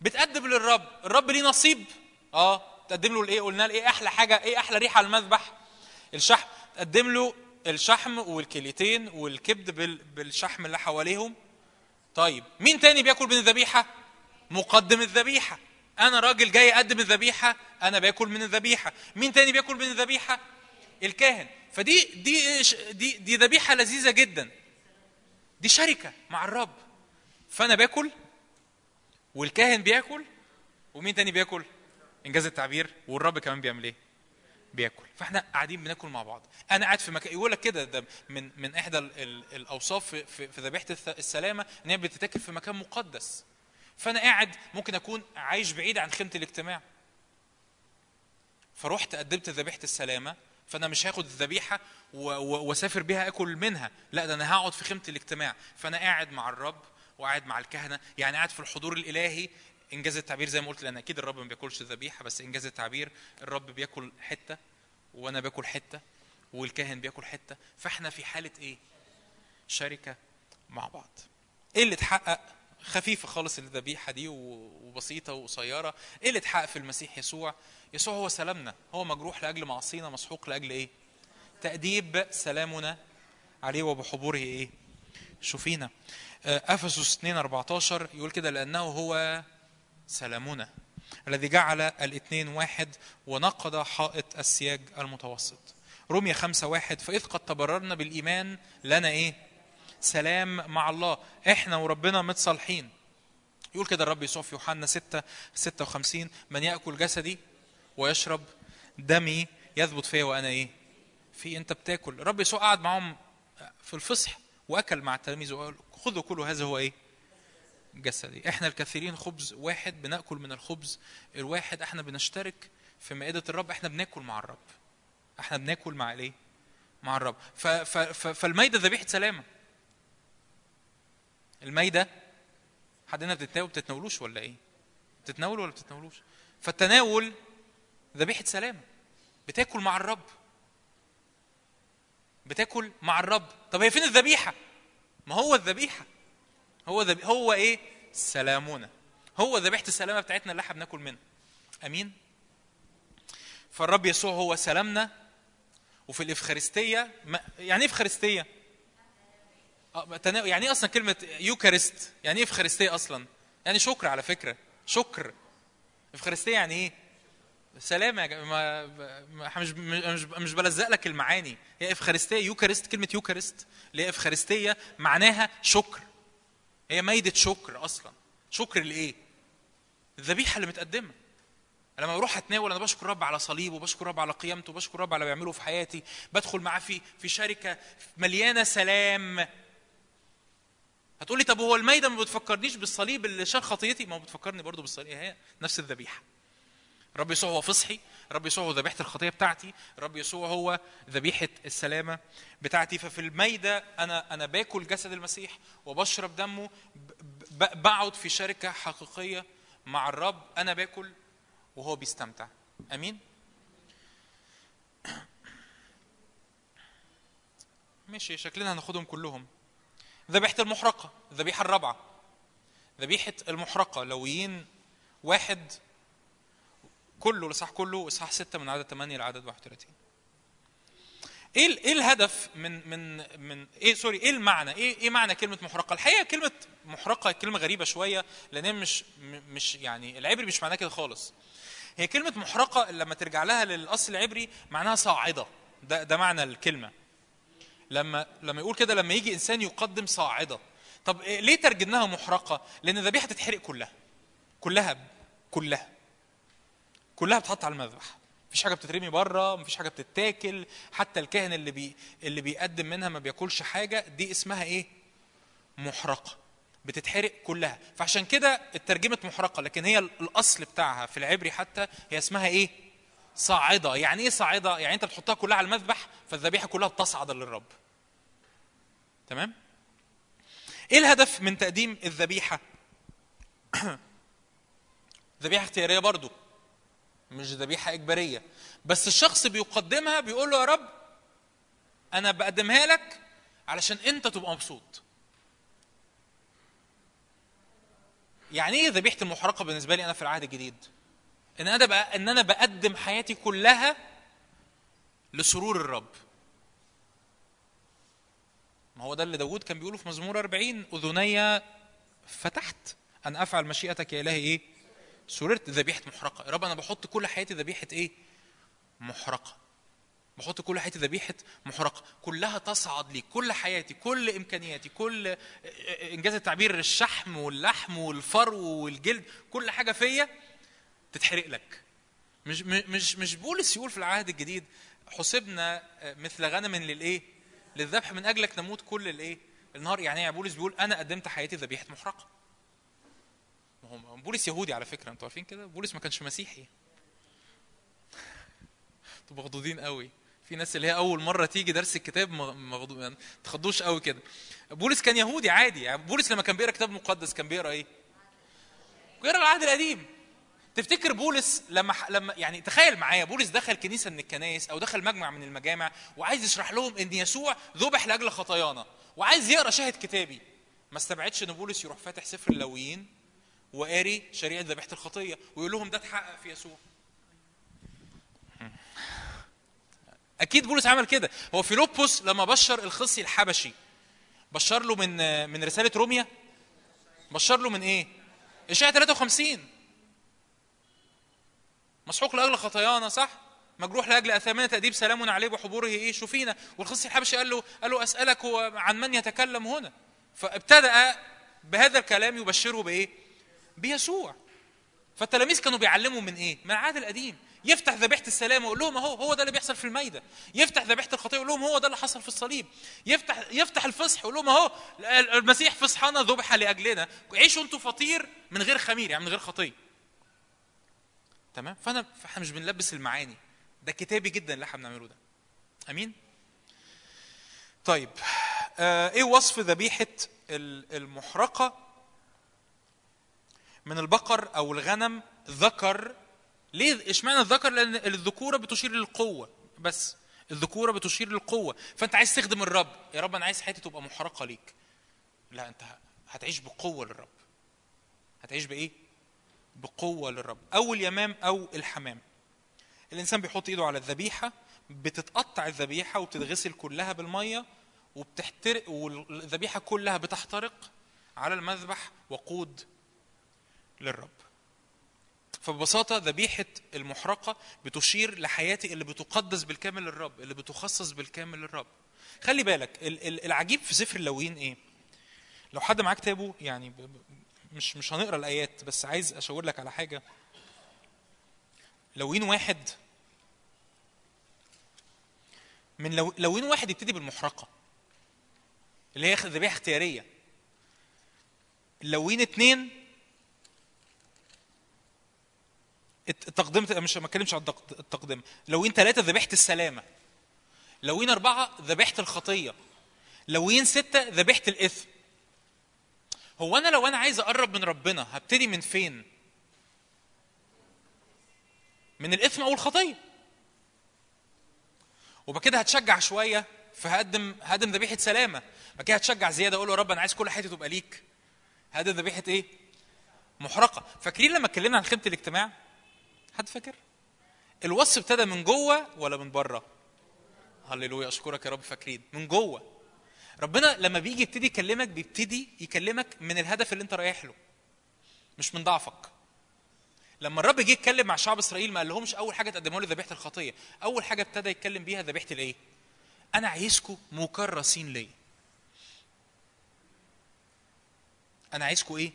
بتقدم للرب الرب ليه نصيب؟ آه تقدم له الإيه؟ قلنا إيه أحلى حاجة؟ إيه أحلى ريحة المذبح؟ الشحم. تقدم له الشحم والكليتين والكبد بال- بالشحم اللي حواليهم طيب مين تاني بياكل من الذبيحة؟ مقدم الذبيحة. أنا راجل جاي أقدم الذبيحة أنا باكل من الذبيحة. مين تاني بياكل من الذبيحة؟ الكاهن. فدي دي دي دي ذبيحة لذيذة جدا. دي شركة مع الرب. فأنا باكل والكاهن بياكل ومين تاني بياكل؟ إنجاز التعبير والرب كمان بيعمل إيه؟ بياكل. فاحنا قاعدين بناكل مع بعض. أنا قاعد في مكان يقول لك كده ده من من إحدى ال- ال- الأوصاف في, ذبيحة السلامة إن هي بتتاكل في مكان مقدس. فأنا قاعد ممكن أكون عايش بعيد عن خيمة الاجتماع. فرحت قدمت ذبيحة السلامة فأنا مش هاخد الذبيحة وأسافر بيها أكل منها. لا ده أنا هقعد في خيمة الاجتماع. فأنا قاعد مع الرب وقاعد مع الكهنة. يعني قاعد في الحضور الإلهي إنجاز التعبير زي ما قلت لأن أكيد الرب ما بياكلش الذبيحه بس إنجاز التعبير الرب بياكل حتة وأنا باكل حتة والكاهن بياكل حتة. فإحنا في حالة إيه؟ شركة مع بعض. إيه اللي اتحقق؟ خفيفة خالص الذبيحة دي وبسيطة وقصيرة. إيه اللي اتحقق في المسيح يسوع؟ يسوع هو سلامنا. هو مجروح لأجل معصينا مسحوق لأجل إيه؟ تأديب سلامنا عليه وبحضوره إيه؟ شوفينا. آه، أفسس 2 14 يقول كده لأنه هو سلامنا الذي جعل الاثنين واحد ونقض حائط السياج المتوسط. رمية خمسة واحد فإذ قد تبررنا بالإيمان لنا إيه؟ سلام مع الله. إحنا وربنا متصالحين. يقول كده الرب يسوع في يوحنا 6 56 من يأكل جسدي ويشرب دمي يثبت فيا وأنا إيه؟ في أنت بتاكل. الرب يسوع قعد معهم في الفصح وأكل مع التلاميذ وقال خذوا كلوا هذا هو إيه؟ جسدي. إحنا الكثيرين خبز واحد بنأكل من الخبز الواحد إحنا بنشترك في مائدة الرب إحنا بناكل مع الرب. إحنا بناكل مع الايه مع الرب. ف ف ف فالمائده ذبيحة سلامة. المائده حد هنا بتتناول بتتناولوش ولا إيه؟ بتتناولوا ولا بتتناولوش؟ فالتناول ذبيحة سلامة. بتاكل مع الرب. بتاكل مع الرب. طب هي فين الذبيحة؟ ما هو الذبيحة. هو ذبي هو إيه؟ سلامنا هو ذبيحة السلامة بتاعتنا اللي إحنا بناكل منها. أمين؟ فالرب يسوع هو سلامنا. وفي الإفخارستية ما يعني إيه إفخارستية؟ آه، يعني إيه أصلا كلمة يوكاريست؟ يعني إيه إفخارستية أصلا؟ يعني شكر على فكرة. شكر. إفخارستية يعني إيه؟ سلام يا جماعة مش مش مش بلزق لك المعاني. هي إفخارستية يوكاريست كلمة يوكاريست. اللي هي إفخارستية معناها شكر. هي ميدة شكر أصلا. شكر لإيه؟ الذبيحة اللي متقدمة. لما بروح أتناول أنا بشكر رب على صليبه وبشكر رب على قيامته وبشكر رب على اللي بيعمله في حياتي. بدخل معاه في في شركة مليانة سلام. هتقولي طب هو الميدة ما بتفكرنيش بالصليب اللي شال خطيتي؟ ما هو بتفكرني برضو بالصليب. هي نفس الذبيحة. الرب يسوع هو فصحي. الرب يسوع هو ذبيحة الخطية بتاعتي الرب يسوع هو ذبيحة السلامة بتاعتي. ففي المايده أنا أنا باكل جسد المسيح وبشرب دمه بقعد في شركة حقيقية مع الرب أنا باكل وهو بيستمتع. آمين؟ [coughs] ماشي شكلنا هناخدهم كلهم. ذبيحة المحرقة الذبيحة الرابعة. ذبيحة المحرقة لويين واحد كله الاصحاح كله اصحاح 6 من عدد 8 لعدد 31 إيه إيه الهدف من من من إيه سوري إيه المعنى؟ إيه إيه معنى كلمة محرقة؟ الحقيقة كلمة محرقة كلمة غريبة شوية لأن مش مش يعني العبري مش معناه كده خالص. هي كلمة محرقة لما ترجع لها للأصل العبري معناها صاعدة. ده ده معنى الكلمة. لما لما يقول كده لما يجي إنسان يقدم صاعدة. طب إيه ليه ترجمناها محرقة؟ لأن الذبيحه تتحرق كلها. كلها كلها. كلها بتحط على المذبح. مفيش حاجة بتترمي بره مفيش حاجة بتتاكل. حتى الكاهن اللي بي اللي بيقدم منها ما بياكلش حاجة دي اسمها إيه؟ محرقة. بتتحرق كلها. فعشان كده اترجمت محرقة لكن هي الأصل بتاعها في العبري حتى هي اسمها إيه؟ صاعدة. يعني إيه صاعدة؟ يعني أنت بتحطها كلها على المذبح فالذبيحة كلها بتصعد للرب. تمام؟ إيه الهدف من تقديم الذبيحة؟ [coughs] ذبيحة اختيارية برضو. مش ذبيحة إجبارية. بس الشخص بيقدمها بيقول له يا رب أنا بقدمها لك علشان أنت تبقى مبسوط. يعني إيه ذبيحة المحرقة بالنسبة لي أنا في العهد الجديد؟ إن أنا بقى إن أنا بقدم حياتي كلها لسرور الرب. ما هو ده اللي داود كان بيقوله في مزمور 40 أذني فتحت أن أفعل مشيئتك يا إلهي إيه؟ سررت ذبيحة محرقة. يا رب أنا بحط كل حياتي ذبيحة إيه؟ محرقة. بحط كل حياتي ذبيحة محرقة. كلها تصعد لي. كل حياتي كل إمكانياتي كل إنجاز التعبير الشحم واللحم والفرو والجلد كل حاجة فيا تتحرق لك. مش مش مش بولس يقول في العهد الجديد حسبنا مثل غنم للإيه؟ للذبح. من أجلك نموت كل الإيه؟ النهار. يعني بولس بيقول أنا قدمت حياتي ذبيحة محرقة. هو بولس يهودي على فكرة أنتوا عارفين كده؟ بولس ما كانش مسيحي. [laughs] أنتوا مخضوضين قوي. في ناس اللي هي أول مرة تيجي درس الكتاب مغضوب يعني تخضوش قوي كده. بولس كان يهودي عادي يعني بولس لما كان بيقرأ كتاب مقدس كان بيقرأ إيه؟ بيقرأ العهد القديم. تفتكر بولس لما لما يعني تخيل معايا بولس دخل كنيسة من الكنائس أو دخل مجمع من المجامع وعايز يشرح لهم إن يسوع ذبح لأجل خطايانا وعايز يقرأ شاهد كتابي. ما استبعدش إن بولس يروح فاتح سفر اللاويين وقاري شريعة ذبيحة الخطية ويقول لهم ده اتحقق في يسوع. أكيد بولس عمل كده. هو فيلبس لما بشر الخصي الحبشي بشر له من من رسالة روميا؟ بشر له من إيه؟ اشعياء 53 مسحوق لأجل خطايانا صح؟ مجروح لأجل أثامنا تأديب سلام عليه وحبوره إيه؟ شوفينا والخصي الحبشي قال له قال له أسألك عن من يتكلم هنا؟ فابتدأ بهذا الكلام يبشره بإيه؟ بيسوع. فالتلاميذ كانوا بيعلموا من إيه؟ من العهد القديم. يفتح ذبيحة السلام ويقول لهم أهو هو ده اللي بيحصل في المايده يفتح ذبيحة الخطيه ويقول لهم هو ده اللي حصل في الصليب. يفتح يفتح الفصح ويقول لهم أهو المسيح فصحنا ذبح لأجلنا. عيشوا أنتوا فطير من غير خمير يعني من غير خطيه تمام؟ فأنا فإحنا مش بنلبس المعاني. ده كتابي جدا اللي إحنا بنعمله ده. أمين؟ طيب آه إيه وصف ذبيحة المحرقة؟ من البقر أو الغنم ذكر. ليه؟ اشمعنى الذكر؟ لأن الذكورة بتشير للقوة. بس الذكورة بتشير للقوة. فأنت عايز تخدم الرب. يا رب أنا عايز حياتي تبقى محرقة ليك. لا أنت هتعيش بقوة للرب. هتعيش بإيه؟ بقوة للرب. أو اليمام أو الحمام. الإنسان بيحط إيده على الذبيحة بتتقطع الذبيحة وبتتغسل كلها بالمية وبتحترق والذبيحة كلها بتحترق على المذبح وقود للرب. فببساطة ذبيحة المحرقة بتشير لحياتي اللي بتقدس بالكامل للرب اللي بتخصص بالكامل للرب. خلي بالك العجيب في سفر اللاويين إيه؟ لو حد معاه كتابه يعني مش مش هنقرأ الآيات بس عايز أشاور لك على حاجة. لوين واحد من لو لوين واحد يبتدي بالمحرقة؟ اللي هي ذبيحة اختيارية. لوين اتنين التقدمه مش ما اتكلمش عن التق- التقدمه لوين ثلاثة ذبيحة السلامة. لوين أربعة ذبيحة الخطية. لوين ستة ذبيحة الإثم. هو أنا لو أنا عايز أقرب من ربنا هبتدي من فين؟ من الإثم أو الخطية. وبعد كده هتشجع شوية فهقدم هقدم ذبيحة سلامة. بعد كده هتشجع زيادة أقول له يا رب أنا عايز كل حياتي تبقى ليك. هقدم ذبيحة إيه؟ محرقة. فاكرين لما اتكلمنا عن خيمة الاجتماع؟ حد فاكر؟ الوصف ابتدى من جوه ولا من بره؟ هللويا أشكرك يا رب فاكرين. من جوه. ربنا لما بيجي يبتدي يكلمك بيبتدي يكلمك من الهدف اللي انت رايح له مش من ضعفك. لما الرب جه يتكلم مع شعب إسرائيل ما قال لهمش أول حاجة تقدموا لي ذبيحة الخطية. أول حاجة ابتدى يتكلم بيها ذبيحة الإيه؟ أنا عايزكم مكرسين ليا. أنا عايزكم إيه؟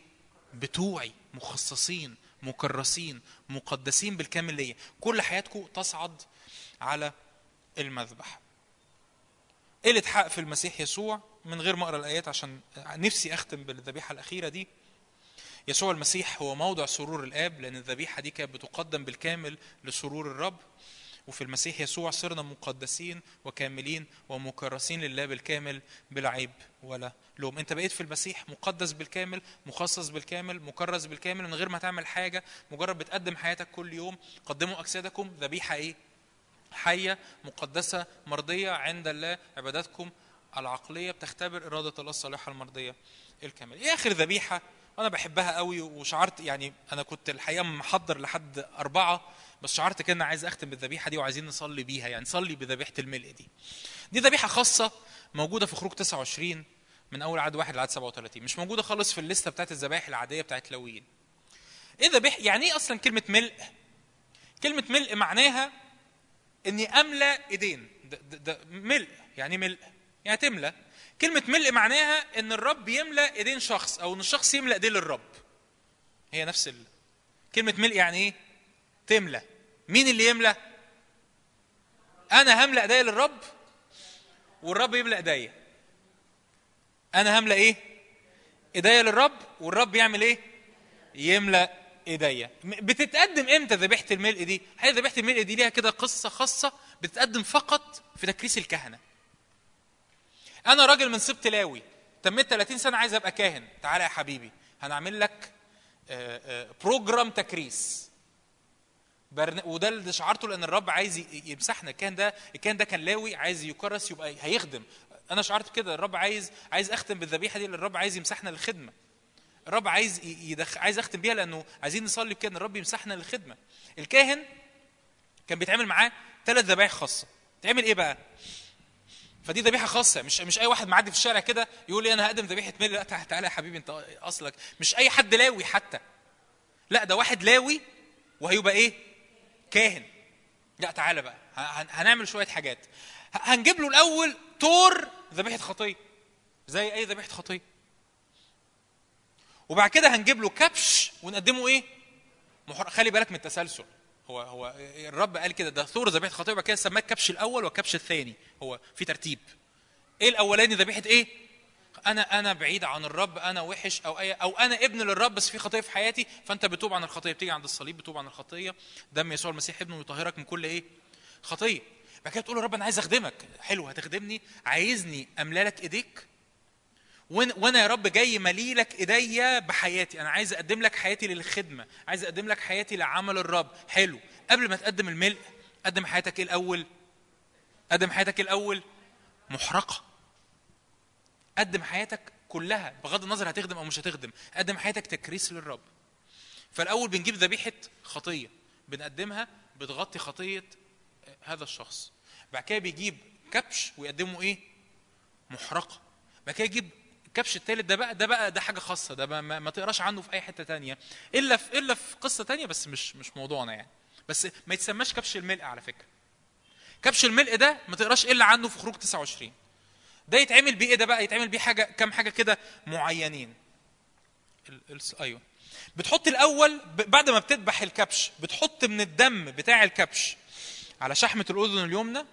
بتوعي مخصصين. مكرسين مقدسين بالكامل ليا. كل حياتكم تصعد على المذبح. اللي اتحقق في المسيح يسوع من غير ما أقرأ الآيات عشان نفسي أختم بالذبيحة الأخيرة دي. يسوع المسيح هو موضع سرور الآب لأن الذبيحة دي كانت بتقدم بالكامل لسرور الرب. وفي المسيح يسوع صرنا مقدسين وكاملين ومكرسين لله بالكامل بلا عيب ولا لوم. انت بقيت في المسيح مقدس بالكامل مخصص بالكامل مكرس بالكامل من غير ما تعمل حاجة مجرد بتقدم حياتك كل يوم قدموا أجسادكم ذبيحه إيه حية مقدسة مرضية عند الله عباداتكم العقلية بتختبر إرادة الله الصالحة المرضية الكاملة. إيه آخر ذبيحة؟ وأنا بحبها قوي وشعرت يعني أنا كنت الحقيقة محضر لحد أربعة بس شعرت كده أنا عايز أختم بالذبيحة دي وعايزين نصلي بيها يعني نصلي بذبيحة الملء دي. دي ذبيحة خاصة موجودة في خروج 29 من أول عدد واحد لعدد 37 مش موجودة خالص في الليستة بتاعت الذبائح العادية بتاعت لويين إيه ذبيحة؟ يعني إيه أصلا كلمة ملء؟ كلمة ملء معناها إني املى إيدين. ده, ده, ده ملء. يعني ملء. يعني تملى كلمة ملء معناها إن الرب يملى إيدين شخص أو إن الشخص يملى ايديه للرب. هي نفس ال... كلمة ملء يعني إيه؟ تملى مين اللي يملى أنا هملى إيديا للرب والرب يملى إيديا. أنا هملى إيه؟ إيديا للرب والرب يعمل إيه؟ يملى إيديا. بتتقدم إمتى ذبيحة الملء دي؟ هي ذبيحة الملء دي ليها كده قصة خاصة بتتقدم فقط في تكريس الكهنة. أنا راجل من سبط لاوي تميت 30 سنة عايز أبقى كاهن. تعالى يا حبيبي هنعمل لك آه، آه، program تكريس. برن... وده اللي شعرته لأن الرب عايز يمسحنا. الكاهن ده الكاهن ده كان لاوي عايز يكرس يبقى هيخدم. أنا شعرت كده الرب عايز عايز أختم بالذبيحة دي لأن الرب عايز يمسحنا للخدمة. الرب عايز يدخ... عايز أختم بيها لأنه عايزين نصلي بكده إن الرب يمسحنا للخدمة. الكاهن كان بيتعمل معاه ثلاث ذبائح خاصة. تعمل إيه بقى؟ فدي ذبيحة خاصة. مش مش أي واحد معدي في الشارع كده يقول لي أنا هقدم ذبيحة ميل. لا تع- تعالى يا حبيبي أنت أصلك. مش أي حد لاوي حتى. لا ده واحد لاوي وهيبقى إيه؟ كاهن. لا تعالى بقى. هن- هنعمل شوية حاجات. هنجيب له الأول تور ذبيحة خطيه زي أي ذبيحة خطيه وبعد كده هنجيب له كبش ونقدمه إيه؟ محر... خلي بالك من التسلسل. هو هو الرب قال كده ده ثور ذبيحة خطيه وبعد كده سماه الكبش الأول والكبش الثاني. هو في ترتيب. إيه الأولاني؟ ذبيحة إيه؟ أنا أنا بعيد عن الرب أنا وحش أو أي أو أنا ابن للرب بس في خطية في حياتي فأنت بتوب عن الخطية بتيجي عند الصليب بتوب عن الخطية. دم يسوع المسيح ابنه يطهرك من كل إيه؟ خطية. بعد كده تقول يا رب أنا عايز أخدمك. حلو هتخدمني؟ عايزني املى لك إيديك؟ وأنا يا رب جاي ملي لك إيديا بحياتي. أنا عايز أقدم لك حياتي للخدمة. عايز أقدم لك حياتي لعمل الرب. حلو. قبل ما تقدم الملء قدم حياتك إيه الأول. قدم حياتك إيه الأول. محرقة. قدم حياتك كلها بغض النظر هتخدم أو مش هتخدم. قدم حياتك تكريس للرب. فالأول بنجيب ذبيحة خطية. بنقدمها بتغطي خطية هذا الشخص. بعد كده بيجيب كبش ويقدمه إيه؟ محرقة. بعد كده يجيب الكبش الثالث ده بقى ده بقى ده حاجة خاصة. ده ما, ما, تقراش عنه في أي حتة تانية. إلا في إلا في قصة تانية بس مش مش موضوعنا يعني. بس ما يتسماش كبش الملء على فكرة. كبش الملء ده ما تقراش إلا عنه في خروج 29 ده يتعمل بيه إيه ده بقى يتعمل بيه حاجة كام حاجة كده معينين. أيوه بتحط الأول. بعد ما بتذبح الكبش بتحط من الدم بتاع الكبش على شحمة الأذن اليمنى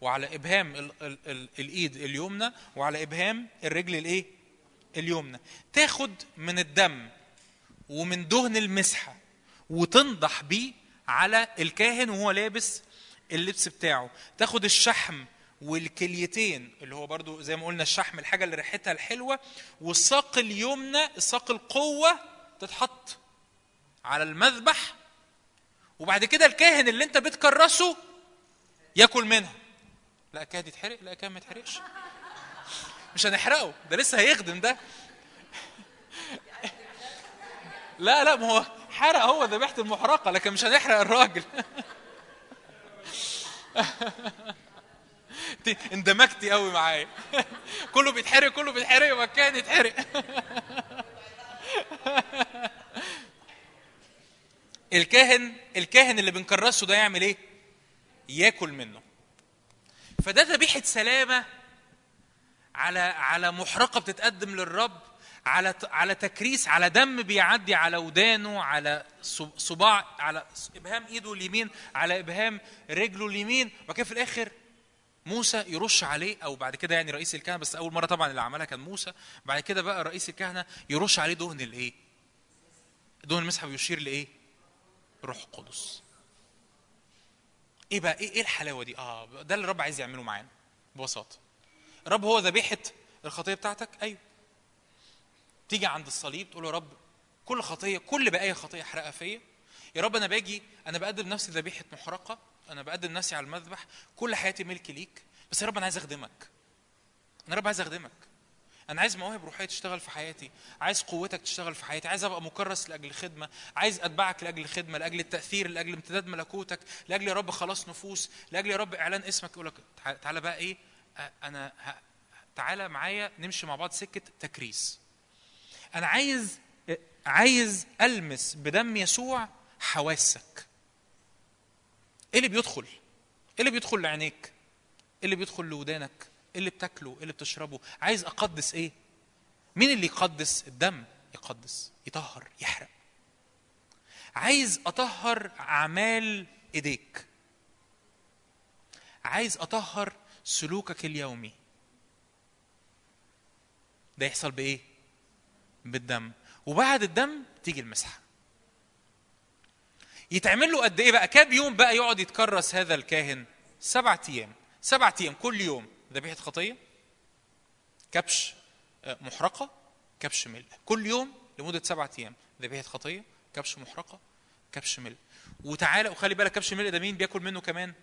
وعلى إبهام ال... ال... ال... الإيد اليمنى وعلى إبهام الرجل الإيه اليمنى تاخد من الدم ومن دهن المسحة وتنضح بيه على الكاهن وهو لابس اللبس بتاعه تاخد الشحم والكليتين اللي هو برضو زي ما قلنا الشحم الحاجة اللي ريحتها الحلوة والساق اليمنى الساق القوة تتحط على المذبح وبعد كده الكاهن اللي انت بتكرسه ياكل منها. لا كاد يتحرق؟ لا كاد ما يتحرقش. مش هنحرقه ده لسه هيخدم ده. لا لا ما هو حرق هو ذبيحة المحرقة لكن مش هنحرق الراجل. [laughs] انت اندمجتي قوي معايا. [laughs] كله بيتحرق كله بيتحرق مكان يتحرق. [laughs] الكاهن الكاهن اللي بنكرسه ده يعمل إيه؟ ياكل منه. فده ذبيحة سلامة على على محرقة بتتقدم للرب على على تكريس على دم بيعدي على ودانه على صباع على إبهام إيده اليمين على إبهام رجله اليمين وكان في الآخر موسى يرش عليه أو بعد كده يعني رئيس الكهنة بس أول مرة طبعا اللي عملها كان موسى بعد كده بقى رئيس الكهنة يرش عليه دهن الإيه؟ دهن المسحه بيشير لإيه؟ روح قدس. إيه بقى إيه الحلاوة دي؟ آه ده اللي الرب عايز يعمله معانا ببساطة. الرب هو ذبيحه الخطية بتاعتك؟ أيوه. تيجي عند الصليب تقول له يا رب كل خطية كل بقايا خطية احرقها فيا. يا رب أنا باجي أنا بقدم نفسي ذبيحه محرقة أنا بقدم نفسي على المذبح كل حياتي ملك ليك بس يا رب أنا عايز أخدمك. أنا رب عايز أخدمك. أنا عايز مواهب روحية تشتغل في حياتي عايز قوتك تشتغل في حياتي عايز أبقى مكرس لأجل خدمة عايز أتبعك لأجل خدمة لأجل التأثير لأجل امتداد ملكوتك لأجل يا رب خلاص نفوس لأجل يا رب إعلان اسمك يقول لك تعالى بقى إيه أنا تعالى معايا نمشي مع بعض سكة تكريس. أنا عايز عايز ألمس بدم يسوع حواسك. إيه اللي بيدخل؟ إيه اللي بيدخل لعينيك؟ إيه اللي بيدخل لودانك؟ إيه اللي بتاكله؟ إيه اللي بتشربه؟ عايز أقدس إيه؟ مين اللي يقدس؟ الدم يقدس، يطهر، يحرق. عايز أطهر أعمال إيديك. عايز أطهر سلوكك اليومي. ده يحصل بإيه؟ بالدم، وبعد الدم تيجي المسحة. يتعمل له قد إيه بقى؟ كام يوم بقى يقعد يتكرس هذا الكاهن؟ سبعة أيام. سبعة أيام كل يوم. ذبيحة خطية كبش محرقة كبش ملء كل يوم لمدة سبعة أيام. ذبيحة خطية كبش محرقة كبش ملء وتعالى وخلي بالك كبش ملء ده مين بياكل منه كمان؟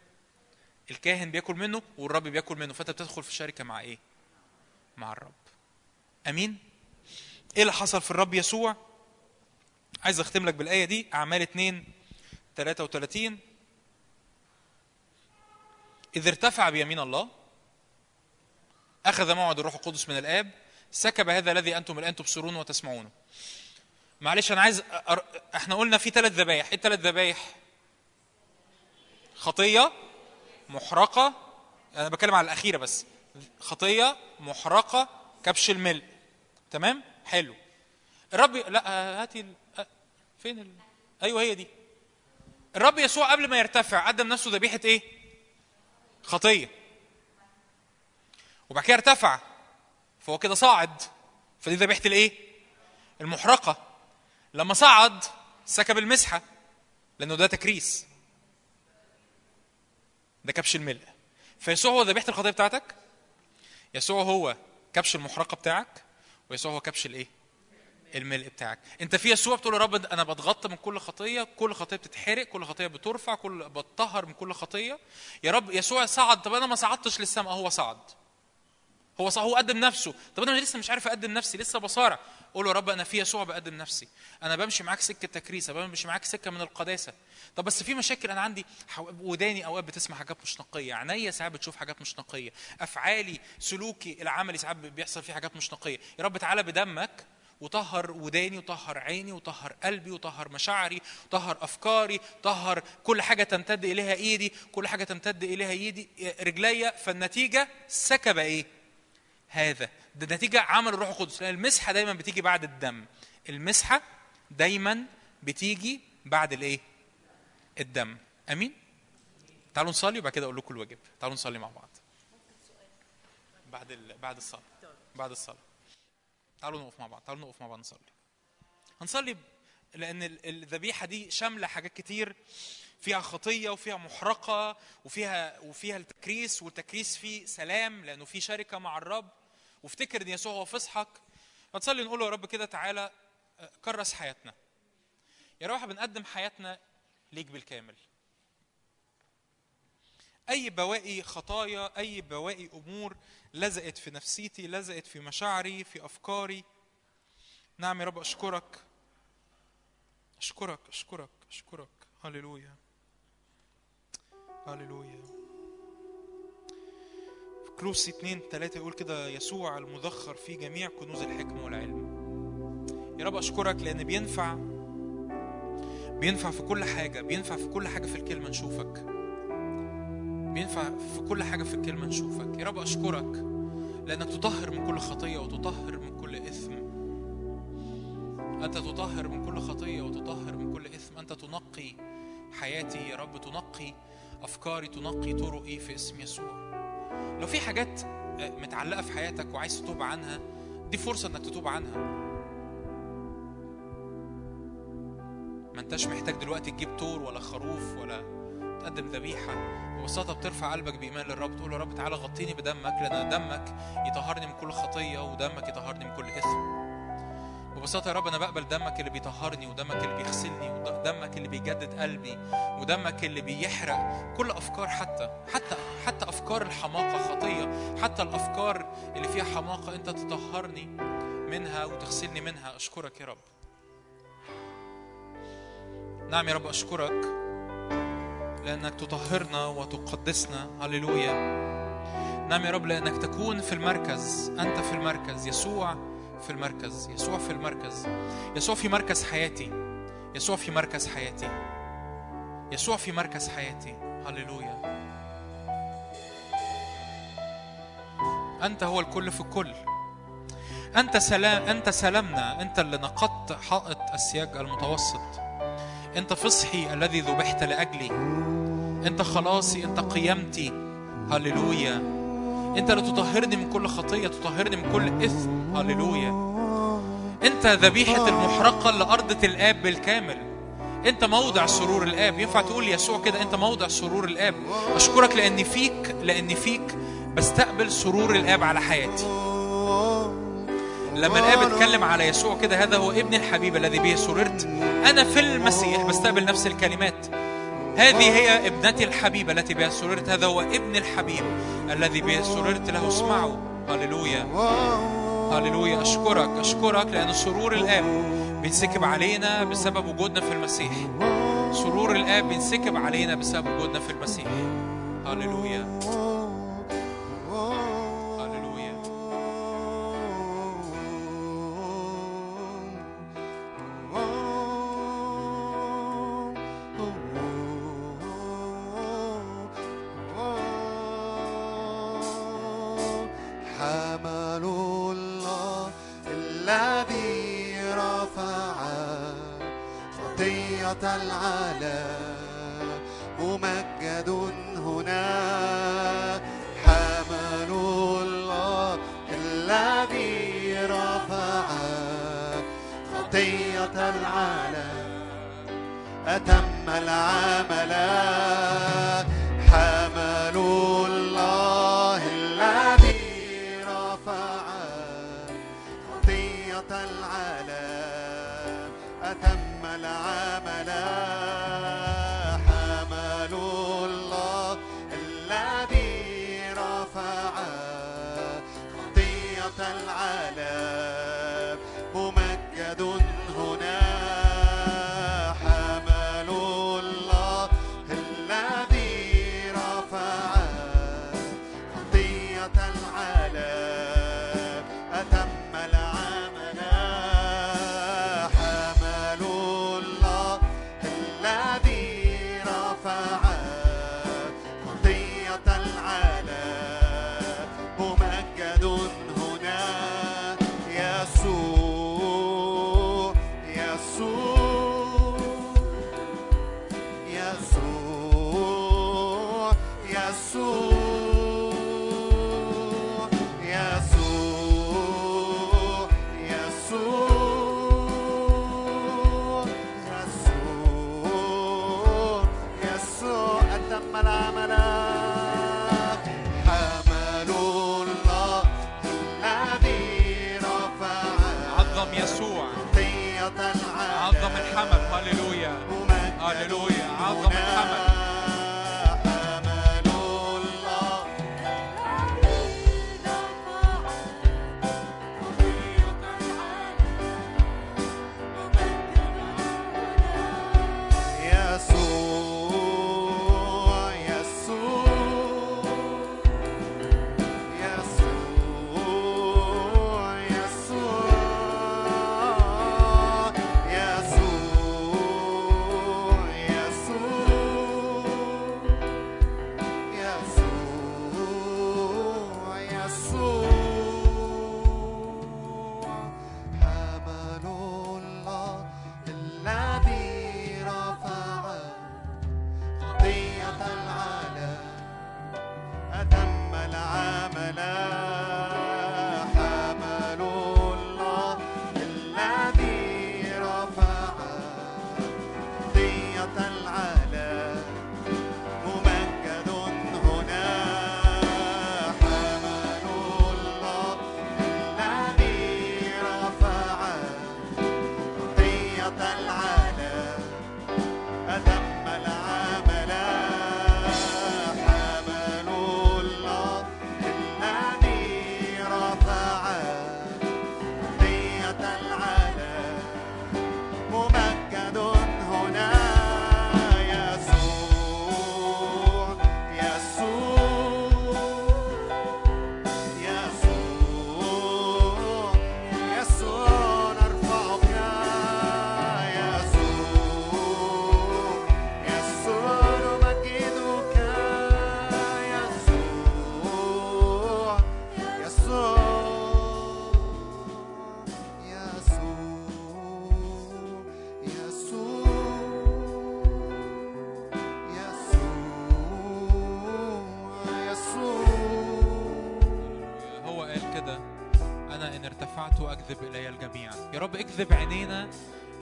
الكاهن بياكل منه والرب بياكل منه. فأنت بتدخل في شركة مع إيه؟ مع الرب. أمين؟ إيه اللي حصل في الرب يسوع؟ عايز أختم لك بالآية دي. أعمال 2 33 إذ ارتفع بيمين الله أخذ موعد الروح القدس من الآب سكب هذا الذي أنتم الآن تبصرون وتسمعونه معلش أنا عايز أر... إحنا قلنا في ثلاث ذبايح. إيه الثلاث ذبايح؟ خطية محرقة أنا بتكلم على الأخيرة بس. خطية محرقة كبش الملء. تمام؟ حلو. الرب لا هاتي ال... فين ال... أيوه هي دي. الرب يسوع قبل ما يرتفع قدم نفسه ذبيحة إيه؟ خطية. وبعد كده ارتفع فهو كده صاعد. فدي ذبيحة الإيه؟ المحرقة. لما صعد سكب المسحة لأنه ده تكريس. ده كبش الملء. فيسوع هو ذبيحة الخطية بتاعتك؟ يسوع هو كبش المحرقة بتاعك؟ ويسوع هو كبش الإيه؟ الملء بتاعك. انت في يسوع بتقول يا رب أنا بتغطى من كل خطية كل خطية بتتحرق كل خطية بترفع كل بتطهر من كل خطية. يا رب يسوع صعد. طب أنا ما صعدتش للسماء هو صعد. هو صح هو قدم نفسه. طب أنا لسه مش عارف اقدم نفسي لسه بصارع. قول له يا رب أنا في يسوع بقدم نفسي. أنا بمشي معاك سكة تكريسة بمشي معاك سكة من القداسة. طب بس في مشاكل أنا عندي وداني اوقات بتسمع حاجات مش نقية. عينيا ساعات بتشوف حاجات مش نقية. افعالي سلوكي العملي ساعات بيحصل فيه حاجات مش نقية. يا رب تعالى بدمك. وطهر وداني وطهر عيني وطهر قلبي وطهر مشاعري وطهر أفكاري طهر كل حاجة تمتد إليها إيدي كل حاجة تمتد إليها إيدي رجليا. فالنتيجة سكب إيه؟ هذا. ده نتيجة عمل الروح القدس. لأن المسحة دايما بتيجي بعد الدم. المسحة دايما بتيجي بعد الإيه؟ الدم. أمين؟ تعالوا نصلي وبعد كده أقول لكم الواجب. تعالوا نصلي مع بعض. بعد ال... بعد الصلاة. بعد الصلاة. تعالوا نقف مع بعض تعالوا نقف مع بعض نصلي. هنصلي لأن الذبيحة دي شاملة حاجات كتير فيها خطية وفيها محرقة وفيها وفيها التكريس والتكريس فيه سلام لأنه في شركة مع الرب. وافتكر إن يسوع هو فصحك هتصلي نقول له يا رب كده تعالى آه، كرس حياتنا. يا إحنا بنقدم حياتنا ليك بالكامل. أي بواقي خطايا أي بواقي أمور لزقت في نفسيتي لزقت في مشاعري في أفكاري. نعم يا رب أشكرك. أشكرك أشكرك أشكرك. هللويا. هللويا. في كلوسي 2 3 يقول كده يسوع المذخر في جميع كنوز الحكمة والعلم. يا رب أشكرك لأن بينفع بينفع في كل حاجة بينفع في كل حاجة في الكلمة نشوفك. بينفع في كل حاجة في الكلمة نشوفك. يا رب أشكرك لأنك تطهر من كل خطية وتطهر من كل إثم. أنت تطهر من كل خطية وتطهر من كل إثم. أنت تنقي حياتي يا رب. تنقي أفكاري. تنقي طرقي في اسم يسوع. لو في حاجات متعلقة في حياتك وعايز تتوب عنها دي فرصة إنك تتوب عنها. ما أنتش محتاج دلوقتي تجيب تور ولا خروف ولا تقدم ذبيحة. ببساطه بترفع قلبك بإيمان للرب تقول يا رب تعالى غطيني بدمك لأن دمك يطهرني من كل خطية ودمك يطهرني من كل إثم. ببساطة يا رب أنا بقبل دمك اللي بيطهرني ودمك اللي بيغسلني ودمك اللي بيجدد قلبي ودمك اللي بيحرق كل أفكار حتى حتى حتى أفكار الحماقة خطية حتى الأفكار اللي فيها حماقة أنت تطهرني منها وتغسلني منها. أشكرك يا رب. نعم يا رب أشكرك. لأنك تطهرنا وتقدسنا. هللويا. نعم يا رب لأنك تكون في المركز. أنت في المركز. يسوع في المركز. يسوع في المركز. يسوع في مركز حياتي. يسوع في مركز حياتي. يسوع في مركز حياتي. هللويا. أنت هو الكل في الكل. أنت سلام أنت سلامنا أنت اللي نقضت حائط السياج المتوسط. انت فصحي الذي ذبحت لأجلي. انت خلاصي انت قيامتي هللويا. انت اللي تطهرني من كل خطية تطهرني من كل إثم. هللويا. انت ذبيحة المحرقة لأرض الآب بالكامل. انت موضع سرور الآب. ينفع تقول يسوع كده؟ انت موضع سرور الآب. أشكرك لأني فيك لأني فيك بستقبل سرور الآب على حياتي. لما الآب اتكلم على يسوع كده هذا هو ابن الحبيب الذي به سررت. أنا في المسيح بستقبل نفس الكلمات. هذه هي ابنتي الحبيبة التي بها سررت. هذا هو ابن الحبيب الذي به سررت. له اسمعوا. هللويا. هللويا. أشكرك. أشكرك لأن سرور الآب بينسكب علينا بسبب وجودنا في المسيح. سرور الآب بينسكب علينا بسبب وجودنا في المسيح. هللويا.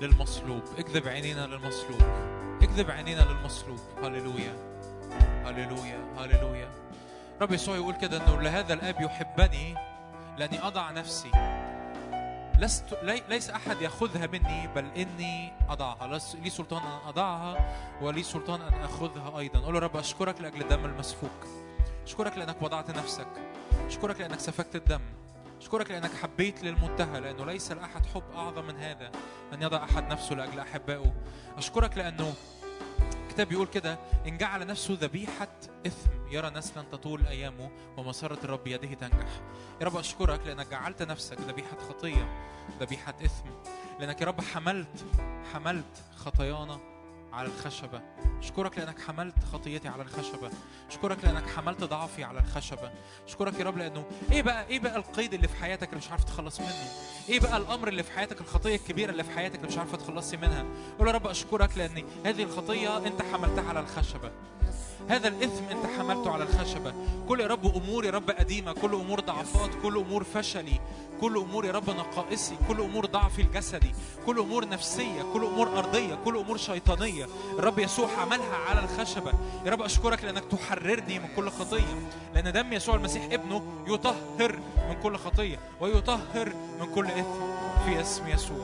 للمصلوب اكذب عينينا للمصلوب اكذب عينينا للمصلوب هللويا. هللويا. هللويا. رب يسوع يقول كده إنه لهذا الآب يحبني لأني أضع نفسي. لست لي ليس أحد يأخذها مني بل إني أضعها. لي سلطان أن أضعها ولي سلطان أن أخذها أيضا. قول رب أشكرك لأجل الدم المسفوك. أشكرك لأنك وضعت نفسك. أشكرك لأنك سفكت الدم. أشكرك لأنك حبيت للمنتهى لأنه ليس لاحد حب أعظم من هذا ان يضع أحد نفسه لأجل أحبائه. أشكرك لأنه الكتاب بيقول كده إن جعل نفسه ذبيحة إثم يرى نسلا تطول أيامه ومسرة الرب يده تنجح. يا رب أشكرك لأنك جعلت نفسك ذبيحة خطية ذبيحة إثم لأنك يا رب حملت حملت خطايانا على الخشبة. أشكرك لأنك حملت خطيتي على الخشبة. أشكرك لأنك حملت ضعفي على الخشبة. أشكرك يا رب لأنه إيه بقى إيه بقى القيد اللي في حياتك اللي مش عارف تخلص منه؟ إيه بقى الأمر اللي في حياتك الخطية الكبيرة اللي في حياتك اللي مش عارفة تخلصي منها؟ قول يا رب أشكرك لأن هذه الخطية أنت حملتها على الخشبة. هذا الإثم أنت حملته على الخشبة. كل يا رب أمور يا رب قديمة كل أمور ضعفات كل أمور فشلي كل أمور يا رب نقائصي كل أمور ضعفي الجسدي كل أمور نفسية كل أمور أرضية كل أمور شيطانية. الرب يسوع حملها على الخشبة. يا رب أشكرك لأنك تحررني من كل خطية. لأن دم يسوع المسيح ابنه يطهر من كل خطية ويطهر من كل إثم. في اسم يسوع.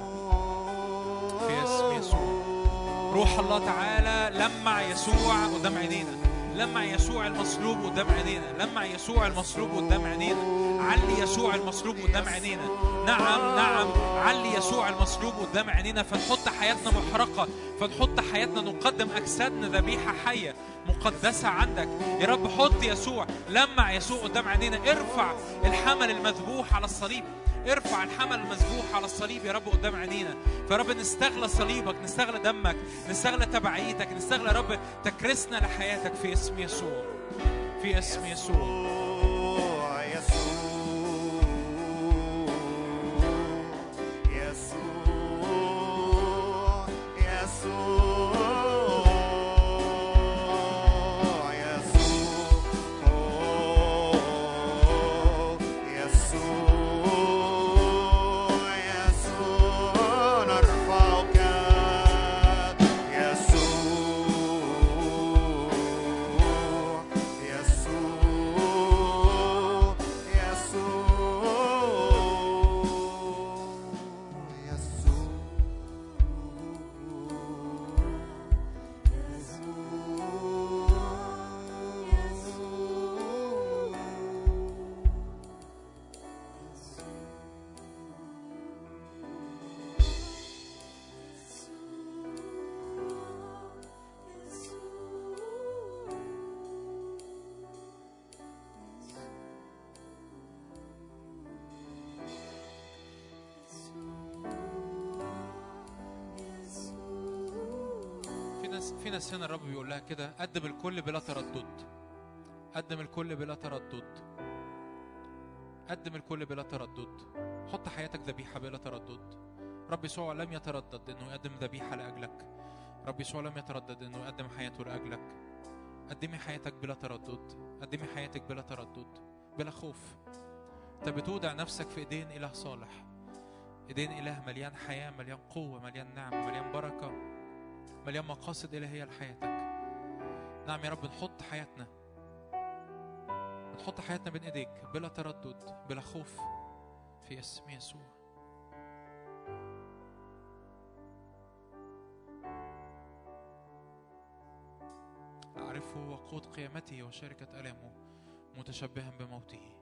في اسم يسوع. روح الله تعالى لمع يسوع قدام عينينا. لمع يسوع المصلوب قدام عينينا لمع يسوع المصلوب قدام عينينا. علي يسوع المصلوب قدام عينينا. نعم نعم. علي يسوع المصلوب قدام عينينا. فنحط حياتنا محرقة. فنحط حياتنا نقدم أجسادنا ذبيحة حية مقدسة عندك. يا رب حط يسوع لمع يسوع قدام عينينا ارفع الحمل المذبوح على الصليب. ارفع الحمل المذبوح على الصليب يا رب قدام عينينا. فرب نستغلى صليبك نستغلى دمك نستغلى تبعيتك نستغلى رب تكرسنا لحياتك في اسم يسوع. في اسم يسوع. كده قدم الكل بلا تردد. قدم الكل بلا تردد. قدم الكل بلا تردد. حط حياتك ذبيحة بلا تردد. رب يسوع لم يتردد إنه يقدم ذبيحة لأجلك. رب يسوع لم يتردد إنه يقدم حياته لأجلك. قدمي حياتك بلا تردد. قدمي حياتك بلا تردد. بلا خوف. انت بتودع نفسك في إيدين إله صالح. إيدين إله مليان حياة مليان قوة مليان نعمة مليان بركة مليان مقاصد إلهية لحياتك. نعم يا رب نحط حياتنا نحط حياتنا بين إيديك بلا تردد بلا خوف في اسم يسوع. أعرفه وقود قيامته وشركة ألامه متشبها بموته.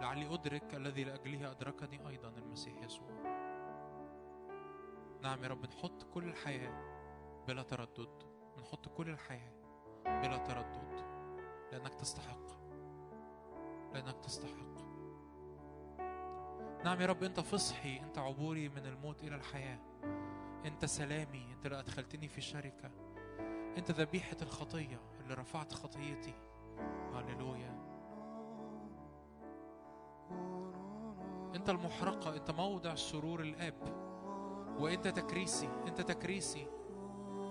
لعلي أدرك الذي لأجله أدركني أيضا المسيح يسوع. نعم يا رب نحط كل الحياة بلا تردد. بنحط كل الحياة بلا تردد. لأنك تستحق. لأنك تستحق. نعم يا رب أنت فصحي. أنت عبوري من الموت إلى الحياة. أنت سلامي. أنت اللي أدخلتني في شركة. أنت ذبيحة الخطية اللي رفعت خطيتي. هللويا. أنت المحرقة. أنت موضع سرور الآب. وأنت تكريسي. أنت تكريسي.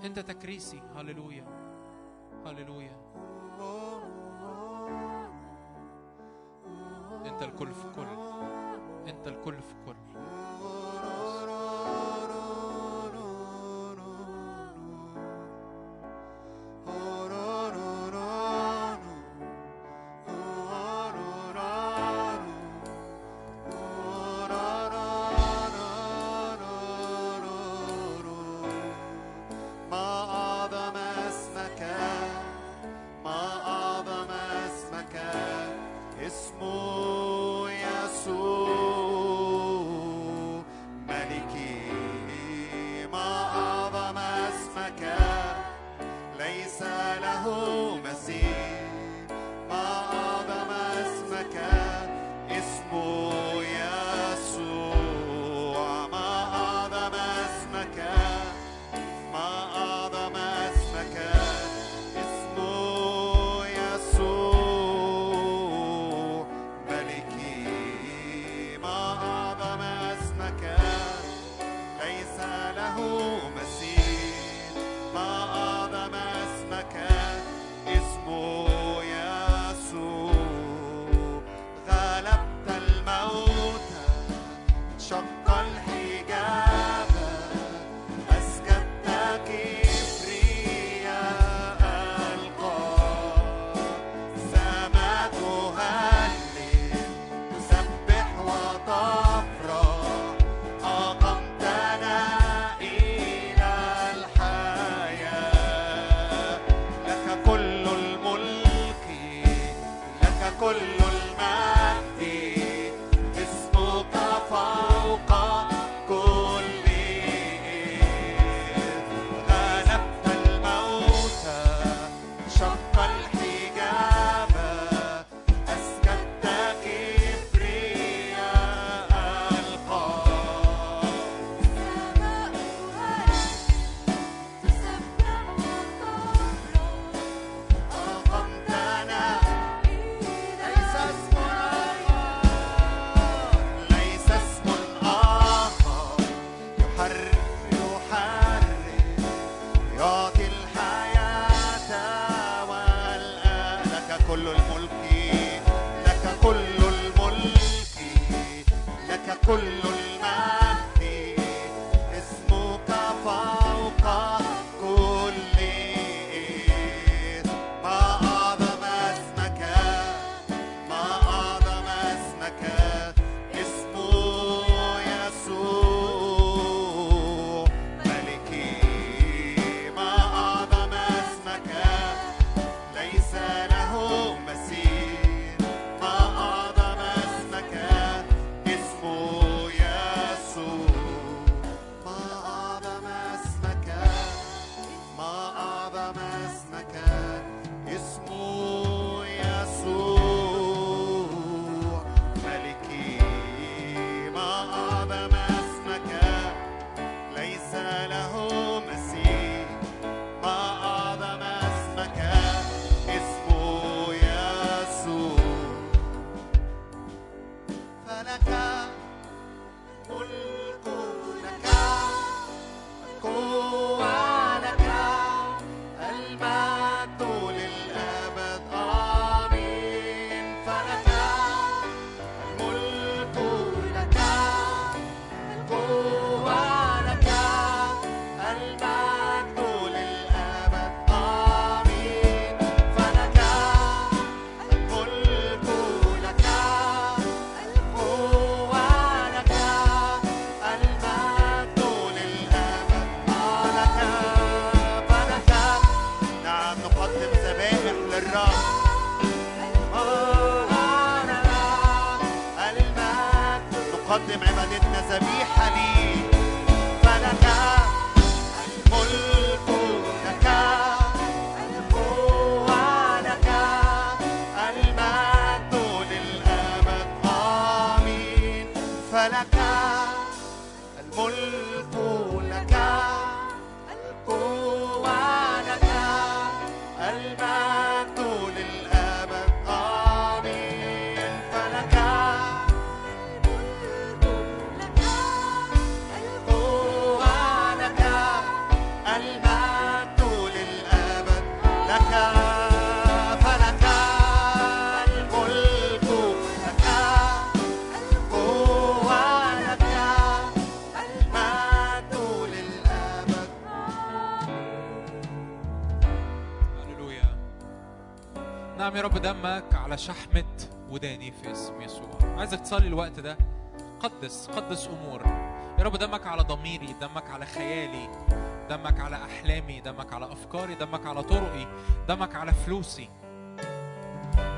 أنت تكريسي. هللويا. هللويا. أنت الكل في كل. أنت الكل في كل. نعم يا رب دمك على شحمة وداني في اسم يسوع. عايزك تصلي الوقت ده. قدس قدس أمور. يا رب دمك على ضميري دمك على خيالي دمك على أحلامي دمك على أفكاري دمك على طرقي دمك على فلوسي.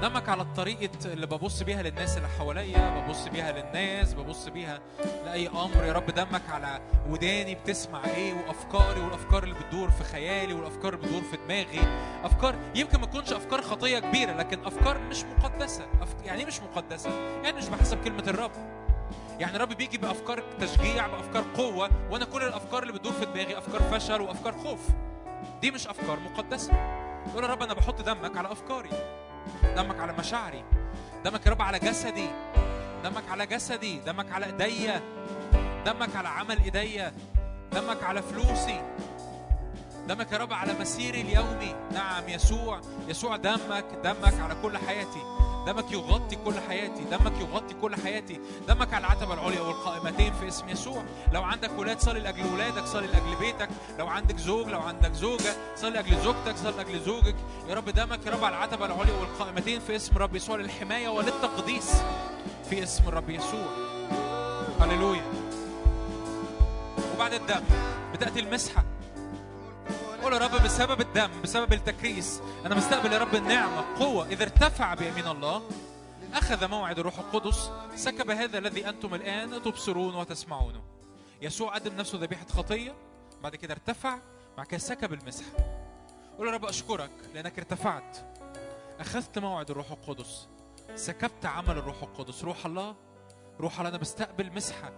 دمك على الطريقة اللي ببص بيها للناس اللي حواليا ببص بيها للناس ببص بيها لأي أمر. يا رب دمك على وداني بتسمع إيه وأفكاري والأفكار اللي بتدور في خيالي والأفكار اللي بتدور في دماغي. أفكار يمكن ما تكونش أفكار خطية كبيرة لكن أفكار مش مقدسة. أف... يعني إيه مش مقدسة؟ يعني مش بحسب كلمة الرب. يعني الرب بيجي بأفكار تشجيع بأفكار قوة وأنا كل الأفكار اللي بتدور في دماغي أفكار فشل وأفكار خوف. دي مش أفكار مقدسة. يقول يا رب أنا بحط دمك على أفكاري. دمك على مشاعري دمك يا رب على جسدي دمك على جسدي دمك على ايديا دمك على عمل ايديا دمك على فلوسي دمك يا رب على مسيري اليومي. نعم يسوع يسوع دمك دمك على كل حياتي. دمك يغطي كل حياتي دمك يغطي كل حياتي. دمك على العتبة العليا والقائمتين في اسم يسوع. لو عندك ولاد صلي لأجل ولادك صلي لأجل بيتك. لو عندك زوج لو عندك زوجة صلي لأجل زوجتك صلي لأجل زوجك. يا رب دمك يا رب على العتبة العليا والقائمتين في اسم رب يسوع للحماية وللتقديس في اسم الرب يسوع. هللويا. وبعد الدم بتأتي المسحة. قول يا رب بسبب الدم بسبب التكريس أنا بستقبل يا رب النعمة قوة. إذا ارتفع بيمين الله أخذ موعد الروح القدس سكب هذا الذي أنتم الآن تبصرون وتسمعونه يسوع قدم نفسه ذبيحة خطية بعد كده ارتفع بعد كده سكب المسحه قول يا رب أشكرك لأنك ارتفعت. أخذت موعد الروح القدس سكبت عمل الروح القدس. روح الله روح الله أنا بستقبل مسحه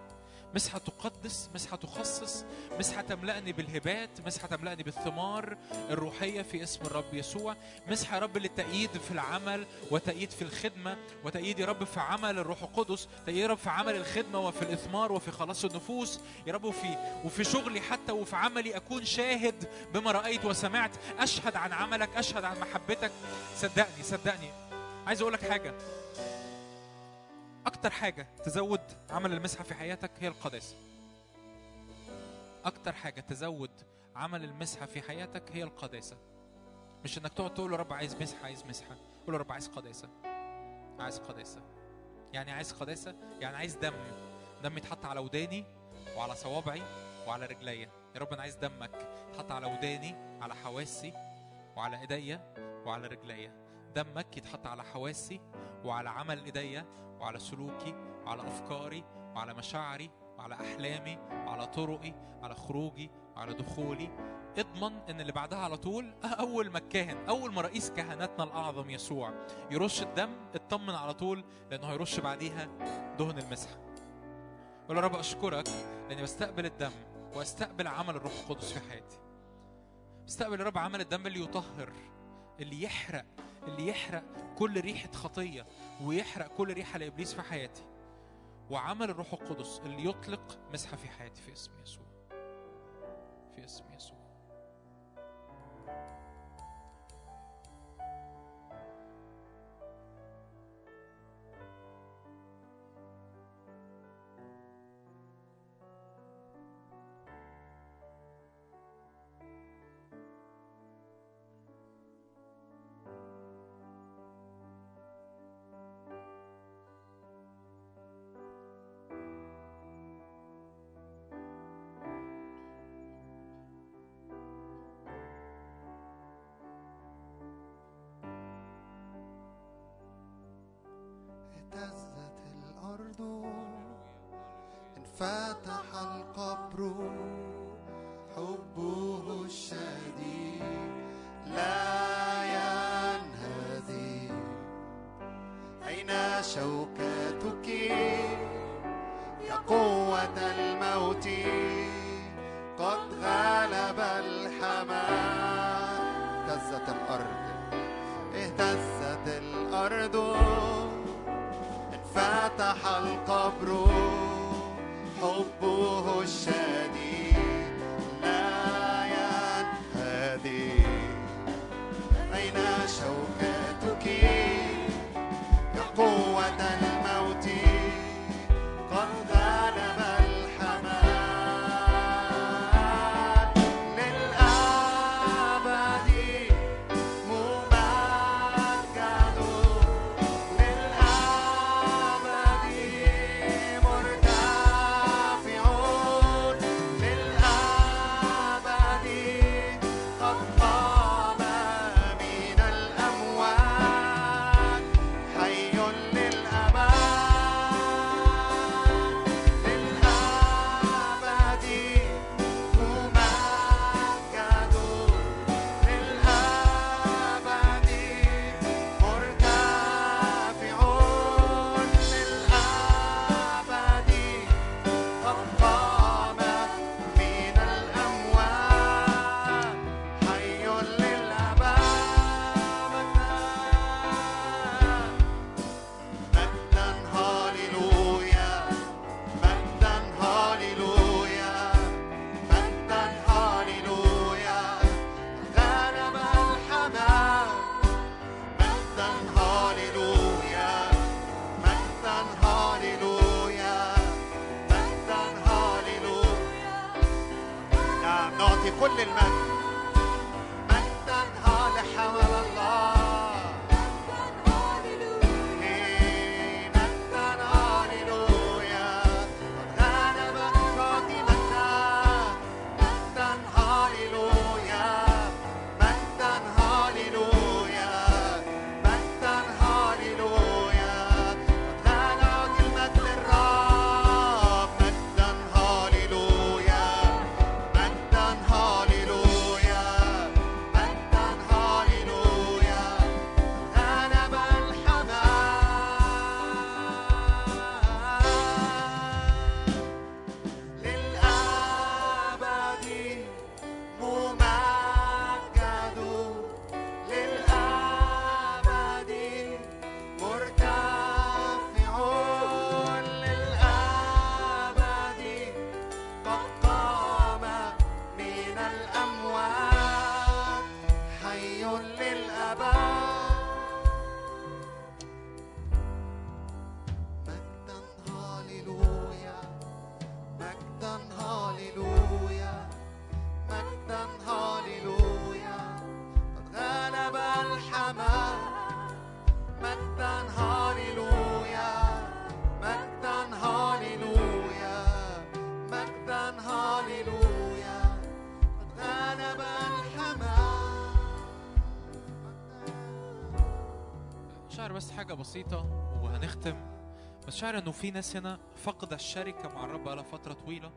مسحة تقدس مسحة تخصص مسحة تملأني بالهبات مسحة تملأني بالثمار الروحية في اسم الرب يسوع مسحة يا رب للتأييد في العمل وتأييد في الخدمة وتأييد يا رب في عمل الروح القدس تأييد يا رب في عمل الخدمة وفي الإثمار وفي خلاص النفوس يا رب وفي وفي شغلي حتى وفي عملي أكون شاهد بما رأيت وسمعت أشهد عن عملك أشهد عن محبتك. صدقني صدقني. عايز أقول لك حاجة. أكتر حاجة تزود عمل المسحة في حياتك هي القداسة. أكتر حاجة تزود عمل المسحة في حياتك هي القداسة. مش إنك تقعد تقول يا رب عايز مسحة عايز مسحة، قول يا رب عايز قداسة. عايز قداسة. يعني عايز قداسة، يعني عايز دم. دم يتحط على وداني وعلى صوابعي وعلى رجليا. يا رب أنا عايز دمك يتحط على وداني، على حواسي وعلى إيديا وعلى رجليا. دمك يتحط على حواسي وعلى عمل إيديا وعلى سلوكي وعلى أفكاري وعلى مشاعري وعلى أحلامي وعلى طرقي على خروجي وعلى دخولي. اضمن إن اللي بعدها على طول أول ما الكاهن أول ما رئيس كهنتنا الأعظم يسوع يرش الدم اطمن على طول لأنه هيرش بعديها دهن المسحه قول يا رب أشكرك لأني بستقبل الدم وأستقبل عمل الروح القدس في حياتي. بستقبل يا رب عمل الدم اللي يطهر اللي يحرق اللي يحرق كل ريحة خطية ويحرق كل ريحة لإبليس في حياتي. وعمل الروح القدس اللي يطلق مسحة في حياتي في اسم يسوع. في اسم يسوع. فتح القبر حبه الشديد لا ينهزم أين شوكتك؟ يا قوة الموت قد غلب الحمام. اهتزت الأرض اهتزت الأرض. انفتح القبر حبه الشديد حاجة بسيطة وهنختم. بس شعر إنه في ناس هنا فقد الشركة مع الرب بقالها فترة طويلة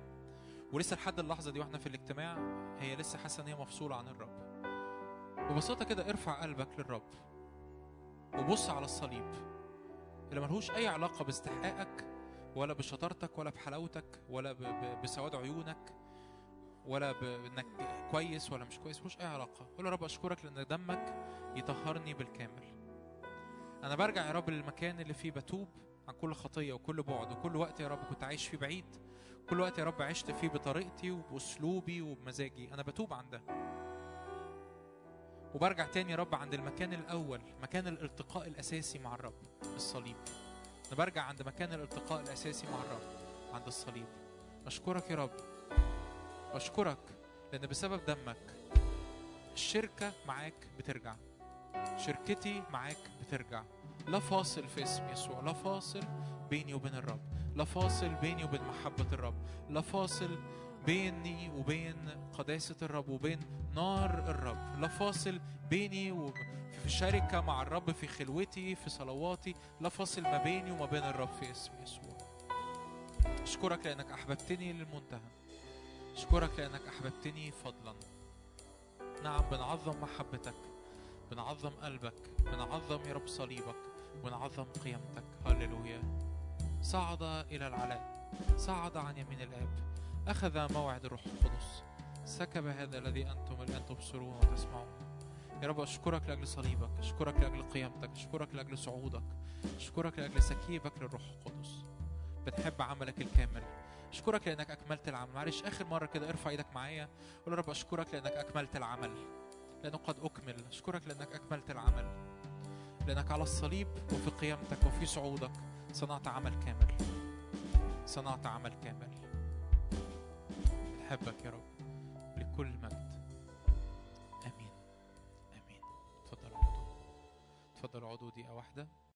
ولسه لحد اللحظة دي وإحنا في الاجتماع هي لسه حاسة إن هي مفصولة عن الرب. ببساطة كده ارفع قلبك للرب وبص على الصليب اللي ملهوش أي علاقة باستحقاقك ولا بشطارتك ولا بحلاوتك ولا بسواد عيونك ولا بإنك كويس ولا مش كويس ملوش أي علاقة. قول يا رب أشكرك لأن دمك يطهرني بالكامل. أنا برجع يا رب للمكان اللي فيه بتوب عن كل خطية وكل بعد. وكل وقت يا رب كنت عايش فيه بعيد. كل وقت يا رب عشت فيه بطريقتي وبأسلوبي وبمزاجي. أنا بتوب عن ده. وبرجع تاني يا رب عند المكان الأول مكان الالتقاء الأساسي مع الرب الصليب. أنا برجع عند مكان الالتقاء الأساسي مع الرب عند الصليب. أشكرك يا رب. أشكرك لأن بسبب دمك الشركة معاك بترجع. شركتي معاك بترجع. لا فاصل في اسم يسوع لا فاصل بيني وبين الرب لا فاصل بيني وبين محبة الرب لا فاصل بيني وبين قداسة الرب وبين نار الرب لا فاصل بيني وب... في شركة مع الرب في خلوتي في صلواتي لا فاصل ما بيني وما بين الرب في اسم يسوع. أشكرك لأنك أحببتني للمنتهى. أشكرك لأنك أحببتني فضلا. نعم بنعظم محبتك. بنعظم قلبك بنعظم يا رب صليبك بنعظم قيامتك. هللويا. صعد إلى العلاء صعد عن يمين الآب أخذ موعد الروح القدس. سكب هذا الذي أنتم الآن تبصرون وتسمعون. يا رب أشكرك لأجل صليبك أشكرك لأجل قيامتك أشكرك لأجل صعودك أشكرك لأجل سكيبك للروح القدس. بنحب عملك الكامل. أشكرك لأنك أكملت العمل. معلش آخر مرة كده ارفع إيدك معايا. قول يا رب أشكرك لأنك أكملت العمل. لأنه قد أكمل. أشكرك لأنك أكملت العمل. لأنك على الصليب وفي قيامتك وفي صعودك صنعت عمل كامل. صنعت عمل كامل. بنحبك يا رب. لكل مجد. آمين. آمين. اتفضل عضو اتفضل عضو دقيقه واحدة